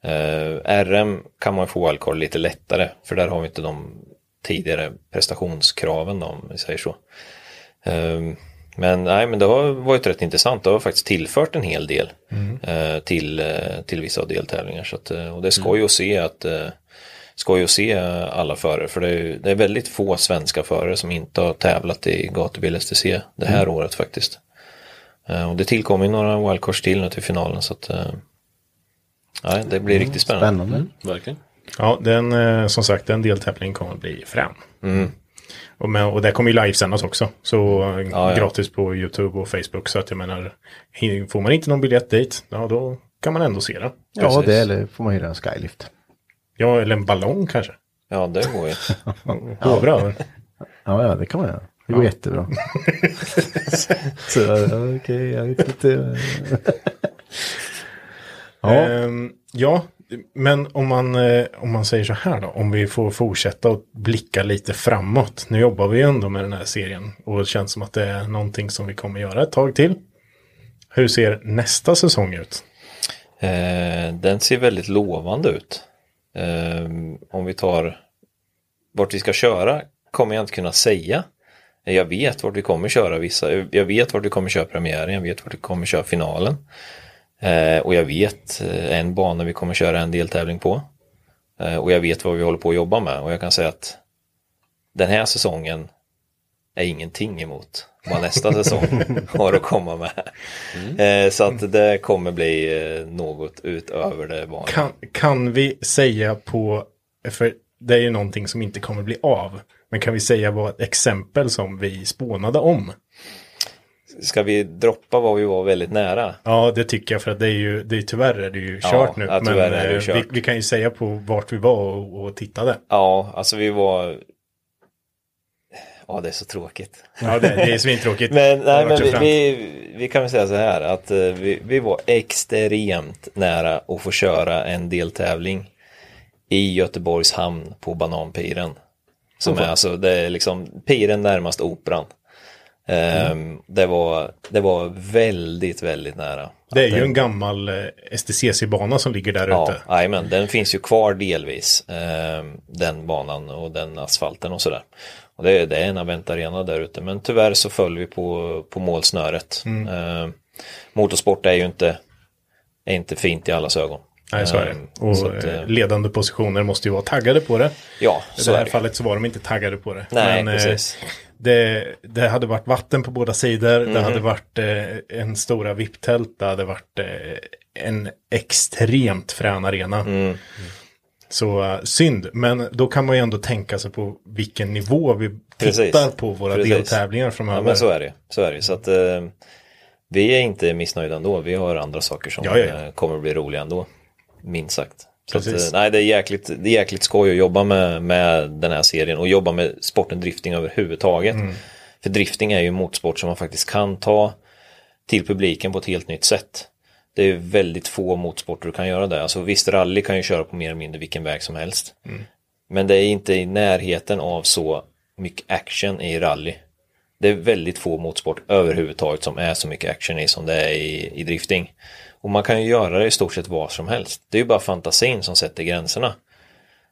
Eh, RM kan man få wildcard lite lättare. För där har vi inte de tidigare prestationskraven då, om vi säger så. Eh, men nej, men det har varit rätt intressant. Det har faktiskt tillfört en hel del eh, till, eh, till vissa deltävlingar. Så att, eh, och det är skoj att se att eh, skoj att se alla förare för det är, det är väldigt få svenska förare som inte har tävlat i gatubil STC det här året faktiskt. Och det tillkommer ju några wildcards till nu till finalen så att nej, det blir riktigt spännande. Spännande. Verkligen. Ja, den, eh, som sagt, den deltävlingen kommer att bli frän. Och, med, och det kommer ju livesändas också. Så eh, Ja, ja. gratis på YouTube och Facebook. Så att jag menar, får man inte någon biljett dit, ja då kan man ändå se det. Ja, Precis. det eller får man hyra en skylift. Ja, eller en ballong kanske. Ja, det går ju. (laughs) Hovra över. Ja, ja, det kan man göra. Det går jättebra. (laughs) (laughs) Så, ja, okej, jag vet inte. Ja, Ehm, ja, men om man, eh, om man säger så här då, om vi får fortsätta att blicka lite framåt. Nu jobbar vi ändå med den här serien och det känns som att det är någonting som vi kommer göra ett tag till. Hur ser nästa säsong ut? Eh, den ser väldigt lovande ut. Eh, om vi tar vart vi ska köra kommer jag inte kunna säga. Jag vet vart vi kommer köra vissa, jag vet vart vi kommer köra premiären, jag vet vart vi kommer köra finalen. Eh, och jag vet eh, en bana vi kommer köra en deltävling på. Eh, och jag vet vad vi håller på att jobba med och jag kan säga att den här säsongen är ingenting emot vad nästa (laughs) säsong har att komma med. Eh, så att det kommer bli eh, något utöver det vanliga. Kan, kan vi säga på, för det är ju någonting som inte kommer bli av. Men kan vi säga vad ett exempel som vi spånade om? Ska vi droppa vad vi var väldigt nära? Ja, det tycker jag för att det är ju, det är tyvärr är det ju Ja, kört nu. ja, men är det eh, kört. Vi, vi kan ju säga på vart vi var och, och tittade. Ja, alltså vi var... Ja, det är så tråkigt. Ja, det, det är svintråkigt. (laughs) Men, nej, men vi, vi, vi kan väl säga så här att eh, vi, vi var extremt nära att få köra en deltävling i Göteborgs hamn på Bananpiren. Som är alltså, det är liksom piren närmast operan. Ehm, det, var, det var väldigt, väldigt nära. Det är ju en gammal eh, STCC-bana som ligger där Ja, ute. jajamän, den finns ju kvar delvis. ehm, den banan och den asfalten och sådär. Och det, är- det är en aventarena där ute. Men tyvärr så föll vi på, på målsnöret. Mm. Ehm, motorsport är ju inte, är inte fint i allas ögon. Nej, så är det. Och att, eh, eh, ledande positioner måste ju vara taggade på det. ja, I så det är här det. fallet så var de inte taggade på det. Nej, Men, eh, precis. Det, det hade varit vatten på båda sidor. Mhm. Det hade varit eh, en stora VIP-tält. Det hade varit eh, en extremt frän arena. Mm. Så eh, synd, men då kan man ju ändå tänka sig på vilken nivå vi Precis. tittar på våra Precis. deltävlingar framöver. Ja, men så är det. Så är det. Så att eh, vi är inte missnöjda ändå. Vi har andra saker som Ja, ja, ja. eh, kommer att bli roliga ändå. Minst sagt. Så att, eh, nej, det är, jäkligt, det är jäkligt skoj att jobba med, med den här serien och jobba med sporten drifting överhuvudtaget. Mm. För drifting är ju en motorsport som man faktiskt kan ta till publiken på ett helt nytt sätt. Det är väldigt få motorsporter du kan göra det. Alltså visst, rally kan ju köra på mer eller mindre vilken väg som helst. Men det är inte i närheten av så mycket action i rally. Det är väldigt få motorsport överhuvudtaget som är så mycket action i som det är i, i drifting. Och man kan ju göra det i stort sett vad som helst. Det är ju bara fantasin som sätter gränserna.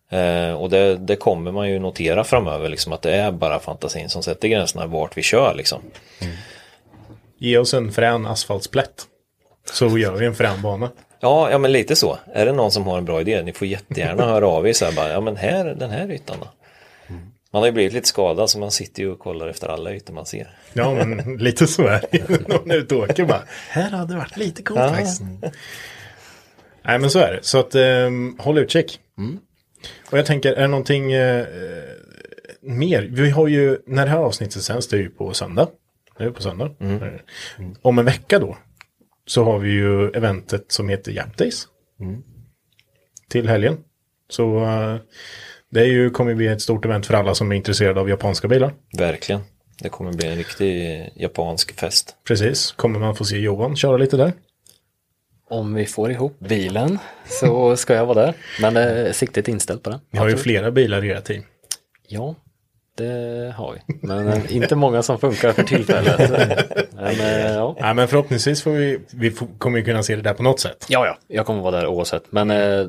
Eh, och det, det kommer man ju notera framöver, liksom, att det är bara fantasin som sätter gränserna vart vi kör. Liksom. Ge oss en frän asfaltsplätt. Så gör vi en frän bana. Ja, ja, men lite så. Är det någon som har en bra idé, ni får jättegärna (laughs) höra av er. Så här, bara, ja, men här, den här ytan då? Man har ju blivit lite skadad så man sitter ju och kollar efter alla ytor man ser. Ja, men (laughs) lite så är det ju. (laughs) Någon är ute och åker bara. Här hade det varit lite coolt faktiskt. Nej, men så är det. Så att um, håll utkik. Och jag tänker, är det någonting eh, mer? Vi har ju, när det här avsnittet sänds, det är ju på söndag. Är på söndag. Eh, Om en vecka då. Så har vi ju eventet som heter Jap Days. Till helgen. Så eh, det är ju, kommer bli ett stort event för alla som är intresserade av japanska bilar. Verkligen. Det kommer bli en riktig japansk fest. Precis, kommer man få se Johan köra lite där. Om vi får ihop bilen så ska jag vara där. Men eh, siktet är inställt på det. Ni har ju flera bilar i era team. Ja, det har vi. Men eh, inte många som funkar för tillfället. (laughs) Men, eh, ja. Nej, men förhoppningsvis får vi, vi får, kommer ju kunna se det där på något sätt. ja, ja, jag kommer vara där oavsett. Men eh,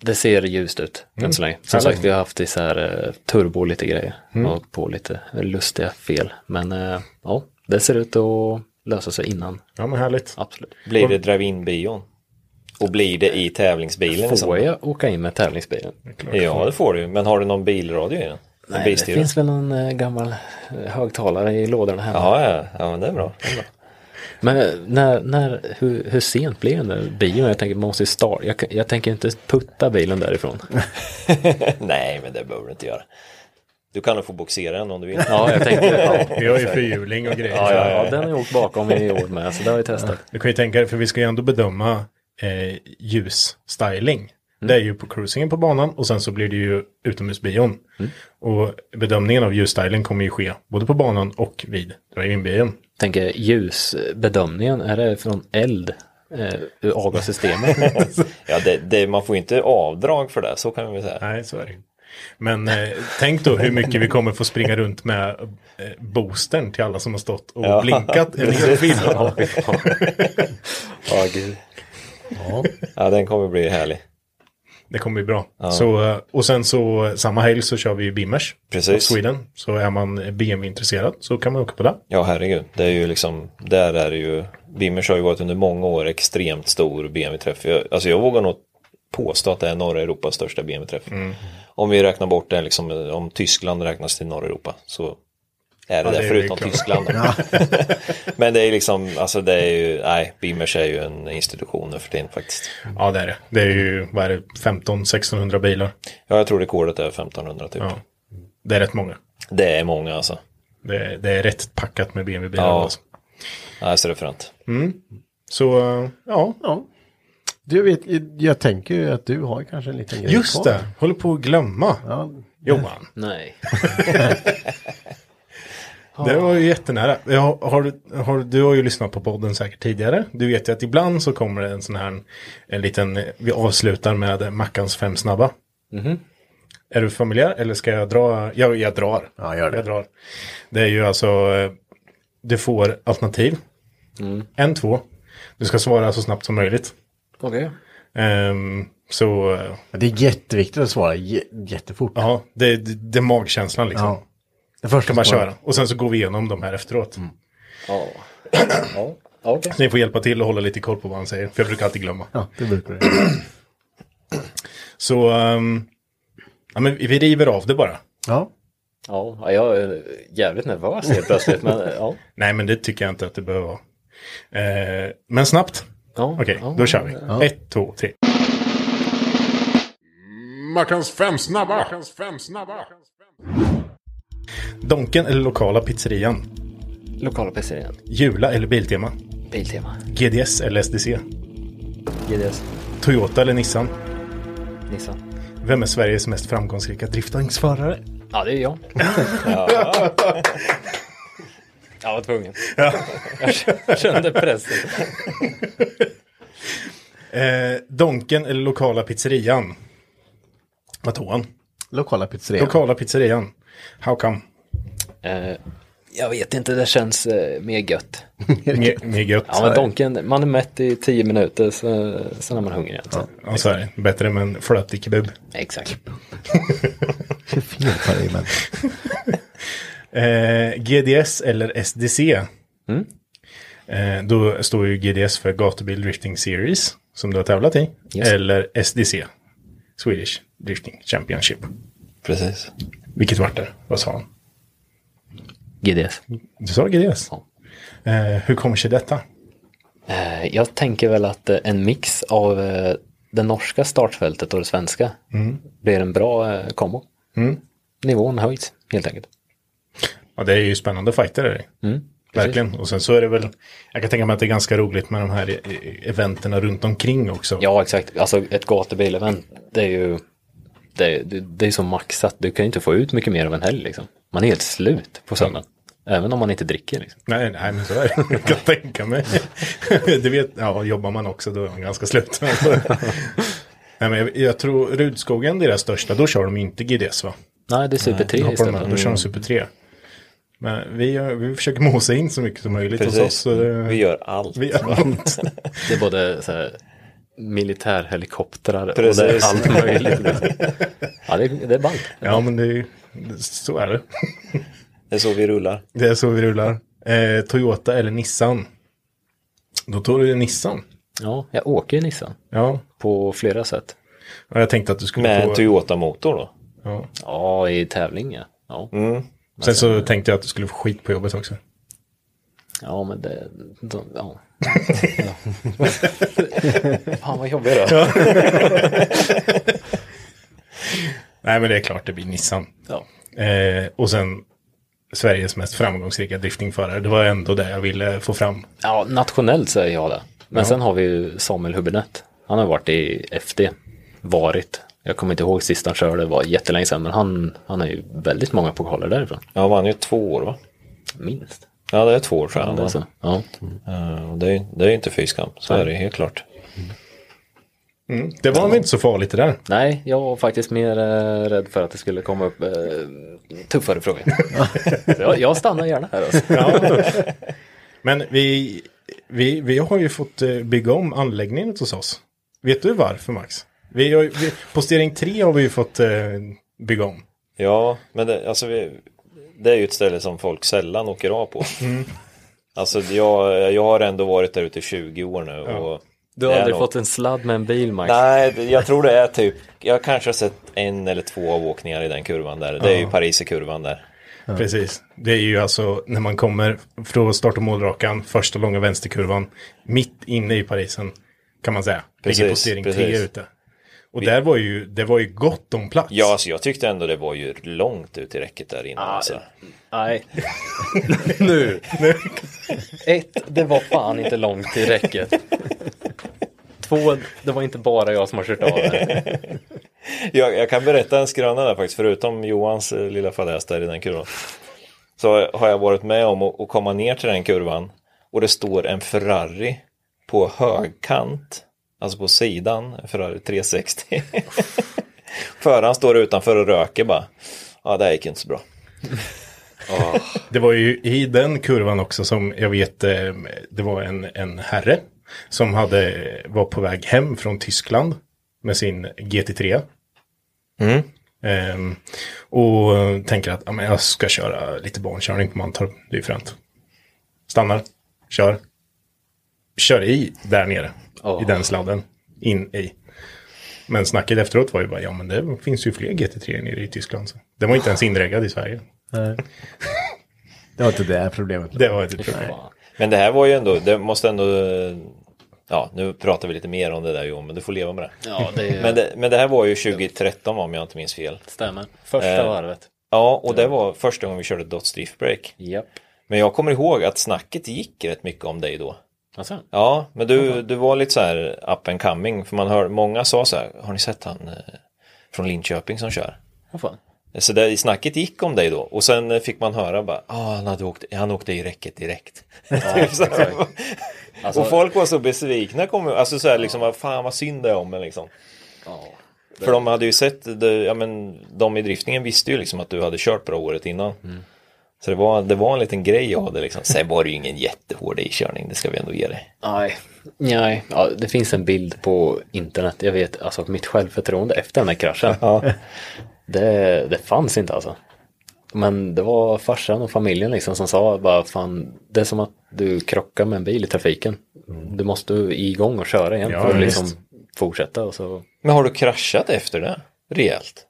det ser ljust ut än så länge. Som sagt, vi har haft i så här eh, turbo och lite grejer. Och på lite lustiga fel. Men eh, ja, det ser ut att lösa sig innan. Ja, men härligt. Absolut. Blir det drive-in-bion? Och blir det i tävlingsbilen? liksom? Får jag åka in med tävlingsbilen? Ja, det får du. Men har du någon bilradio i den? En Nej, det finns väl någon eh, gammal högtalare i lådorna hemma. Ja, ja, ja, men det är bra. Det är bra. Men när, när, hur, hur sent blir den bilen? Jag tänker, man måste starta. Jag, jag tänker inte putta bilen därifrån. (laughs) Nej, men det behöver du inte göra. Du kan nog få boxera den om du vill. Ja, jag tänkte, ja, Vi har ju fyrhjuling och grejer. ja, ja, ja, den har jag åkt bakom i år med, så det har vi testat. Du kan ju tänka dig, för vi ska ju ändå bedöma eh, ljusstyling. Det är ju på cruisingen på banan och sen så blir det ju utomhusbion. Och bedömningen av ljusstyling kommer ju ske både på banan och vid drive-in-bion. Tänker ljusbedömningen, är det från eld eh, ur avgassystemet? (laughs) Ja, det, det, man får inte avdrag för det, så kan vi säga. Nej, så är det. Men eh, tänk då hur mycket vi kommer få springa runt med eh, boostern till alla som har stått och Ja, (laughs) blinkat en hel film. ja, fan. Ja, gud. Ja, den kommer bli härlig. Det kommer bli bra. Så, eh, och sen så samma helg så kör vi ju Bimmers. Precis. Sweden. Så är man BMW-intresserad så kan man åka på det. Ja, herregud. Det är ju liksom, där är det ju, Bimmers har ju varit under många år extremt stor BMW-träff. Jag, alltså jag vågar nog påstå att det är norra Europas största BMW-träff. Mm. Om vi räknar bort det, liksom, om Tyskland räknas till norra Europa så är det Ja, där det är förutom klart. Tyskland. (laughs) Men det är liksom, alltså det är ju, nej, Bimmers är ju en institution nu för tiden faktiskt. Ja, det är det. Det är ju, vad är det, 15-1600 bilar. Ja, jag tror rekordet är 1500 typ. Ja. Det är rätt många. Det är många alltså. Det, det är rätt packat med BMW-bilar. Ja. Alltså. Nej, så det är fränt. Så, eh, ja. Ja. Du jag vet, jag tänker ju att du har kanske en liten grej Just kvar. det, håller på att glömma. Ja, Johan, Nej. (laughs) (laughs) det var ju jättenära. Jag, har, du- har, du har ju lyssnat på podden säkert tidigare. Du vet ju att ibland så kommer det en sån här, en liten, vi avslutar med Mackans fem snabba. Är du familjär eller ska jag dra? Jag, jag drar. Ja, gör det. Jag drar. Det är ju alltså, eh, du får alternativ. En, två. Du ska svara så snabbt som möjligt. Okej. Ehm, så, eh, det är jätteviktigt att svara jättefort. ja, det, det, det är magkänslan liksom. Ja. Det första Kan man svara. köra. Och sen så går vi igenom de här efteråt. Ja. (clears throat) Ja. Ja, Okej. Så ni får hjälpa till och hålla lite koll på vad han säger. För jag brukar alltid glömma. Ja, det brukar det. (clears throat) Så, ehm, ja men vi river av det bara. Ja. Ja, jag är jävligt nervös helt plötsligt. Men ja. (laughs) Nej, men det tycker jag inte att det behöver vara. Eh, men snabbt. ja. Okej, ja. då kör vi. Ett, två, tre. Mackans fem snabba! Mackans fem snabba! Donken eller lokala pizzerian? Lokala pizzerian. Jula eller Biltema? Biltema. GDS eller SDC? GDS. Toyota eller Nissan? Nissan. Vem är Sveriges mest framgångsrika driftingsförare? Ja, det är jag. (laughs) Jag var tvungen. Jag kände pressen. (laughs) Eh, Donken eller lokala pizzerian? Vad tog han? Lokala pizzerian. Lokala pizzerian. How come? Eh, jag vet inte, det känns eh, mer gött. (laughs) Mer, mer gött. Ja, men Donken, man är mätt i tio minuter, så, sen är man hungrig igen. Så. Ja, så är det. Bättre med en flötig kebab. Exakt. (laughs) Fel. Eh, GDS eller SDC? Eh, då står ju GDS för Gatubil Drifting Series, som du har tävlat i. Yes. Eller SDC, Swedish Drifting Championship. Precis. Vilket vart det? Vad sa han? GDS. Du sa GDS? Ja. Eh, hur kommer sig detta? Eh, jag tänker väl att eh, en mix av eh, det norska startfältet och det svenska blir en bra eh, kombo. Nivån höjs helt enkelt. Ja, det är ju spännande fighter. Är det. Mm, Verkligen. Och sen så är det väl, jag kan tänka mig att det är ganska roligt med de här e- e- eventerna runt omkring också. Ja, exakt. Alltså ett gatubil-event, det är ju det, det, det är så maxat. Du kan ju inte få ut mycket mer av en helg liksom. Man är helt slut på söndagen. Även om man inte dricker liksom. Nej, nej, men så är det. (laughs) Jag kan tänka mig. (laughs) Du vet, ja, jobbar man också då är man ganska slut. (laughs) nej, men jag, jag tror Rudskogen, deras största, då kör de inte GDS va? Nej, det är Super 3 Hoppar de istället. med, då kör de Super 3. Men vi, gör- vi försöker mosa in så mycket som möjligt hos oss. Precis. så det- Vi gör allt. vi gör allt. Det är både så här, militärhelikoptrar och Precis. det är allt möjligt. (laughs) Ja, det, är- det är ballt. ja, men det, är- så är det. Det är så vi rullar. Det är så vi rullar. Eh, Toyota eller Nissan? Då tog du Nissan. Ja, jag åker ju Nissan Ja, på flera sätt. och jag tänkte att du skulle Med få... en Toyota-motor då. Ja. Ja, i tävling ja. Ja, Sen så tänkte jag att du skulle få skit på jobbet också. ja men det... De, ja. Ja. Fan vad jobbigt då. Nej, men det är klart det blir Nissan. Ja. Eh, och sen Sveriges mest framgångsrika driftingförare. Det var ändå det jag ville få fram. ja, nationellt säger jag det. Men sen har vi ju Samuel Hubinett. Han har varit i FD. Varit. Jag kommer inte ihåg sist han körde, det var jättelänge sedan. Men han, han har ju väldigt många pokaler därifrån. Ja, han vann ju två år va? Minst. Ja, det är två år tror jag. Ja, det är. Eh, det är det är ju inte fy skam. Så är det helt klart. Det var väl inte så farligt det där. Nej, jag var faktiskt mer eh, rädd för att det skulle komma upp eh, tuffare frågor. (laughs) Jag, jag stannar gärna här. Alltså. Ja. Men vi, vi, vi har ju fått eh, bygga om anläggningen hos oss. Vet du varför Max? Vi, har vi, på stering 3 har vi ju fått eh, bygga om. Ja, men det, alltså vi, det är ju ett ställe som folk sällan åker av på. Alltså jag, jag har ändå varit där ute i 20 år nu. Och Du har aldrig nog- fått en sladd med en bil, Max? Nej, jag tror det är typ, jag kanske har sett en eller två avåkningar i den kurvan där. Det är ju Paris i kurvan där. Precis. Det är ju alltså när man kommer från start och målrakan, första långa vänsterkurvan, mitt inne i Parisen, kan man säga. Ligger Precis, stering precis. 3 ute. Och där var ju, det var ju gott om plats. Ja, alltså jag tyckte ändå det var ju långt ut i räcket där inne. alltså. Nej. (laughs) nu. Ett, det var fan inte långt i räcket. Två, det var inte bara jag som har kört av det. (laughs) Jag, jag kan berätta en skröna där faktiskt, förutom Johans eh, lilla fadäs där i den kurvan. Så har jag varit med om att, att komma ner till den kurvan och det står en Ferrari på högkant, alltså på sidan, Ferrari 360. (laughs) Föraren står utanför och röker bara. Ja, det här gick inte så bra. (laughs) Det var ju i den kurvan också som jag vet, eh, det var en, en herre som hade, var på väg hem från Tyskland med sin GT3. Ehm, och tänker att ja, men jag ska köra lite barnkörning på Mantorp, det är fränt. Stannar, kör. Kör i där nere, Åh. i den sladden, in i. Men snacket efteråt var ju bara, ja men det finns ju fler GT3 nere i Tyskland. Så. Den var inte ens inreggad i Sverige. (laughs) Det var inte det problemet. Det var ett problem. Men det här var ju ändå, det måste ändå, ja nu pratar vi lite mer om det där Johan, men du får leva med det. Ja, det Men det, men det här var ju 2013 om jag inte minns fel. stämmer. Första Eh, varvet. Ja, och det var första gången vi körde Dot Drift Break. Japp. Men jag kommer ihåg att snacket gick rätt mycket om dig då. Alltså, Ja, men du, du var lite så här up and coming. För man hör, många sa så här, har ni sett han eh, från Linköping som kör? vad fan. Så det, snacket gick om dig då. Och sen fick man höra bara, ah, han, hade åkt, han åkte i räcket direkt. (laughs) Typ så här. Alltså- och folk var så besvikna, kom, alltså så här liksom, vad fan vad synd det är om en liksom. Ja. För de hade ju sett, det, ja men de i driftningen visste ju liksom att du hade kört bra året innan. Så det var, det var en liten grej jag hade liksom. Sen var det ju ingen jättehård ikörning, det ska vi ändå ge dig. Nej, nej. Ja, det finns en bild på internet. Jag vet, alltså mitt självförtroende efter den här kraschen. (laughs) Det, det fanns inte alltså. Men det var farsan och familjen liksom som sa bara fan, det är som att du krockar med en bil i trafiken. Du måste igång och köra igen Ja, för att liksom fortsätta och så. Men har du kraschat efter det? Rejält?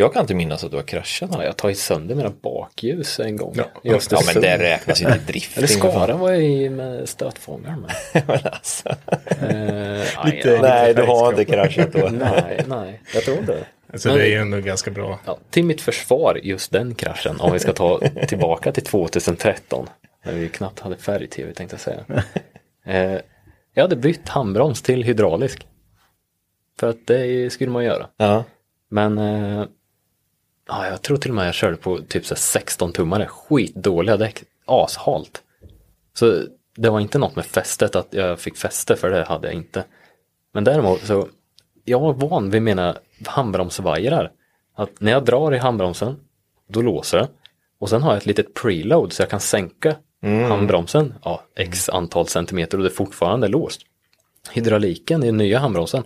Jag kan inte minnas att du har kraschat. Ja, jag har tagit sönder mina bakljus en gång. Ja. i Ja men det räknas inte drifting. Eller för fan. Skara var jag i med stötfångare med. (laughs) Men alltså. Eh, Lite- nej, Nej, du har inte kraschat då. nej, nej, jag tror inte det. Så Men- det är ju ändå ganska bra. Ja, till mitt försvar, just den kraschen, om vi ska ta tillbaka till 2013, när vi knappt hade färg-tv tänkte jag säga. (laughs) Eh, jag hade bytt handbroms till hydraulisk. För att det skulle man göra. Ja. Men eh, ja, jag tror till och med jag körde på typ så här 16 tummare, skitdåliga däck, ashalt. Så det var inte något med fästet, att jag fick fäste för det hade jag inte. Men däremot så, jag var van vid mina handbromsvajrar. Att när jag drar i handbromsen, då låser det. Och sen har jag ett litet preload så jag kan sänka handbromsen, ja, x antal centimeter och det är fortfarande låst. Hydrauliken i den nya handbromsen,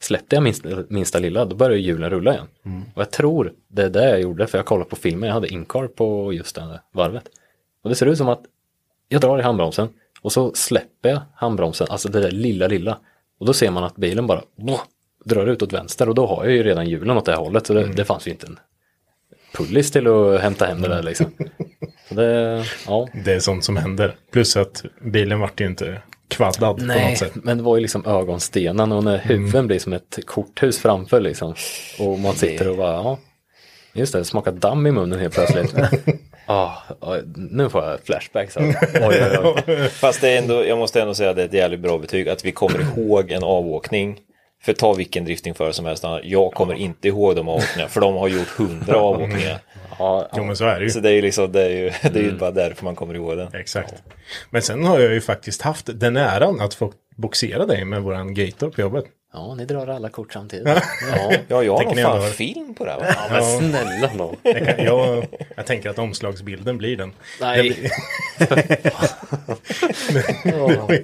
släppte jag minsta, minsta lilla, då började hjulen rulla igen. Och jag tror det är det jag gjorde, för jag kollade på filmen, jag hade incar på just det varvet. Och det ser ut som att jag drar i handbromsen och så släpper jag handbromsen, alltså det där lilla lilla. Och då ser man att bilen bara blå, drar ut åt vänster och då har jag ju redan hjulen åt det här hållet. Så det, det fanns ju inte en pullis till att hämta hem det där liksom. (laughs) Det, ja. Det är sånt som händer. Plus att bilen vart ju inte kvaddad på Nej, något sätt. men det var ju liksom ögonstenen och när huven blir som ett korthus framför liksom. Och man sitter och bara, ja. Just det, det smakar damm i munnen helt plötsligt. (laughs) Ah, ah, nu får jag flashbacks. (laughs) Oj, oj, oj. Fast det är ändå, jag måste ändå säga att det är ett jävligt bra betyg att vi kommer ihåg en avåkning. För ta vilken driftingförare som helst, jag kommer inte ihåg de avåkningarna för de har gjort hundra avåkningar. Ja, Jo men så är det ju. Så det är ju liksom, det är ju, (laughs) det är ju bara därför man kommer ihåg den. Exakt. Men sen har jag ju faktiskt haft den äran att få boxera dig med våran gator på jobbet. ja, ni drar alla kort samtidigt. Ja, Ja, jag har nog fan ändå- film på det här va? ja men snälla nån. Jag, jag, jag tänker att omslagsbilden blir den. Nej. Ja. (laughs)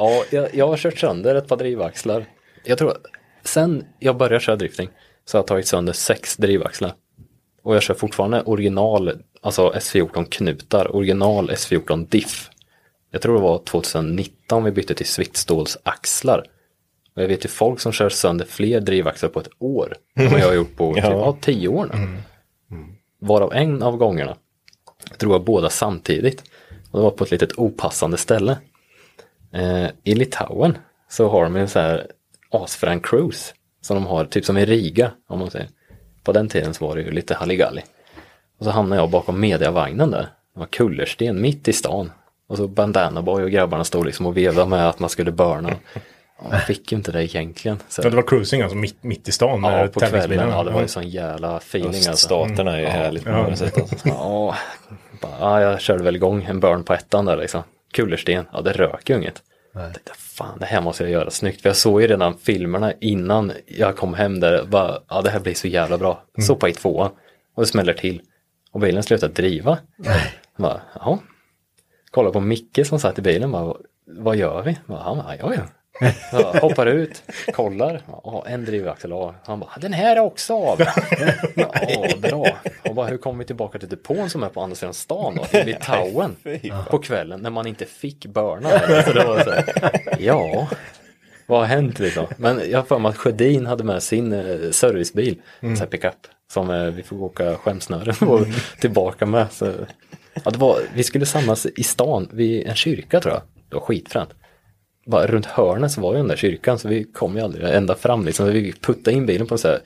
Ja, jag, jag har kört sönder ett par drivaxlar. Jag tror, sen jag började köra drifting så har jag tagit sönder sex drivaxlar. Och jag kör fortfarande original, alltså S14 knutar, original S14 diff. Jag tror det var 2019 vi bytte till Svitstålsaxlar. Och jag vet ju folk som kör sönder fler drivaxlar på ett år. Än vad jag har gjort på (laughs) typ, ja, tio år nu. Varav en av gångerna tror jag båda samtidigt. Och det var på ett litet opassande ställe. Eh, I Litauen så har de en så här asfrän cruise. Som de har, typ som i Riga om man säger. På den tiden så var det ju lite halligalli. Och så hamnade jag bakom mediavagnen där. Det var kullersten mitt i stan. Och så Bandana Boy och grabbarna stod liksom och vevade med att man skulle burna. Ja, Man fick ju inte det egentligen. Så. Ja, det var cruising alltså mitt, mitt i stan Ja, på kvällen. Ja, det var ju sån jävla feeling alltså. Staterna är ju härligt på Ja. många sätt. Alltså. Ja, bara, ja, jag körde väl igång en burn på ettan där liksom. Kullersten, ja det rök ju inget. Jag tänkte, fan det här måste jag göra snyggt. För jag såg ju redan filmerna innan jag kom hem där. Bara, ja det här blir så jävla bra. Så på i tvåan. Och det smäller till. Och bilen slutar driva. Jag Bara, jaha. Kolla på Micke som satt i bilen. Bara, vad gör vi? Bara, Han bara, ja ja. Jag (laughs) hoppar ut, kollar, ja, en drivaxel av. Han bara, den här är också av. Ja, bra. Och bara, hur kommer vi tillbaka till depån som är på andra sidan stan då? I Litauen (laughs) på kvällen när man inte fick börna. (laughs) Så det var så här, ja, vad har hänt liksom? Men jag har för mig att Sjödin hade med sin eh, servicebil, så här pickup, som eh, vi får åka skämsnöre och tillbaka med. Så, ja, det var, vi skulle samlas i stan vid en kyrka tror jag. Det var skitfränt bara runt hörnet så var ju den där kyrkan så vi kom ju aldrig ända fram liksom. Vi puttade in bilen på en så här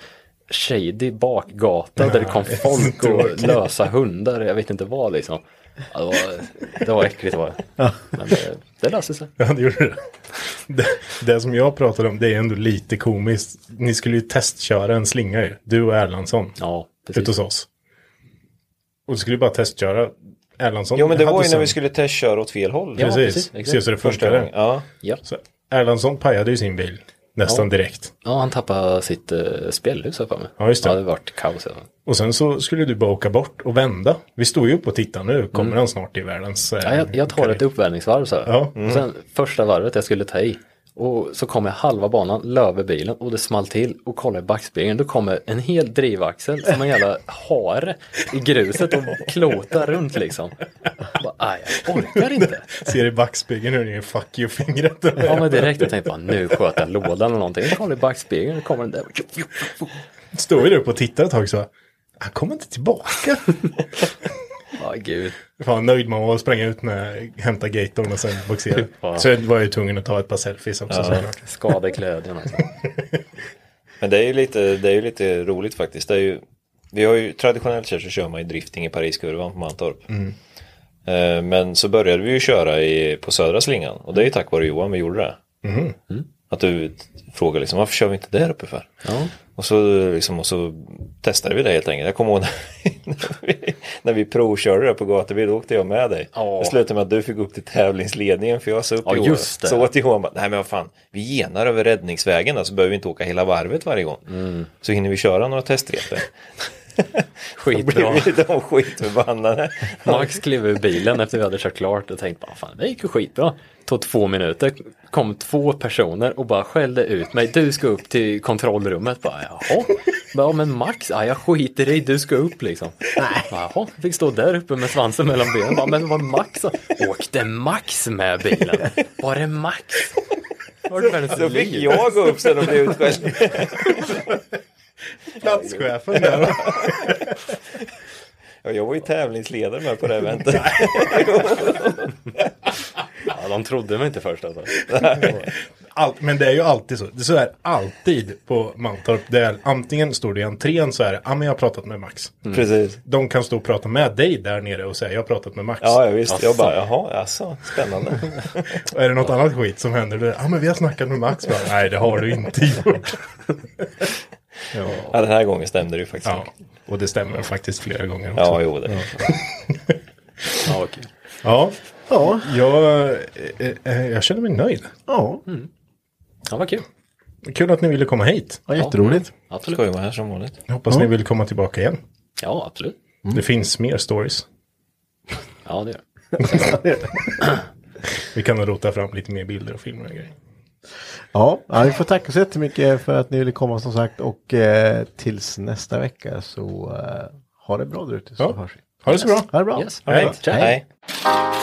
shady bakgata där det kom folk och lösa hundar, jag vet inte vad liksom. Ja, det, var, det var äckligt var det. Men det, det löste sig. Ja, det gjorde det. det. Det som jag pratade om, det är ändå lite komiskt. Ni skulle ju testköra en slinga ju. Du och Erlandsson. Ja, precis. hos oss. Och du skulle ju bara testköra. Erlandsson Jo men det var ju när vi skulle testköra åt fel håll. Ja, Precis, precis, exakt. se så det Första gången. funkade. Ja. Ja. Så Erlandsson pajade ju sin bil nästan Ja. direkt. ja, han tappade sitt uh, spjällhus här för mig. Ja, just det. Ja, det vart kaos. Ja. Och sen så skulle du bara åka bort och vända. Vi stod ju upp och tittade nu. Kommer han snart i världens... eh, Mm. Ja, jag, jag tar karriär. ett uppvärmningsvarv så. Ja. Och sen första varvet jag skulle ta i. Och så kommer jag halva banan, löver bilen och det small till och kollar i backspegeln. Då kommer en hel drivaxel som en jävla hare i gruset och klotar runt liksom. Jag Bara, aj, jag orkar inte. Ser i backspegeln hur det är fuck you-fingret. Ja men direkt jag tänkte bara nu sköt jag lådan eller någonting. Jag kollar i backspegeln och kommer den där. Står ju där uppe och tittar ett tag så. Han kommer inte tillbaka. Ja gud. Fan nöjd man var att spränga ut med, hämta gatorn och sen boxera. (laughs) Ja. Så var jag ju tvungen att ta ett par selfies också såklart. Skadekläderna. Alltså. (laughs) Men det är ju lite, det är ju lite roligt faktiskt. Det är ju, vi har ju traditionellt sett så kör man ju drifting i Pariskurvan på Mantorp. Eh, Men så började vi ju köra i, på södra slingan och det är ju tack vare Johan vi gjorde det. Att du frågar liksom varför kör vi inte där uppe för? Ja. Och så, liksom, och så testade vi det helt enkelt. Jag kommer ihåg när vi, när vi provkörde det på gatubil, då åkte jag med dig. Ja. Det slutade med att du fick upp till tävlingsledningen för jag sa upp Ja, just det. Så åt Johan bara, nej men vad fan, vi genar över räddningsvägen så behöver vi inte åka hela varvet varje gång. Mm. Så hinner vi köra några testrepor. (laughs) Skitbra. Då blir de skitförbannade. Max klev ur bilen efter vi hade kört klart och tänkte bara fan det gick ju skitbra. Tog två minuter, kom två personer och bara skällde ut mig. Du ska upp till kontrollrummet. Bara, Jaha, ja, men Max, ja, jag skiter i, du ska upp liksom. Jaha, fick stå där uppe med svansen mellan benen. Bara, men var Max? Åkte Max med bilen? Var det Max? Var det världens Så fick jag gå upp sen och bli utskälld. (laughs) Platschefen där. Ja, jag var ju tävlingsledare med på det eventet. Ja, de trodde mig inte först alltså. Allt, men det är ju alltid så. Det är så är alltid på Mantorp. Det är, antingen står det i entrén så är det, ja men jag har pratat med Max. Precis. De kan stå och prata med dig där nere och säga, jag har pratat med Max. Ja, jag visste. Jag bara, jaha, alltså, spännande. Och (laughs) är det något annat skit som händer, ja men vi har snackat med Max. Bara, Nej, det har du inte gjort. (laughs) ja. Ja, den här gången stämde det ju faktiskt. ja, och det stämmer faktiskt flera gånger också. Ja, jo det. Ja, okej. (laughs) Ja, Ja, jag, eh, eh, jag känner mig nöjd. ja. Ja, vad kul. Kul att ni ville komma hit. ja jätteroligt. Absolut. Ska ju vara här som vanligt. Jag hoppas ni vill komma tillbaka igen. Ja, absolut. Det finns mer stories. Ja, det gör det. (laughs) Vi kan rota fram lite mer bilder och filmer och grejer. Ja, ja, vi får tacka så jättemycket för att ni ville komma som sagt och eh, tills nästa vecka så eh, ha det bra där ute så Ja. hörs vi. Ha det så bra. Ha det bra. Yes. Hej. Ciao.